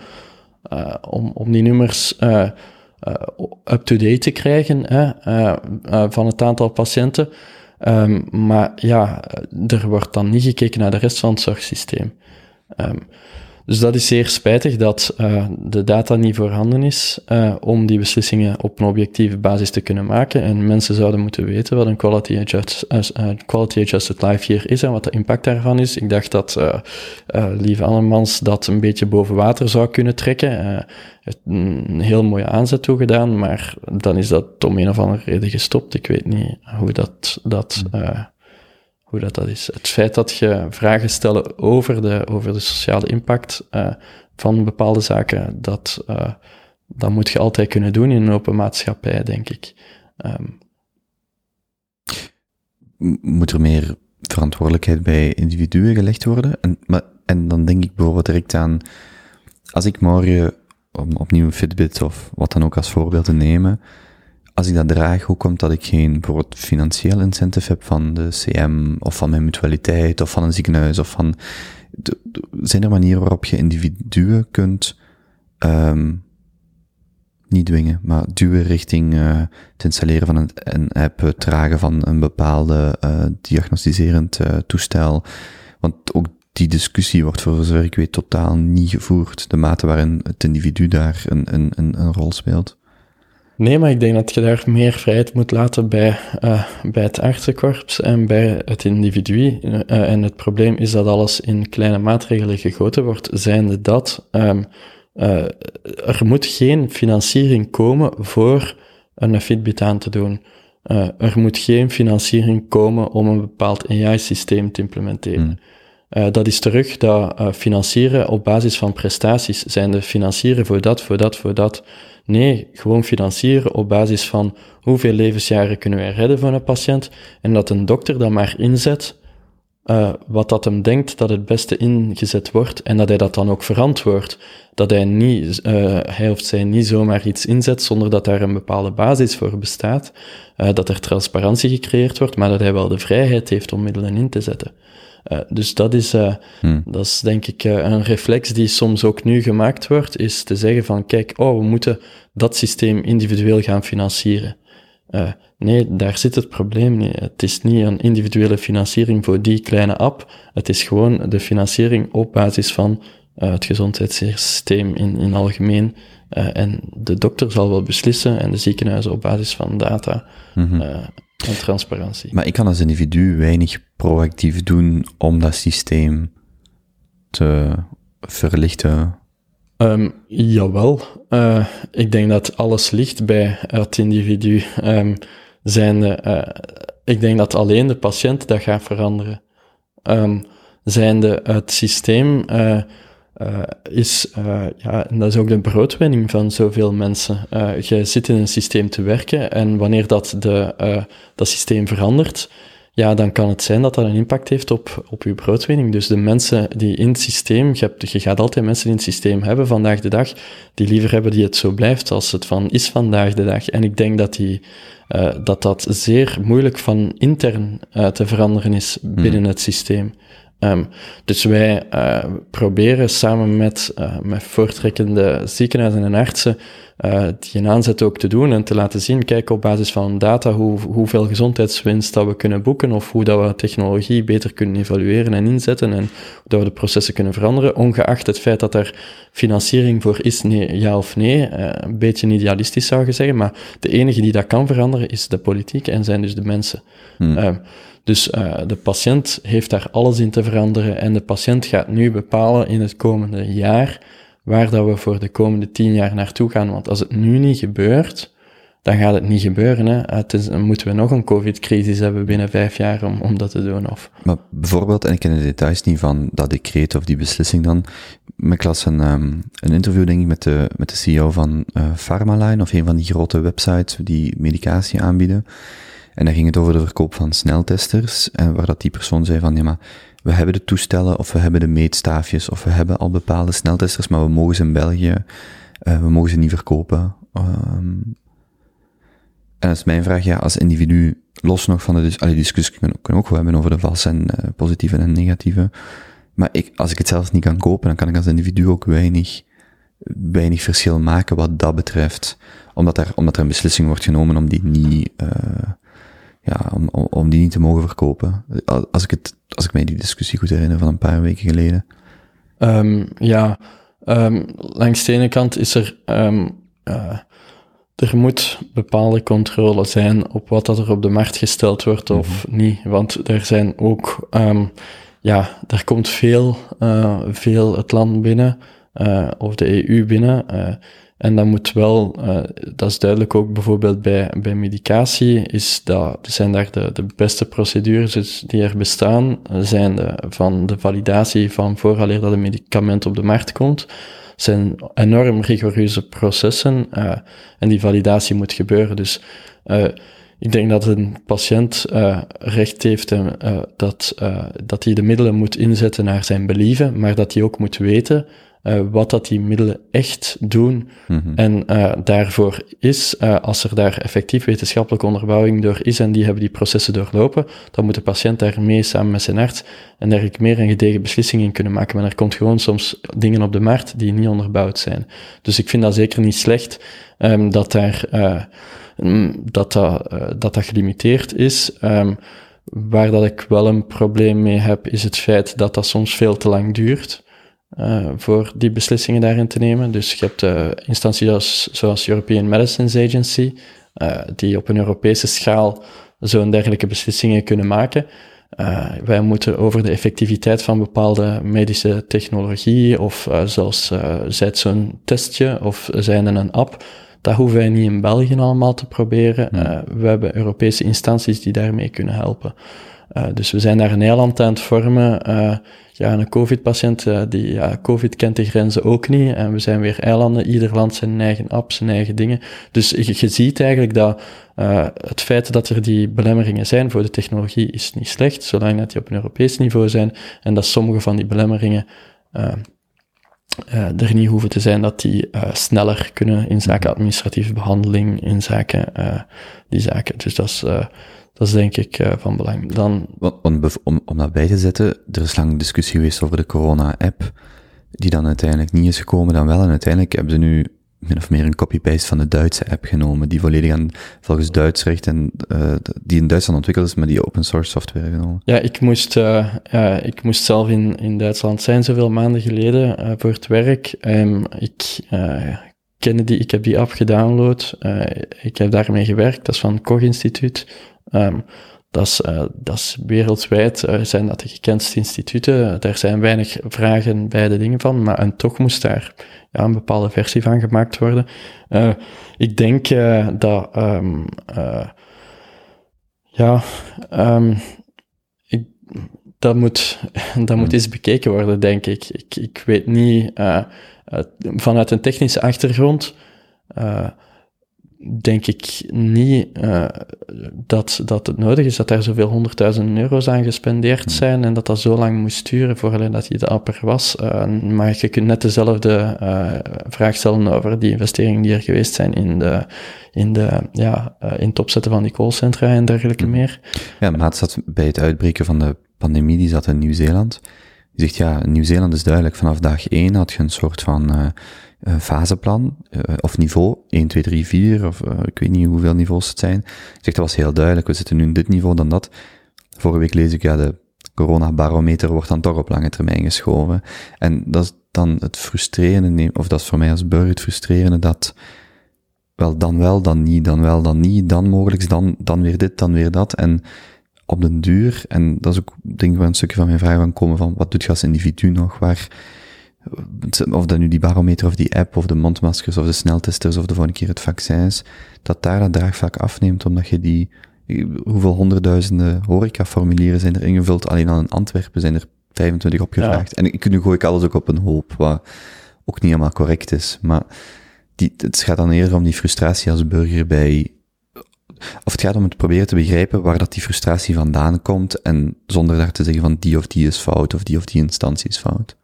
om, om die nummers up-to-date te krijgen hè, eh, eh, van het aantal patiënten. Ehm, maar ja, er wordt dan niet gekeken naar de rest van het zorgsysteem. Ehm, dus dat is zeer spijtig dat eh, de data niet voorhanden is eh, om die beslissingen op een objectieve basis te kunnen maken. En mensen zouden moeten weten wat een quality, adjust, eh, quality adjusted life hier is en wat de impact daarvan is. Ik dacht dat Lieve Annemans dat een beetje boven water zou kunnen trekken. Eh, heeft een heel mooie aanzet toegedaan, maar dan is dat om een of andere reden gestopt. Ik weet niet hoe dat, dat, eh, hoe dat, dat is. Het feit dat je vragen stelt over de, over de sociale impact eh, van bepaalde zaken, dat, eh, dat moet je altijd kunnen doen in een open maatschappij, denk ik. Ehm, Moet er meer verantwoordelijkheid bij individuen gelegd worden? En, maar, en dan denk ik bijvoorbeeld direct aan, als ik morgen om opnieuw Fitbit of wat dan ook als voorbeeld te nemen, als ik dat draag, hoe komt dat ik geen bijvoorbeeld financieel incentive heb van de CM of van mijn mutualiteit of van een ziekenhuis of van, de- zijn er manieren waarop je individuen kunt, ehm, niet dwingen, maar duwen richting uh, het installeren van een, een app, het dragen van een bepaalde uh, diagnostiserend uh, toestel. Want ook die discussie wordt voor zover ik weet totaal niet gevoerd. De mate waarin het individu daar een, een, een rol speelt. Nee, maar ik denk dat je daar meer vrijheid moet laten bij, uh, bij het artsenkorps en bij het individu. Uh, en het probleem is dat alles in kleine maatregelen gegoten wordt, zijnde dat um, eh, er moet geen financiering komen voor een Fitbit aan te doen. Eh, er moet geen financiering komen om een bepaald AI-systeem te implementeren. Hmm. Eh, dat is terug dat eh, financieren op basis van prestaties zijn de financieren voor dat, voor dat, voor dat. Nee, gewoon financieren op basis van hoeveel levensjaren kunnen wij redden van een patiënt en dat een dokter dat maar inzet eh, wat dat hem denkt dat het beste ingezet wordt en dat hij dat dan ook verantwoordt. Dat hij, niet, hij of zij niet zomaar iets inzet zonder dat daar een bepaalde basis voor bestaat, dat er transparantie gecreëerd wordt, maar dat hij wel de vrijheid heeft om middelen in te zetten. Eh, dus dat is, eh, Hmm. dat is denk ik eh, een reflex die soms ook nu gemaakt wordt, is te zeggen van kijk, oh, we moeten dat systeem individueel gaan financieren. Nee, daar zit het probleem niet. Het is niet een individuele financiering voor die kleine app. Het is gewoon de financiering op basis van het gezondheidssysteem in, in algemeen. En de dokter zal wel beslissen en de ziekenhuizen op basis van data Mhm. En transparantie. Maar ik kan als individu weinig proactief doen om dat systeem te verlichten. Ehm, jawel. Eh, ik denk dat alles ligt bij het individu. Ehm zijnde, eh, ik denk dat alleen de patiënt dat gaat veranderen. Ehm zijnde het systeem eh, eh, is, eh, ja, en dat is ook de broodwinning van zoveel mensen. Eh je zit in een systeem te werken en wanneer dat, de, dat systeem verandert, ja, dan kan het zijn dat dat een impact heeft op, op je broodwinning. Dus de mensen die in het systeem, je, hebt, je gaat altijd mensen in het systeem hebben vandaag de dag, die liever hebben die het zo blijft als het van is vandaag de dag. En ik denk dat die, dat, dat zeer moeilijk van intern te veranderen is binnen het systeem. Ehm, dus wij eh, proberen samen met, eh, met voortrekkende ziekenhuizen en artsen eh, die een aanzet ook te doen en te laten zien, kijk op basis van data hoe, hoeveel gezondheidswinst dat we kunnen boeken of hoe dat we technologie beter kunnen evalueren en inzetten en hoe dat we de processen kunnen veranderen, ongeacht het feit dat er financiering voor is, nee, ja of nee, een beetje idealistisch zou je zeggen, maar de enige die dat kan veranderen is de politiek en zijn dus de mensen. Hmm. Dus eh, de patiënt heeft daar alles in te veranderen en de patiënt gaat nu bepalen in het komende jaar waar dat we voor de komende tien jaar naartoe gaan. Want als het nu niet gebeurt, dan gaat het niet gebeuren. Hè. Het is, dan moeten we nog een covid-crisis hebben binnen vijf jaar om, om dat te doen. Of, Maar bijvoorbeeld, en ik ken de details niet van dat decreet of die beslissing dan, ik las een, ehm, een interview denk ik met de, met de CEO van eh Pharmaline, of een van die grote websites die medicatie aanbieden. En daar ging het over de verkoop van sneltesters, en waar dat die persoon zei van, ja maar, we hebben de toestellen, of we hebben de meetstaafjes, of we hebben al bepaalde sneltesters, maar we mogen ze in België, eh, we mogen ze niet verkopen. Ehm, en dat is mijn vraag, ja, als individu, los nog van de dis allee, discussie kunnen we ook hebben over de valse en eh, positieve en negatieve. Maar ik, als ik het zelfs niet kan kopen, dan kan ik als individu ook weinig, weinig verschil maken wat dat betreft. Omdat er, omdat er een beslissing wordt genomen om die niet, uh, ja, om, om, om die niet te mogen verkopen. Als ik het, als ik mij die discussie goed herinner van een paar weken geleden. Um, ja, um, langs de ene kant is er, um, uh, er moet bepaalde controle zijn op wat dat er op de markt gesteld wordt of mm -hmm. niet. Want er zijn ook, ja, er komt veel, uh, veel het land binnen, uh, of de EU binnen. Uh, en dat moet wel, uh, dat is duidelijk ook bijvoorbeeld bij, bij medicatie, is dat, zijn daar de, de beste procedures die er bestaan, zijn de, van de validatie van vooraleer dat een medicament op de markt komt, zijn enorm rigoureuze processen uh, en die validatie moet gebeuren. Dus ik denk dat een patiënt recht heeft uh, dat, dat hij de middelen moet inzetten naar zijn believen, maar dat hij ook moet weten uh, wat dat die middelen echt doen. Mhm. En uh, daarvoor is, uh, als er daar effectief wetenschappelijke onderbouwing door is en die hebben die processen doorlopen, dan moet de patiënt daarmee samen met zijn arts en daar meer een gedegen beslissing in kunnen maken. Maar er komt gewoon soms dingen op de markt die niet onderbouwd zijn. Dus ik vind dat zeker niet slecht um, dat daar dat, dat, dat dat gelimiteerd is. Um, waar dat ik wel een probleem mee heb, is het feit dat dat soms veel te lang duurt. Uh, voor die beslissingen daarin te nemen. Dus je hebt uh, instanties zoals, zoals European Medicines Agency, uh, die op een Europese schaal zo'n dergelijke beslissingen kunnen maken. eh, wij moeten over de effectiviteit van bepaalde medische technologie of zelfs uh, zijt zo'n testje of zijn er een app. Dat hoeven wij niet in België allemaal te proberen. we hebben Europese instanties die daarmee kunnen helpen. Dus we zijn daar een eiland aan het vormen. ja, een COVID-patiënt, die, ja, COVID kent de grenzen ook niet. En we zijn weer eilanden. Ieder land zijn eigen app, zijn eigen dingen. Dus je, je ziet eigenlijk dat het feit dat er die belemmeringen zijn voor de technologie is niet slecht, zolang dat die op een Europees niveau zijn en dat sommige van die belemmeringen er niet hoeven te zijn, dat die sneller kunnen in zaken administratieve behandeling, in zaken die zaken. Dus dat is, dat is denk ik van belang. Dan... om, om, om dat bij te zetten, er is lang discussie geweest over de corona-app, die dan uiteindelijk niet is gekomen, dan wel. En uiteindelijk hebben ze nu min of meer een copy-paste van de Duitse app genomen, die volledig aan, volgens Duits recht en, uh, die in Duitsland ontwikkeld is, maar die open source software genomen. Ja, ik moest, uh, uh, ik moest zelf in, in Duitsland zijn, zoveel maanden geleden, voor het werk. Um, ik kende die, ik heb die app gedownload, ik heb daarmee gewerkt, dat is van het Koch Instituut. Um, dat is, uh, dat is wereldwijd, uh, zijn dat de gekendste instituten. Daar zijn weinig vragen bij de dingen van, maar en toch moest daar ja, een bepaalde versie van gemaakt worden. Uh, ik denk dat, um, ja, um, ik, dat moet, dat moet eens bekeken worden, denk ik. Ik, ik weet niet, vanuit een technische achtergrond, denk ik niet uh, dat, dat het nodig is dat daar zoveel honderdduizend euro's aan gespendeerd hmm. zijn en dat dat zo lang moest duren voordat hij de apper was. Uh, maar je kunt net dezelfde uh, vraag stellen over die investeringen die er geweest zijn in, de, in, de, ja, in het opzetten van die callcentra en dergelijke hmm. meer. Ja, Maat zat bij het uitbreken van de pandemie, die zat in Nieuw-Zeeland. Die zegt, ja, Nieuw-Zeeland is duidelijk, vanaf dag één had je een soort van faseplan, uh, of niveau, 1, 2, 3, 4, of uh, ik weet niet hoeveel niveaus het zijn. Ik zeg, dat was heel duidelijk, we zitten nu in dit niveau dan dat. Vorige week lees ik, ja, de coronabarometer wordt dan toch op lange termijn geschoven. En dat is dan het frustrerende, of dat is voor mij als burger het frustrerende, dat wel, dan wel, dan niet, dan wel, dan niet, dan mogelijk, dan, dan weer dit, dan weer dat. En op den duur, en dat is ook, denk ik, wel een stukje van mijn vraag van komen van, wat doet je als individu nog, waar of dat nu die barometer of die app of de mondmaskers of de sneltesters of de volgende keer het vaccin is, dat daar dat draagvlak afneemt omdat je die, hoeveel honderdduizenden horecaformulieren zijn er ingevuld, alleen al in Antwerpen zijn er 25 opgevraagd. Ja. En ik, nu gooi ik alles ook op een hoop, wat ook niet helemaal correct is, maar die, het gaat dan eerder om die frustratie als burger bij, of het gaat om het proberen te begrijpen waar dat die frustratie vandaan komt en zonder daar te zeggen van die of die is fout of die of die instantie is fout.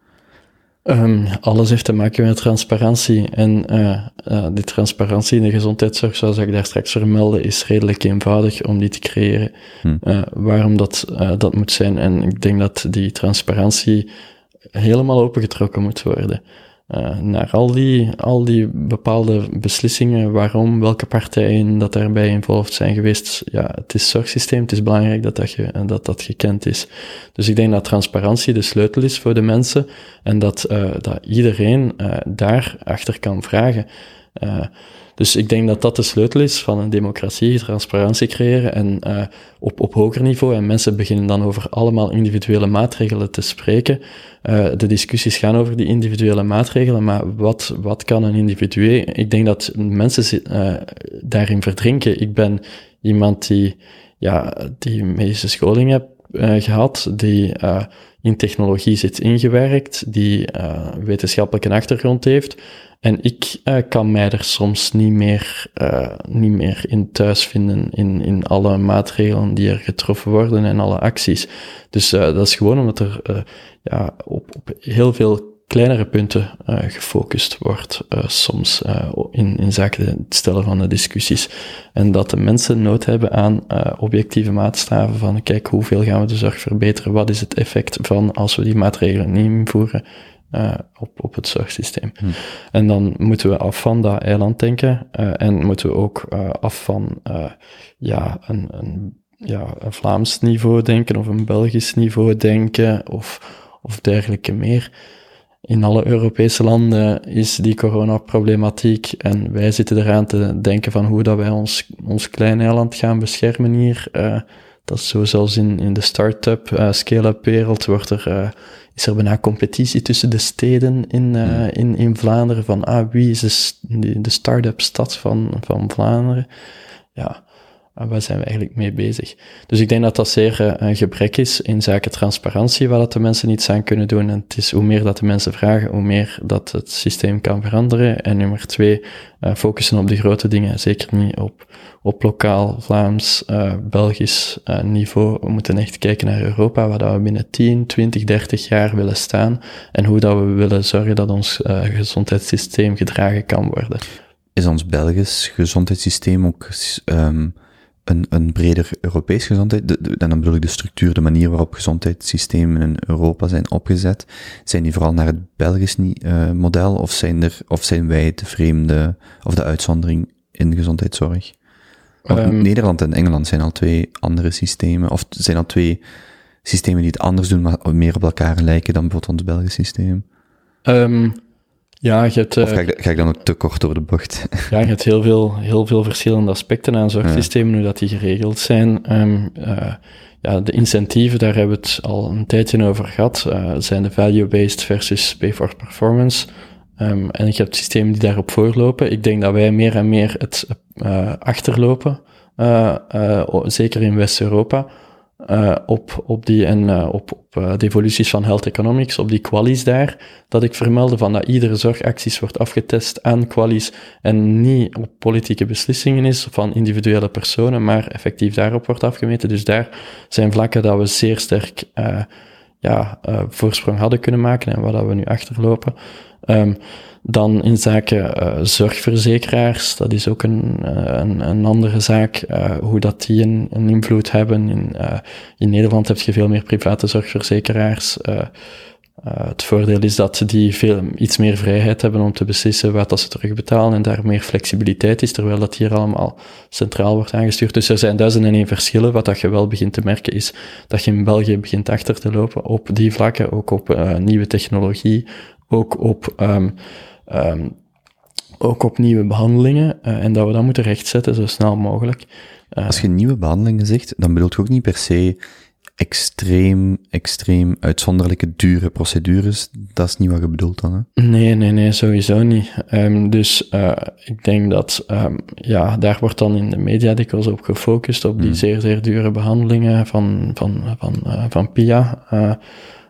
Um, alles heeft te maken met transparantie. En uh, uh, die transparantie in de gezondheidszorg, zoals ik daar straks vermeldde, is redelijk eenvoudig om die te creëren. Hm. Uh, waarom dat, dat moet zijn. En ik denk dat die transparantie helemaal opengetrokken moet worden. Uh, naar al die, al die bepaalde beslissingen, waarom, welke partijen dat daarbij involved zijn geweest. Ja, het is zorgsysteem, het is belangrijk dat dat, ge, dat dat gekend is. Dus ik denk dat transparantie de sleutel is voor de mensen en dat, uh, dat iedereen uh, daar achter kan vragen. Dus ik denk dat dat de sleutel is van een democratie, transparantie creëren en uh, op, op hoger niveau. En mensen beginnen dan over allemaal individuele maatregelen te spreken. Uh, de discussies gaan over die individuele maatregelen, maar wat, wat kan een individu? Ik denk dat mensen uh, daarin verdrinken. Ik ben iemand die, ja, die medische scholing heb gehad, die in technologie zit ingewerkt, die wetenschappelijke achtergrond heeft. En ik uh, kan mij er soms niet meer, uh, niet meer in thuis vinden in, in alle maatregelen die er getroffen worden en alle acties. Dus uh, dat is gewoon omdat er ja, op, op heel veel kleinere punten gefocust wordt soms in, in zaken het stellen van de discussies. En dat de mensen nood hebben aan objectieve maatstaven van kijk, hoeveel gaan we de zorg verbeteren? Wat is het effect van als we die maatregelen niet invoeren? op, op het zorgsysteem. Hm. En dan moeten we af van dat eiland denken en moeten we ook af van ja, een, een, ja, een Vlaams niveau denken of een Belgisch niveau denken of, of dergelijke meer. In alle Europese landen is die coronaproblematiek en wij zitten eraan te denken van hoe dat wij ons, ons klein eiland gaan beschermen hier dat is zo zelfs in, in de start-up, eh, scale-up wereld, wordt er, eh, is er bijna competitie tussen de steden in, eh, in, in Vlaanderen. Van, ah, wie is de, de start-up stad van, van Vlaanderen? Ja, en waar zijn we eigenlijk mee bezig? Dus ik denk dat dat zeer eh, een gebrek is in zaken transparantie, waar dat de mensen niets aan kunnen doen. En het is hoe meer dat de mensen vragen, hoe meer dat het systeem kan veranderen. En nummer twee, eh, focussen op de grote dingen, zeker niet op, op lokaal, Vlaams, eh, Belgisch niveau. We moeten echt kijken naar Europa, waar dat we binnen 10, 20, 30 jaar willen staan. En hoe dat we willen zorgen dat ons eh, gezondheidssysteem gedragen kan worden. Is ons Belgisch gezondheidssysteem ook ehm, een, een breder Europees gezondheid? De, de- en dan bedoel ik de structuur, de manier waarop gezondheidssystemen in Europa zijn opgezet. Zijn die vooral naar het Belgisch eh, model of zijn, er, of zijn wij de vreemde of de uitzondering in de gezondheidszorg? Ehm, Nederland en Engeland zijn al twee andere systemen, of zijn al twee systemen die het anders doen, maar meer op elkaar lijken dan bijvoorbeeld ons Belgisch systeem. Ehm, ja, je hebt, Of eh, ga ik, ga ik dan ook te kort door de bocht? Ja, je hebt heel veel, heel veel verschillende aspecten aan zorgsystemen, hoe dat die geregeld zijn. Ehm, eh, ja, de incentieven, daar hebben we het al een tijdje over gehad, eh, zijn de value-based versus pay for performance. Ehm, en je hebt systemen die daarop voorlopen. Ik denk dat wij meer en meer het achterlopen, zeker in West-Europa, eh, op, op die en eh, op, op eh, de evoluties van health economics, op die qualies daar, dat ik vermeldde van dat iedere zorgacties wordt afgetest aan qualies en niet op politieke beslissingen is van individuele personen, maar effectief daarop wordt afgemeten. Dus daar zijn vlakken dat we zeer sterk ja, voorsprong hadden kunnen maken en waar dat we nu achterlopen. Ehm, dan in zaken eh, zorgverzekeraars, dat is ook een, eh, een, een andere zaak, eh, hoe dat die een, invloed hebben. In, in Nederland heb je veel meer private zorgverzekeraars. het voordeel is dat die veel, iets meer vrijheid hebben om te beslissen wat dat ze terugbetalen en daar meer flexibiliteit is, terwijl dat hier allemaal centraal wordt aangestuurd. Dus er zijn duizenden en één verschillen. Wat dat je wel begint te merken is dat je in België begint achter te lopen op die vlakken, ook op nieuwe technologie, ook op, ehm, ehm, ook op nieuwe behandelingen eh, en dat we dat moeten rechtzetten zo snel mogelijk. Eh, Als je nieuwe behandelingen zegt, dan bedoelt je ook niet per se extreem, extreem uitzonderlijke dure procedures. Dat is niet wat je bedoelt dan, hè? Nee, nee, nee, sowieso niet. Ehm, dus eh, ik denk dat, ja, daar wordt dan in de media dikwijls op gefocust, op die Hmm. zeer, zeer dure behandelingen van, van, van, van PIA.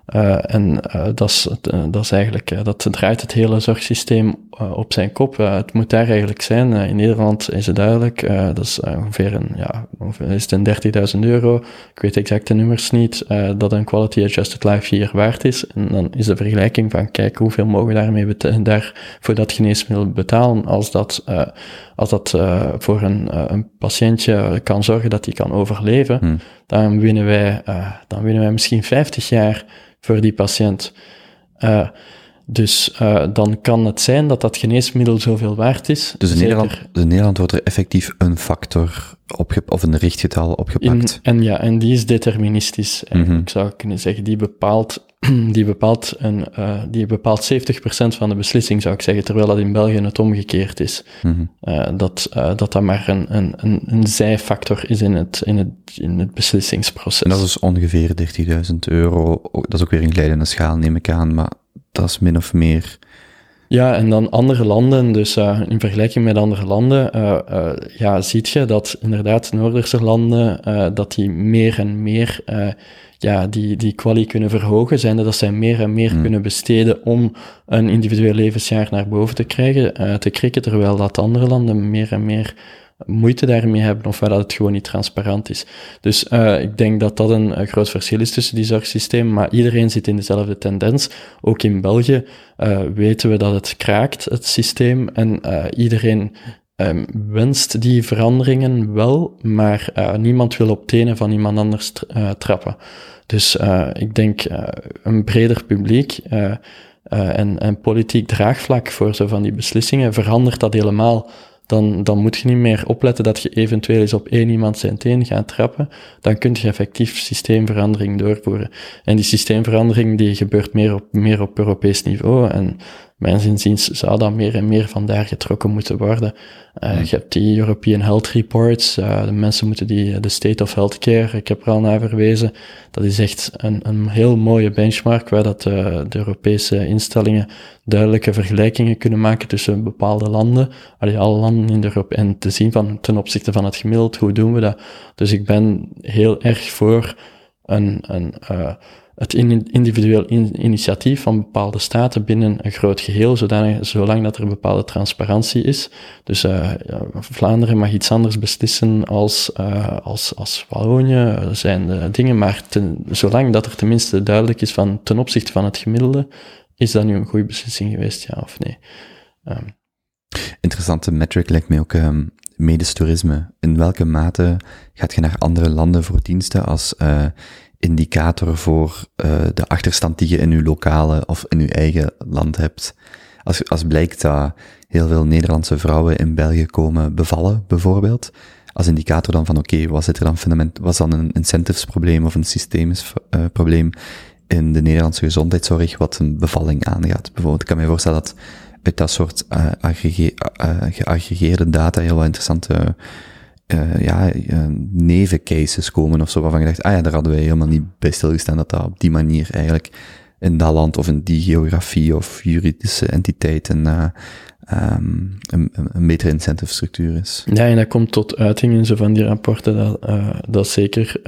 Eh, en eh, dat, is, eh, dat is eigenlijk, dat draait het hele zorgsysteem op zijn kop. Het moet daar eigenlijk zijn. In Nederland is het duidelijk, dat is ongeveer een, ja, ongeveer is het een 30.000 euro. Ik weet exact de nummers niet, dat een quality adjusted life hier waard is. En dan is de vergelijking van, kijk, hoeveel mogen we daarmee daar voor dat geneesmiddel betalen, als dat, als dat eh, voor een, eh, een patiëntje kan zorgen dat hij kan overleven, Hmm. dan winnen wij, eh, dan winnen wij misschien 50 jaar voor die patiënt. Eh, dus eh, dan kan het zijn dat dat geneesmiddel zoveel waard is. Dus in Zeker Nederland, dus in Nederland wordt er effectief een factor opge of een richtgetal in, opgepakt. en ja, en die is deterministisch. Mhm. zou ik kunnen zeggen, die bepaalt, die bepaalt, een, eh, die bepaalt 70% van de beslissing, zou ik zeggen, terwijl dat in België het omgekeerd is. Mhm. Eh, dat, eh, dat dat maar een, een, een, een zijfactor is in het, in het, in het beslissingsproces. En dat is dus ongeveer 30.000 euro. Dat is ook weer een glijdende schaal, neem ik aan, maar dat is min of meer... Ja, en dan andere landen, dus in vergelijking met andere landen, eh, ja, ziet je dat inderdaad Noorderse landen, dat die meer en meer ja, die, die quali kunnen verhogen, zijnde dat zij meer en meer Hmm. kunnen besteden om een individueel levensjaar naar boven te krijgen, eh, te krikken, terwijl dat andere landen meer en meer moeite daarmee hebben, of waar dat het gewoon niet transparant is. Dus eh, ik denk dat dat een, eh, groot verschil is tussen die zorgsystemen, maar iedereen zit in dezelfde tendens. Ook in België weten we dat het kraakt, het systeem, en iedereen ehm, wenst die veranderingen wel, maar eh, niemand wil op tenen van iemand anders eh, trappen. Dus eh, ik denk een breder publiek en, en politiek draagvlak voor zo van die beslissingen, verandert dat helemaal dan, dan moet je niet meer opletten dat je eventueel eens op één iemand zijn teen gaat trappen. Dan kun je effectief systeemverandering doorvoeren. En die systeemverandering die gebeurt meer op, meer op Europees niveau. En mijn inziens zou dat meer en meer vandaar getrokken moeten worden. Uh, Je hebt die European Health Reports, uh, de mensen moeten die, de State of Healthcare, ik heb er al naar verwezen, dat is echt een, een heel mooie benchmark waar dat uh, de Europese instellingen duidelijke vergelijkingen kunnen maken tussen bepaalde landen, allee, alle landen in de Europa, en te zien van ten opzichte van het gemiddeld, hoe doen we dat? Dus ik ben heel erg voor een, een het individueel initiatief van bepaalde staten binnen een groot geheel, zodanig, zolang dat er bepaalde transparantie is. Dus uh, Vlaanderen mag iets anders beslissen als, uh, als, als Wallonië, zijn de dingen, maar zolang dat er tenminste duidelijk is van ten opzichte van het gemiddelde, is dat nu een goede beslissing geweest, ja of nee? Um. Interessante metric lijkt mij ook um, medisch toerisme. In welke mate gaat je naar andere landen voor diensten als indicator voor uh, de achterstand die je in je lokale of in je eigen land hebt. Als, als blijkt dat heel veel Nederlandse vrouwen in België komen bevallen, bijvoorbeeld, als indicator dan van oké, zit er dan fundament, was dan een incentives probleem of een systemisch uh, probleem in de Nederlandse gezondheidszorg wat een bevalling aangaat. Bijvoorbeeld, ik kan me voorstellen dat uit dat soort uh, geaggregeerde data heel wat interessante uh, ja, uh, nevencases komen of zo, waarvan je dacht, ah ja, daar hadden wij helemaal niet bij stilgestaan dat dat op die manier eigenlijk in dat land of in die geografie of juridische entiteit een, uh, um, een, een betere incentive is. Ja, en dat komt tot uiting in zo van die rapporten, dat, dat zeker,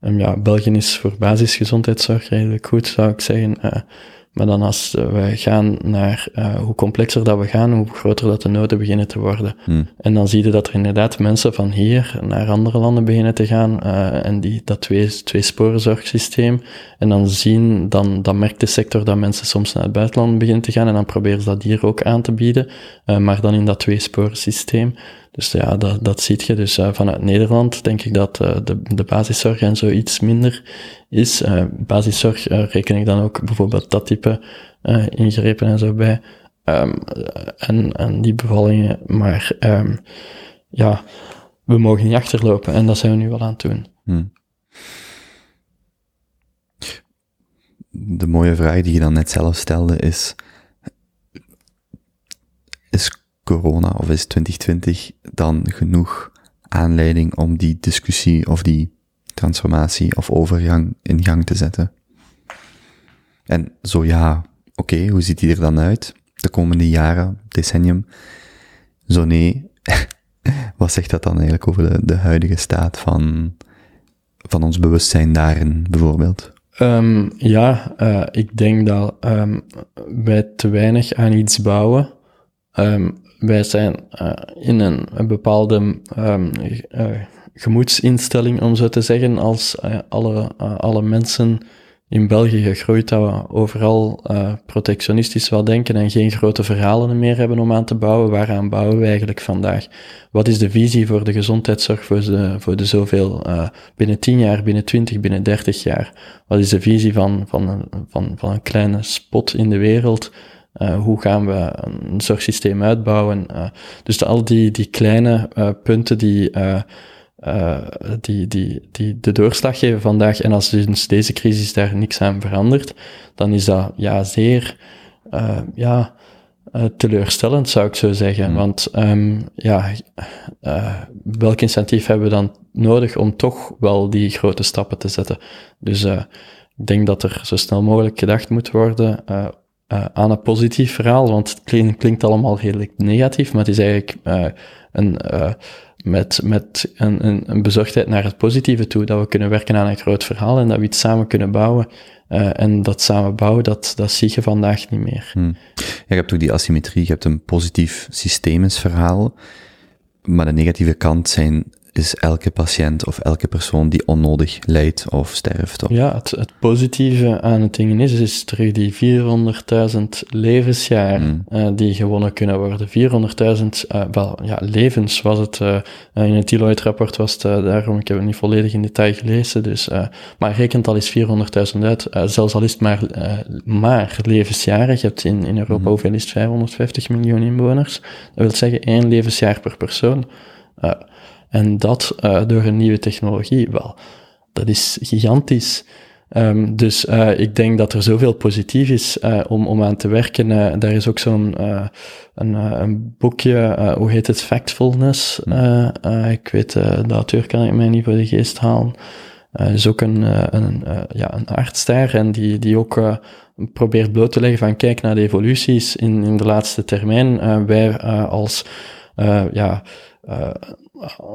ja, België is voor basisgezondheidszorg redelijk goed, zou ik zeggen. Maar dan als we gaan naar uh, hoe complexer dat we gaan, hoe groter dat de noden beginnen te worden. Hmm. En dan zie je dat er inderdaad mensen van hier naar andere landen beginnen te gaan uh, en die, dat twee, twee sporenzorgsysteem. En dan zien, dan, dan merkt de sector dat mensen soms naar het buitenland beginnen te gaan en dan proberen ze dat hier ook aan te bieden. Uh, maar dan in dat twee systeem. Dus ja, dat, dat ziet je. Dus uh, vanuit Nederland denk ik dat uh, de, de basiszorg en zo iets minder is. Uh, basiszorg reken ik dan ook bijvoorbeeld dat type ingrepen en zo bij. Um, en, en die bevallingen. Maar um, ja, we mogen niet achterlopen en dat zijn we nu wel aan het doen. Hmm. De mooie vraag die je dan net zelf stelde is corona of is 2020 dan genoeg aanleiding om die discussie of die transformatie of overgang in gang te zetten? En zo ja, oké, hoe ziet die er dan uit? De komende jaren, decennium? Zo nee, wat zegt dat dan eigenlijk over de, de huidige staat van, van ons bewustzijn daarin, bijvoorbeeld? Um, ja, uh, ik denk dat um, wij te weinig aan iets bouwen. Um, wij zijn uh, in een, bepaalde um, gemoedsinstelling, om zo te zeggen, als uh, alle, alle mensen in België gegroeid dat we overal protectionistisch wel denken en geen grote verhalen meer hebben om aan te bouwen. Waaraan bouwen we eigenlijk vandaag? Wat is de visie voor de gezondheidszorg voor de, voor de zoveel, binnen 10 jaar, binnen 20, binnen 30 jaar? Wat is de visie van, van, van, van een kleine spot in de wereld? Uh, hoe gaan we een zorgsysteem uitbouwen? Uh, dus al die, die kleine uh, punten die, die, die, die de doorslag geven vandaag. En als dus deze crisis daar niks aan verandert, dan is dat ja, zeer ja, teleurstellend, zou ik zo zeggen. Mm. Want um, ja, welk incentief hebben we dan nodig om toch wel die grote stappen te zetten? Dus ik denk dat er zo snel mogelijk gedacht moet worden uh, aan een positief verhaal, want het klinkt, allemaal heel negatief, maar het is eigenlijk uh, een, uh, met, met een, een, bezorgdheid naar het positieve toe, dat we kunnen werken aan een groot verhaal en dat we iets samen kunnen bouwen. en dat samen bouwen, dat, dat zie je vandaag niet meer. Hmm. Ja, je hebt ook die asymmetrie, je hebt een positief systemisch verhaal, maar de negatieve kant zijn is elke patiënt of elke persoon die onnodig lijdt of sterft. Of... Ja, het, het, positieve aan het ding is, is terug die 400.000 levensjaar mm. uh, die gewonnen kunnen worden. 400.000, uh, wel, ja, levens was het, uh, in het Deloitte-rapport was het daarom, ik heb het niet volledig in detail gelezen, dus, maar rekent al eens 400.000 uit, zelfs al is het maar, maar levensjaren, je hebt in, in Europa, mm. hoeveel is het, 550 miljoen inwoners, dat wil zeggen één levensjaar per persoon. En dat uh, door een nieuwe technologie, wel, dat is gigantisch. Ehm, dus eh, ik denk dat er zoveel positief is eh, om, om aan te werken. Eh, daar is ook zo'n eh, een, eh, een boekje, eh, hoe heet het, Factfulness. Eh, eh, ik weet, eh, de auteur kan ik mij niet voor de geest halen. Eh is ook een, eh, een, eh, ja, een arts daar en die, die ook eh, probeert bloot te leggen van kijk naar de evoluties in, in de laatste termijn. Eh, wij eh, als eh, ja, eh,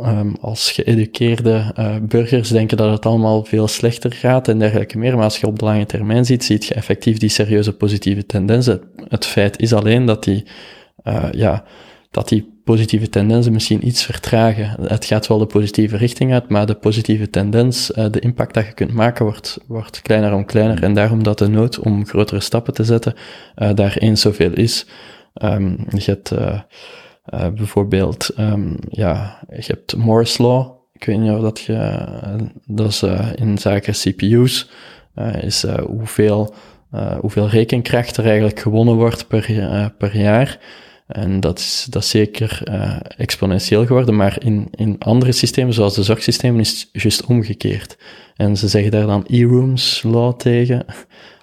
ehm, als geëduceerde eh, burgers denken dat het allemaal veel slechter gaat en dergelijke meer. Maar als je op de lange termijn ziet, ziet je effectief die serieuze positieve tendensen. Het feit is alleen dat die, eh, ja, dat die positieve tendensen misschien iets vertragen. Het gaat wel de positieve richting uit, maar de positieve tendens, eh, de impact dat je kunt maken, wordt, wordt kleiner en kleiner. En daarom dat de nood om grotere stappen te zetten daar eens zoveel is. Ehm, je eh, bijvoorbeeld, ehm, ja, je hebt Moore's Law. Ik weet niet of dat je, eh, dat is eh, in zaken CPU's, is hoeveel, hoeveel rekenkracht er eigenlijk gewonnen wordt per, per jaar. En dat is, dat zeker exponentieel geworden, maar in, in andere systemen, zoals de zorgsystemen, is het juist omgekeerd. En ze zeggen daar dan E-Rooms law tegen,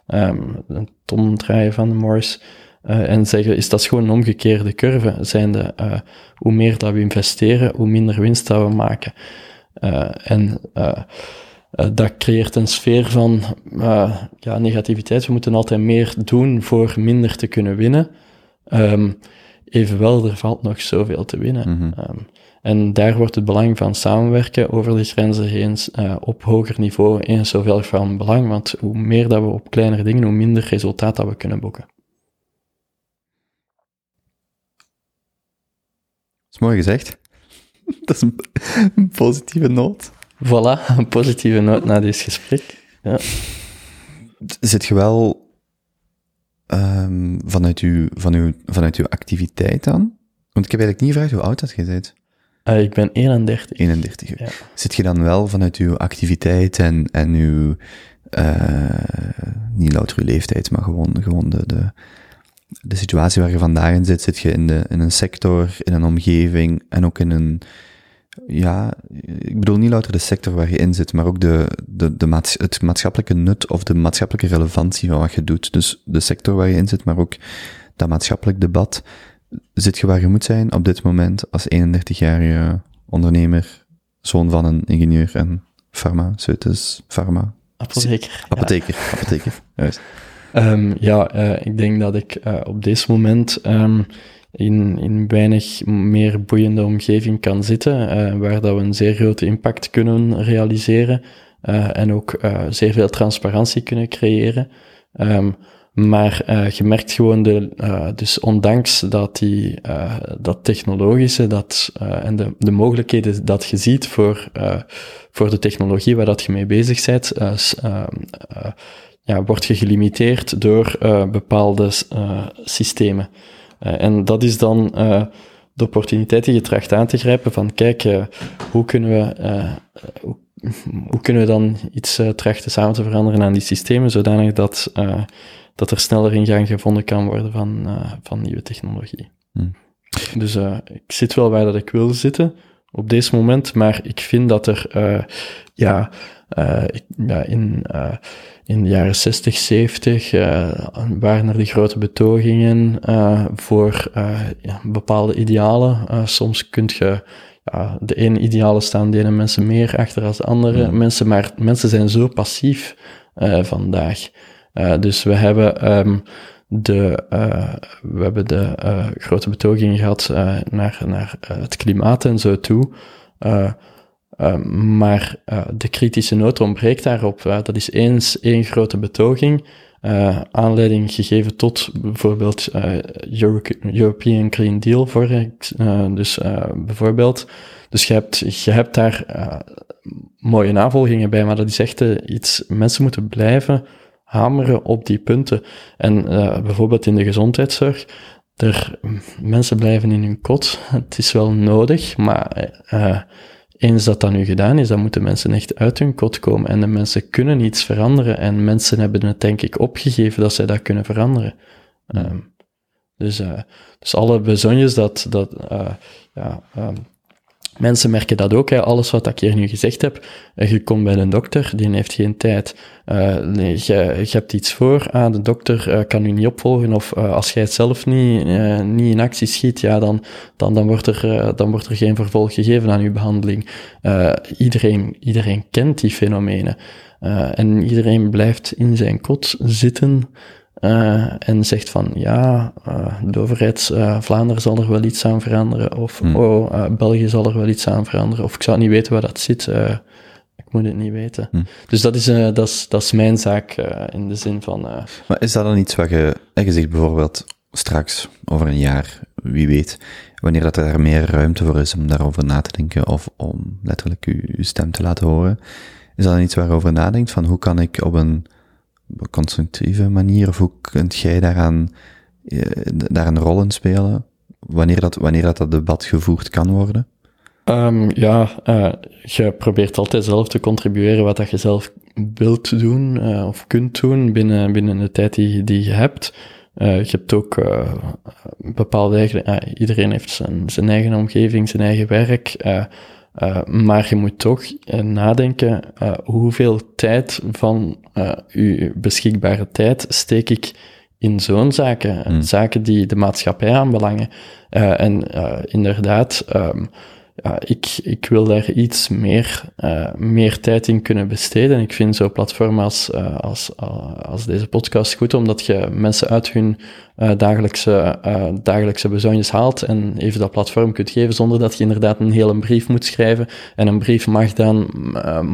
Ehm een tomdraaien van de Morse, eh, en zeggen, is dat gewoon een omgekeerde curve, zijnde, eh hoe meer dat we investeren, hoe minder winst dat we maken. Eh, en dat creëert een sfeer van ja, negativiteit. We moeten altijd meer doen voor minder te kunnen winnen. Ehm, evenwel, er valt nog zoveel te winnen. Mhm. Ehm, en daar wordt het belang van samenwerken over de grenzen heen op hoger niveau eens zoveel van belang. Want hoe meer dat we op kleinere dingen, hoe minder resultaat dat we kunnen boeken. Is mooi gezegd. Dat is een, een positieve noot. Voilà, een positieve noot na dit gesprek. Ja. Zit je wel ehm, vanuit, uw, van uw, vanuit uw activiteit dan? Want ik heb eigenlijk niet gevraagd hoe oud dat je bent. Eh, ik ben 31. 31. Ja. Zit je dan wel vanuit uw activiteit en, en uw, eh, niet louter uw leeftijd, maar gewoon, gewoon de, de, de situatie waar je vandaag in zit, zit je in, de, in een sector, in een omgeving en ook in een, ja, ik bedoel niet louter de sector waar je in zit, maar ook de, de, de maats, het maatschappelijke nut of de maatschappelijke relevantie van wat je doet. Dus de sector waar je in zit, maar ook dat maatschappelijk debat. Zit je waar je moet zijn op dit moment als 31-jarige ondernemer, zoon van een ingenieur en farmaceutus, pharma, Apotheker. Ja. apotheker, apotheker, juist. Ehm, ja, eh, ik denk dat ik eh, op dit moment ehm, in, in weinig meer boeiende omgeving kan zitten, eh, waar dat we een zeer grote impact kunnen realiseren en ook zeer veel transparantie kunnen creëren. Ehm, maar je merkt gewoon, de, dus ondanks dat die, dat technologische dat, en de, de mogelijkheden dat je ziet voor, voor de technologie waar dat je mee bezig bent, ja, word je gelimiteerd door eh, bepaalde eh, systemen. Eh, en dat is dan de opportuniteit die je tracht aan te grijpen van kijk, hoe kunnen we, hoe, hoe kunnen we dan iets trachten samen te veranderen aan die systemen, zodanig dat, dat er sneller ingang gevonden kan worden van, van nieuwe technologie. Hmm. Dus ik zit wel waar dat ik wil zitten op deze moment, maar ik vind dat er, ja, ik- ja, in, in de jaren 60, 70 eh, waren er die grote betogingen eh, voor eh, ja, bepaalde idealen. Soms kun je ja, de ene idealen staan de ene mensen meer achter als de andere Mm. mensen, maar mensen zijn zo passief vandaag. Dus we hebben ehm, de, we hebben de grote betogingen gehad eh, naar, naar het klimaat en zo toe. Eh, eh, maar eh, de kritische noot ontbreekt daarop. Dat is eens één grote betoging, eh, aanleiding gegeven tot bijvoorbeeld eh, Euro- European Green Deal, voor, dus bijvoorbeeld. Dus je hebt, je hebt daar mooie navolgingen bij, maar dat is echt iets, mensen moeten blijven hameren op die punten. En bijvoorbeeld in de gezondheidszorg, er, mensen blijven in hun kot. Het is wel nodig, maar eens dat dat nu gedaan is, dan moeten mensen echt uit hun kot komen. En de mensen kunnen iets veranderen. En mensen hebben het denk ik opgegeven dat zij dat kunnen veranderen. Ehm, dus, eh, dus alle bezonjes dat, dat eh, ja, ehm, Mensen merken dat ook, hè. alles wat ik hier nu gezegd heb. Eh, Je komt bij een dokter, die heeft geen tijd. Eh, nee, je, hebt iets voor, ah, de dokter eh, kan u niet opvolgen, of als jij het zelf niet, niet in actie schiet, ja, dan, dan, dan, wordt er, dan wordt er geen vervolg gegeven aan uw behandeling. Eh, iedereen, iedereen kent die fenomenen. En iedereen blijft in zijn kot zitten eh, en zegt van ja, eh, de overheid eh, Vlaanderen zal er wel iets aan veranderen, of Hmm. oh, België zal er wel iets aan veranderen, of ik zou niet weten waar dat zit, ik moet het niet weten. Hmm. Dus dat is, dat is, dat is mijn zaak in de zin van, Maar is dat dan iets wat je, je zegt bijvoorbeeld straks, over een jaar, wie weet, wanneer dat er meer ruimte voor is om daarover na te denken of om letterlijk uw, uw stem te laten horen, is dat dan iets waarover nadenkt van hoe kan ik op een constructieve manier, of hoe kunt jij daaraan, eh, daar een rol in spelen, wanneer dat, wanneer dat, dat debat gevoerd kan worden? Ehm, ja, eh, je probeert altijd zelf te contribueren wat dat je zelf wilt doen eh, of kunt doen binnen, binnen de tijd die, die je hebt. Je hebt ook bepaalde eigen, iedereen heeft zijn, zijn eigen omgeving, zijn eigen werk. Eh, maar je moet toch eh, nadenken, eh, hoeveel tijd van uw beschikbare tijd steek ik in zo'n zaken, Hmm. zaken die de maatschappij aanbelangen. En inderdaad, ehm, ja, ik, ik wil daar iets meer, eh, meer tijd in kunnen besteden. Ik vind zo'n platform als, eh, als, eh, als deze podcast goed, omdat je mensen uit hun dagelijkse, dagelijkse haalt en even dat platform kunt geven, zonder dat je inderdaad een hele brief moet schrijven. En een brief mag dan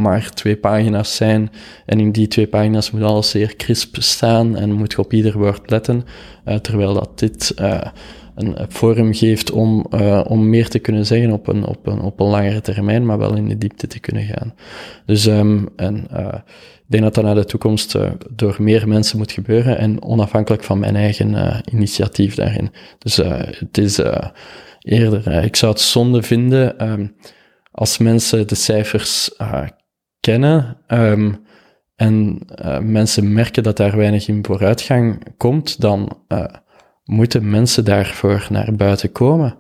maar twee pagina's zijn. En in die twee pagina's moet alles zeer crisp staan en moet je op ieder woord letten. Terwijl dat dit een forum geeft om, eh, om meer te kunnen zeggen op een, op, een, op een langere termijn, maar wel in de diepte te kunnen gaan. Dus ehm, en, eh, ik denk dat dat naar de toekomst eh, door meer mensen moet gebeuren en onafhankelijk van mijn eigen initiatief daarin. Dus het is eerder, ik zou het zonde vinden ehm, als mensen de cijfers kennen ehm, en mensen merken dat daar weinig in vooruitgang komt, dan moeten mensen daarvoor naar buiten komen.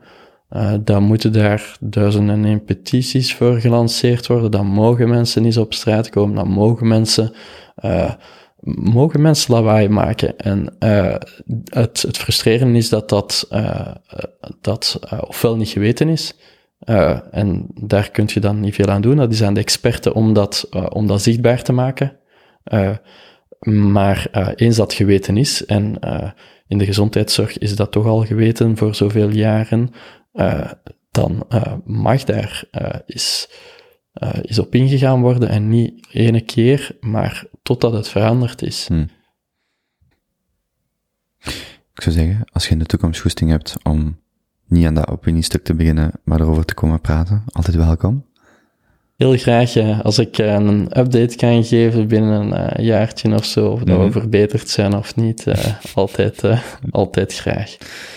Eh, dan moeten daar duizenden en petities voor gelanceerd worden. Dan mogen mensen eens op straat komen. Dan mogen mensen, eh, mogen mensen lawaai maken. En eh, het, het frustrerende is dat dat, dat ofwel niet geweten is. en daar kun je dan niet veel aan doen. Dat is aan de experten om dat, om dat zichtbaar te maken. Maar eens dat geweten is, en in de gezondheidszorg is dat toch al geweten voor zoveel jaren, eh, dan eh, mag daar eh, is, is op ingegaan worden en niet ene keer, maar totdat het veranderd is. Hm. Ik zou zeggen, als je in de toekomst hebt om niet aan dat opiniestuk te beginnen, maar erover te komen praten, altijd welkom. Heel graag, eh, als ik eh, een update kan geven binnen een eh, jaartje of zo, of dat Mhm. we verbeterd zijn of niet, eh, altijd, altijd graag.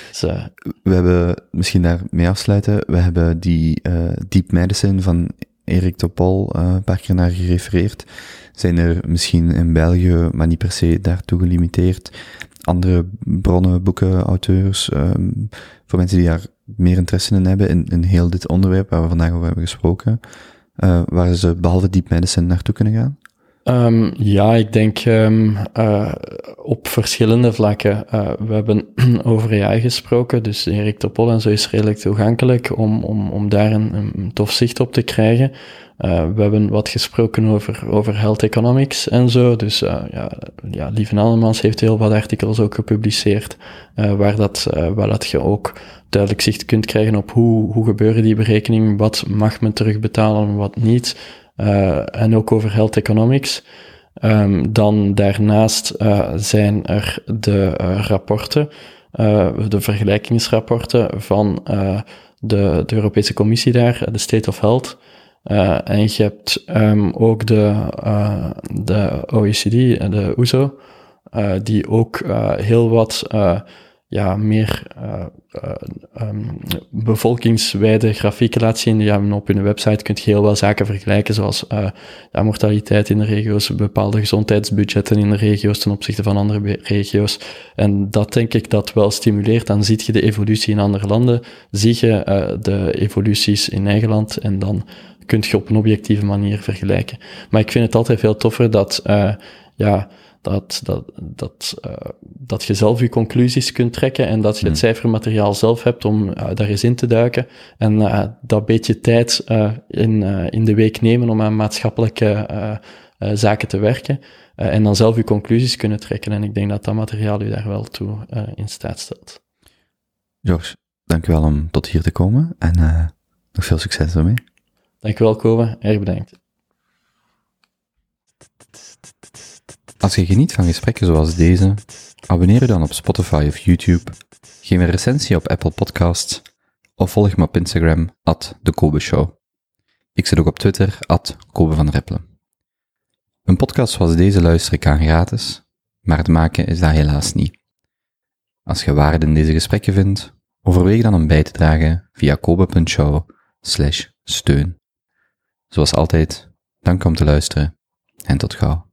Dus, We hebben, misschien daarmee afsluiten, we hebben die Deep Medicine van Erik Topol een paar keer naar gerefereerd. Zijn er misschien in België, maar niet per se daartoe gelimiteerd, andere bronnen, boeken, auteurs, ehm, voor mensen die daar meer interesse in hebben, in, in heel dit onderwerp waar we vandaag over hebben gesproken, eh, waar ze behalve Deep Medicine naartoe kunnen gaan? Ehm, ja, ik denk ehm, eh, op verschillende vlakken. Eh, we hebben over AI gesproken, dus Erik Topol en zo is redelijk toegankelijk om, om, om daar een, tof zicht op te krijgen. We hebben wat gesproken over, over health economics en zo. Dus ja, ja, Lieve Allemans heeft heel wat artikels ook gepubliceerd, waar, dat, waar dat je ook duidelijk zicht kunt krijgen op hoe, hoe gebeuren die berekeningen, wat mag men terugbetalen en wat niet. Eh, en ook over health economics. Ehm, dan daarnaast eh, zijn er de eh, rapporten, de vergelijkingsrapporten van de, de Europese Commissie daar, de State of Health. En je hebt ehm, ook de, de OECD en de OESO, eh, die ook heel wat, ja, meer eh, eh, ehm, bevolkingswijde grafieken laat zien. Ja, op hun website kun je heel wel zaken vergelijken, zoals ja, mortaliteit in de regio's, bepaalde gezondheidsbudgetten in de regio's ten opzichte van andere regio's. En dat denk ik dat wel stimuleert. Dan zie je de evolutie in andere landen, zie je de evoluties in eigen land en dan kun je op een objectieve manier vergelijken. Maar ik vind het altijd veel toffer dat, ja, dat, dat, dat, eh, dat je zelf je conclusies kunt trekken en dat je het cijfermateriaal zelf hebt om eh, daar eens in te duiken. En eh, dat beetje tijd in, in de week nemen om aan maatschappelijke zaken te werken. En dan zelf je conclusies kunnen trekken. En ik denk dat dat materiaal u daar wel toe in staat stelt. George, dankjewel om tot hier te komen en nog veel succes ermee. Dank u wel, Kobe. Erg bedankt. Als je geniet van gesprekken zoals deze, abonneer je dan op Spotify of YouTube, geef een recensie op Apple Podcasts of volg me op Instagram, at de Kobe Show. Ik zit ook op Twitter, at Kobe van. Een podcast zoals deze luister ik aan gratis, maar het maken is dat helaas niet. Als je waarde in deze gesprekken vindt, overweeg dan om bij te dragen via kobe.show steun. Zoals altijd, dank om te luisteren en tot gauw.